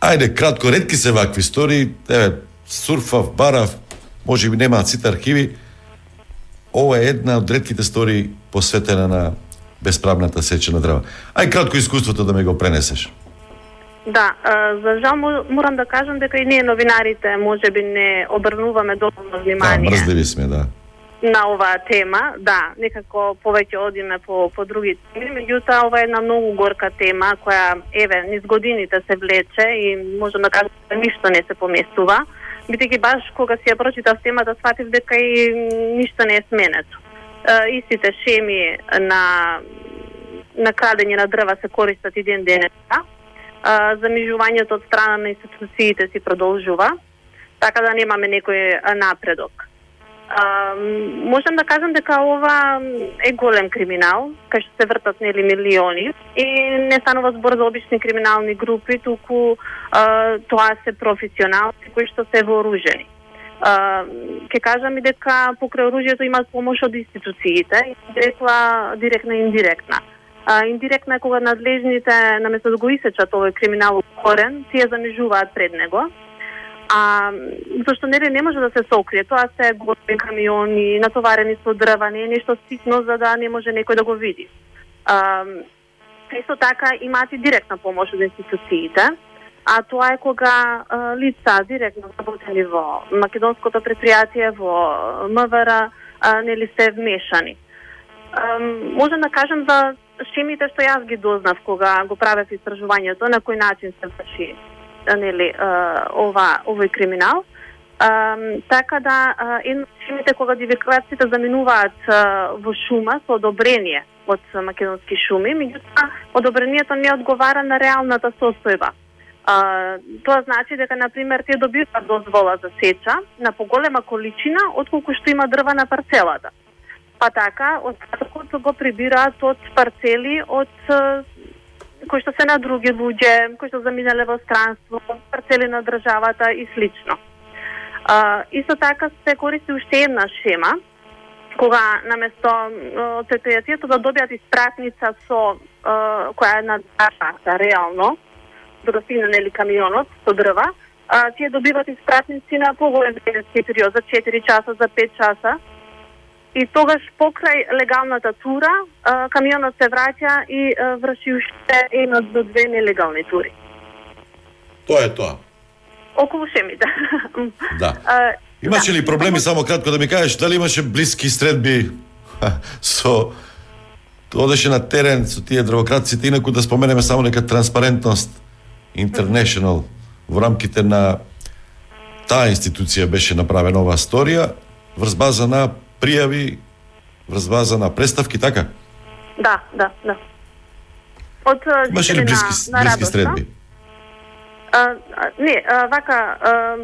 Ајде, кратко, редки се вакви истории, еве, сурфав, барав, може би немаат сите архиви. Ова е една од редките истории посветена на безправната сеча на дрва. Ај кратко искуството да ме го пренесеш. Да, за жал мо- морам да кажам дека и ние новинарите може би не обрнуваме доволно Да, внимание мрзливи сме, да на оваа тема. Да, некако повеќе одиме по, по други теми, меѓутоа ова е една многу горка тема која, еве, низ годините се влече и можам да кажам да ништо не се поместува. Бидејќи баш кога си ја прочитав темата, сватив дека и ништо не е сменето. Е, истите шеми на на крадење на дрва се користат и ден денеска. А, замижувањето од страна на институциите си продолжува, така да немаме некој напредок. А, можам да кажам дека ова е голем криминал, кај што се вртат нели милиони и не станува збор за обични криминални групи, туку а, тоа се професионалци кои што се вооружени. А, ке кажам и дека покрај оружјето имаат помош од институциите, директна, директна и индиректна. А, индиректна е кога надлежните, наместо да го исечат овој криминал корен, тие занижуваат пред него. А, зашто нели не може да се сокрие, тоа се големи камиони, натоварени со дрва, не е нешто ситно за да не може некој да го види. А, исто така имаат и директна помош од институциите, а тоа е кога а, лица директно работени во македонското предпријатие, во МВР, а, нели се вмешани. А, можам да кажам за шемите што јас ги дознав кога го правев истражувањето на кој начин се врши нели ова овој криминал. Um, така да, едно кога дивергациите заминуваат а, во шума со одобрение од македонски шуми, меѓутоа одобрението не одговара на реалната состојба. А, тоа значи дека, на пример, те добиваат дозвола за сеча на поголема количина отколку што има дрва на парцелата. Па така, остатокот го прибираат од парцели од кои што се на други луѓе, кои што заминале во странство, парцели на државата и слично. А, исто така се користи уште една шема, кога наместо од предпријатието да добијат испратница со а, која е на државата реално, да достигне нели камионот со дрва, а, тие добиват испратници на поголем период, за 4 часа, за 5 часа, и тогаш покрај легалната тура, камионот се враќа и врши уште една до две нелегални тури. Тоа е тоа. Околу шемите. Да. А, Имаше ли проблеми, само кратко да ми кажеш, дали имаше блиски средби со одеше на терен со тие дрвократците, инаку да споменеме само нека транспарентност International во рамките на таа институција беше направена оваа сторија врз база на пријави, врз база на представки, така? Да, да, да. Од Имаше ли блиски, на, на Радост, средби? А, а, не, а, вака, а,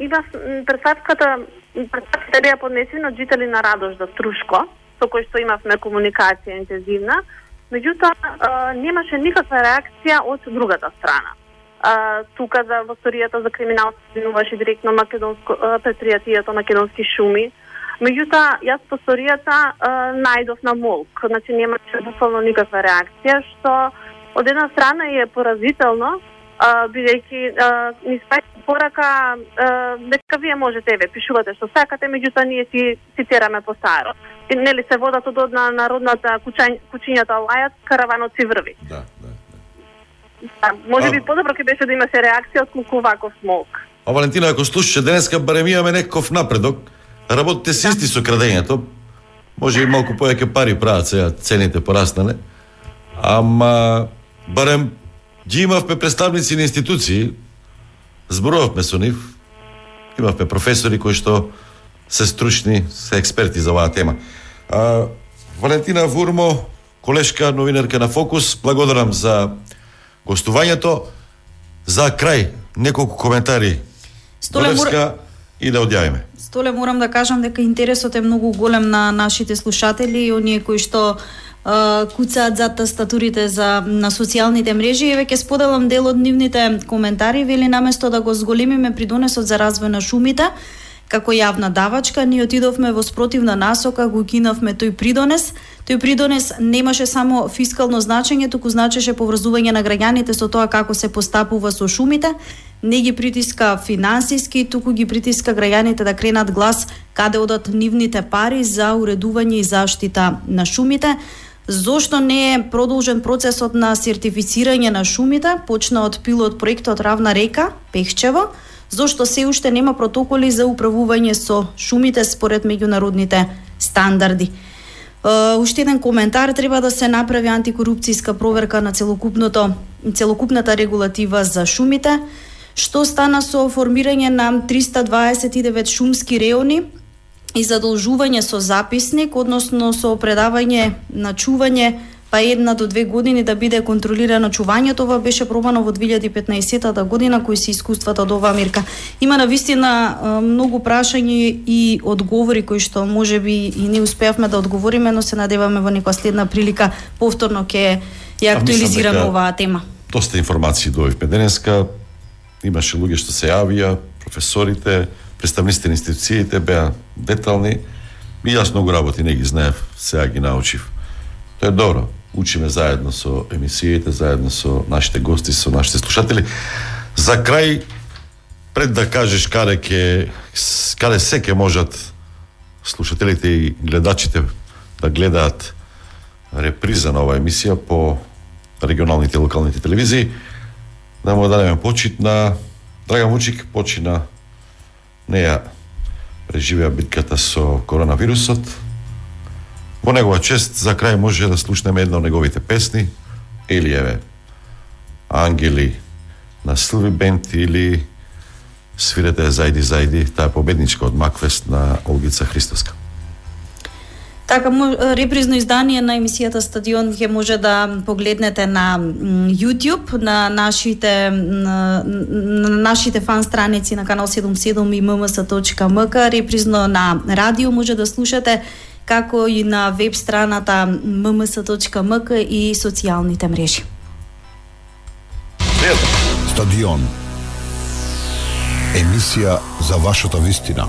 има с- м, представката, представката беа поднесени од жители на Радош за Струшко, со кој што имавме комуникација интензивна, меѓутоа немаше никаква реакција од другата страна. А, тука за во сторијата за криминал се директно македонско предпријатието Македонски шуми. Меѓутоа, јас по сторијата најдов на молк, значи немаше буквално никаква реакција, што од една страна е поразително, а, бидејќи а, ни спаќа порака дека вие можете еве пишувате што сакате, меѓутоа ние си цитираме по старо. Нели се водат од одна народната кучањ, кучињата лајат, караванот си врви. Да, да. може би подобро ќе беше да имаше реакција отколку ваков смолк. А Валентина, ако слушаше денеска, барем имаме некаков напредок. Работите се исти со крадењето. Може и малку повеќе пари прават сега, цените пораснале. Ама, барем ги имавме представници на институции, зборувавме со нив, имавме професори кои што се стручни, се експерти за оваа тема. А, Валентина Вурмо, колешка новинарка на Фокус, благодарам за гостувањето. За крај, неколку коментари Столе, Левска и да одјавиме. Толе морам да кажам дека интересот е многу голем на нашите слушатели и оние кои што а, куцаат за тастатурите за на социјалните мрежи. И веќе споделам дел од нивните коментари. Вели наместо да го зголемиме придонесот за развој на шумите како јавна давачка, ние отидовме во спротивна насока, го кинавме тој придонес. Тој придонес немаше само фискално значење, туку значеше поврзување на граѓаните со тоа како се постапува со шумите, не ги притиска финансиски, туку ги притиска граѓаните да кренат глас каде одат нивните пари за уредување и заштита на шумите. Зошто не е продолжен процесот на сертифицирање на шумите, почна од пилот проектот Равна река, Пехчево, зошто се уште нема протоколи за управување со шумите според меѓународните стандарди. Uh, уште еден коментар треба да се направи антикорупцијска проверка на целокупното целокупната регулатива за шумите. Што стана со формирање на 329 шумски реони и задолжување со записник, односно со предавање на чување па една до две години да биде контролирано чувањето, ова беше пробано во 2015 година, кои се искуствата од оваа мерка. Има на вистина многу прашања и одговори кои што може би и не успеавме да одговориме, но се надеваме во некоја следна прилика повторно ќе ја актуализираме дека- оваа тема. Доста информации добивме денеска. Имаше луѓе што се јавија, професорите, представниците на институциите беа детални. И јас многу работи не ги знаев, сега ги научив. Тоа е добро. Учиме заедно со емисиите, заедно со нашите гости, со нашите слушатели. За крај, пред да кажеш каде ке, каде се ке можат слушателите и гледачите да гледаат реприза на оваа емисија по регионалните и локалните телевизии, да му дадеме почит на Драган Вучик, почина неја преживеа битката со коронавирусот. Во негова чест за крај може да слушнеме една од неговите песни, или еве Ангели на Силви Бент или свирете зајди зајди, таа е победничка од Макфест на Олгица Христоска. Така, репризно издание на емисијата Стадион ќе може да погледнете на YouTube, на нашите на, на нашите фан страници на канал 77 и mms.mk, репризно на радио може да слушате како и на веб страната mms.mk и социјалните мрежи. Стадион. Емисија за вашата вистина.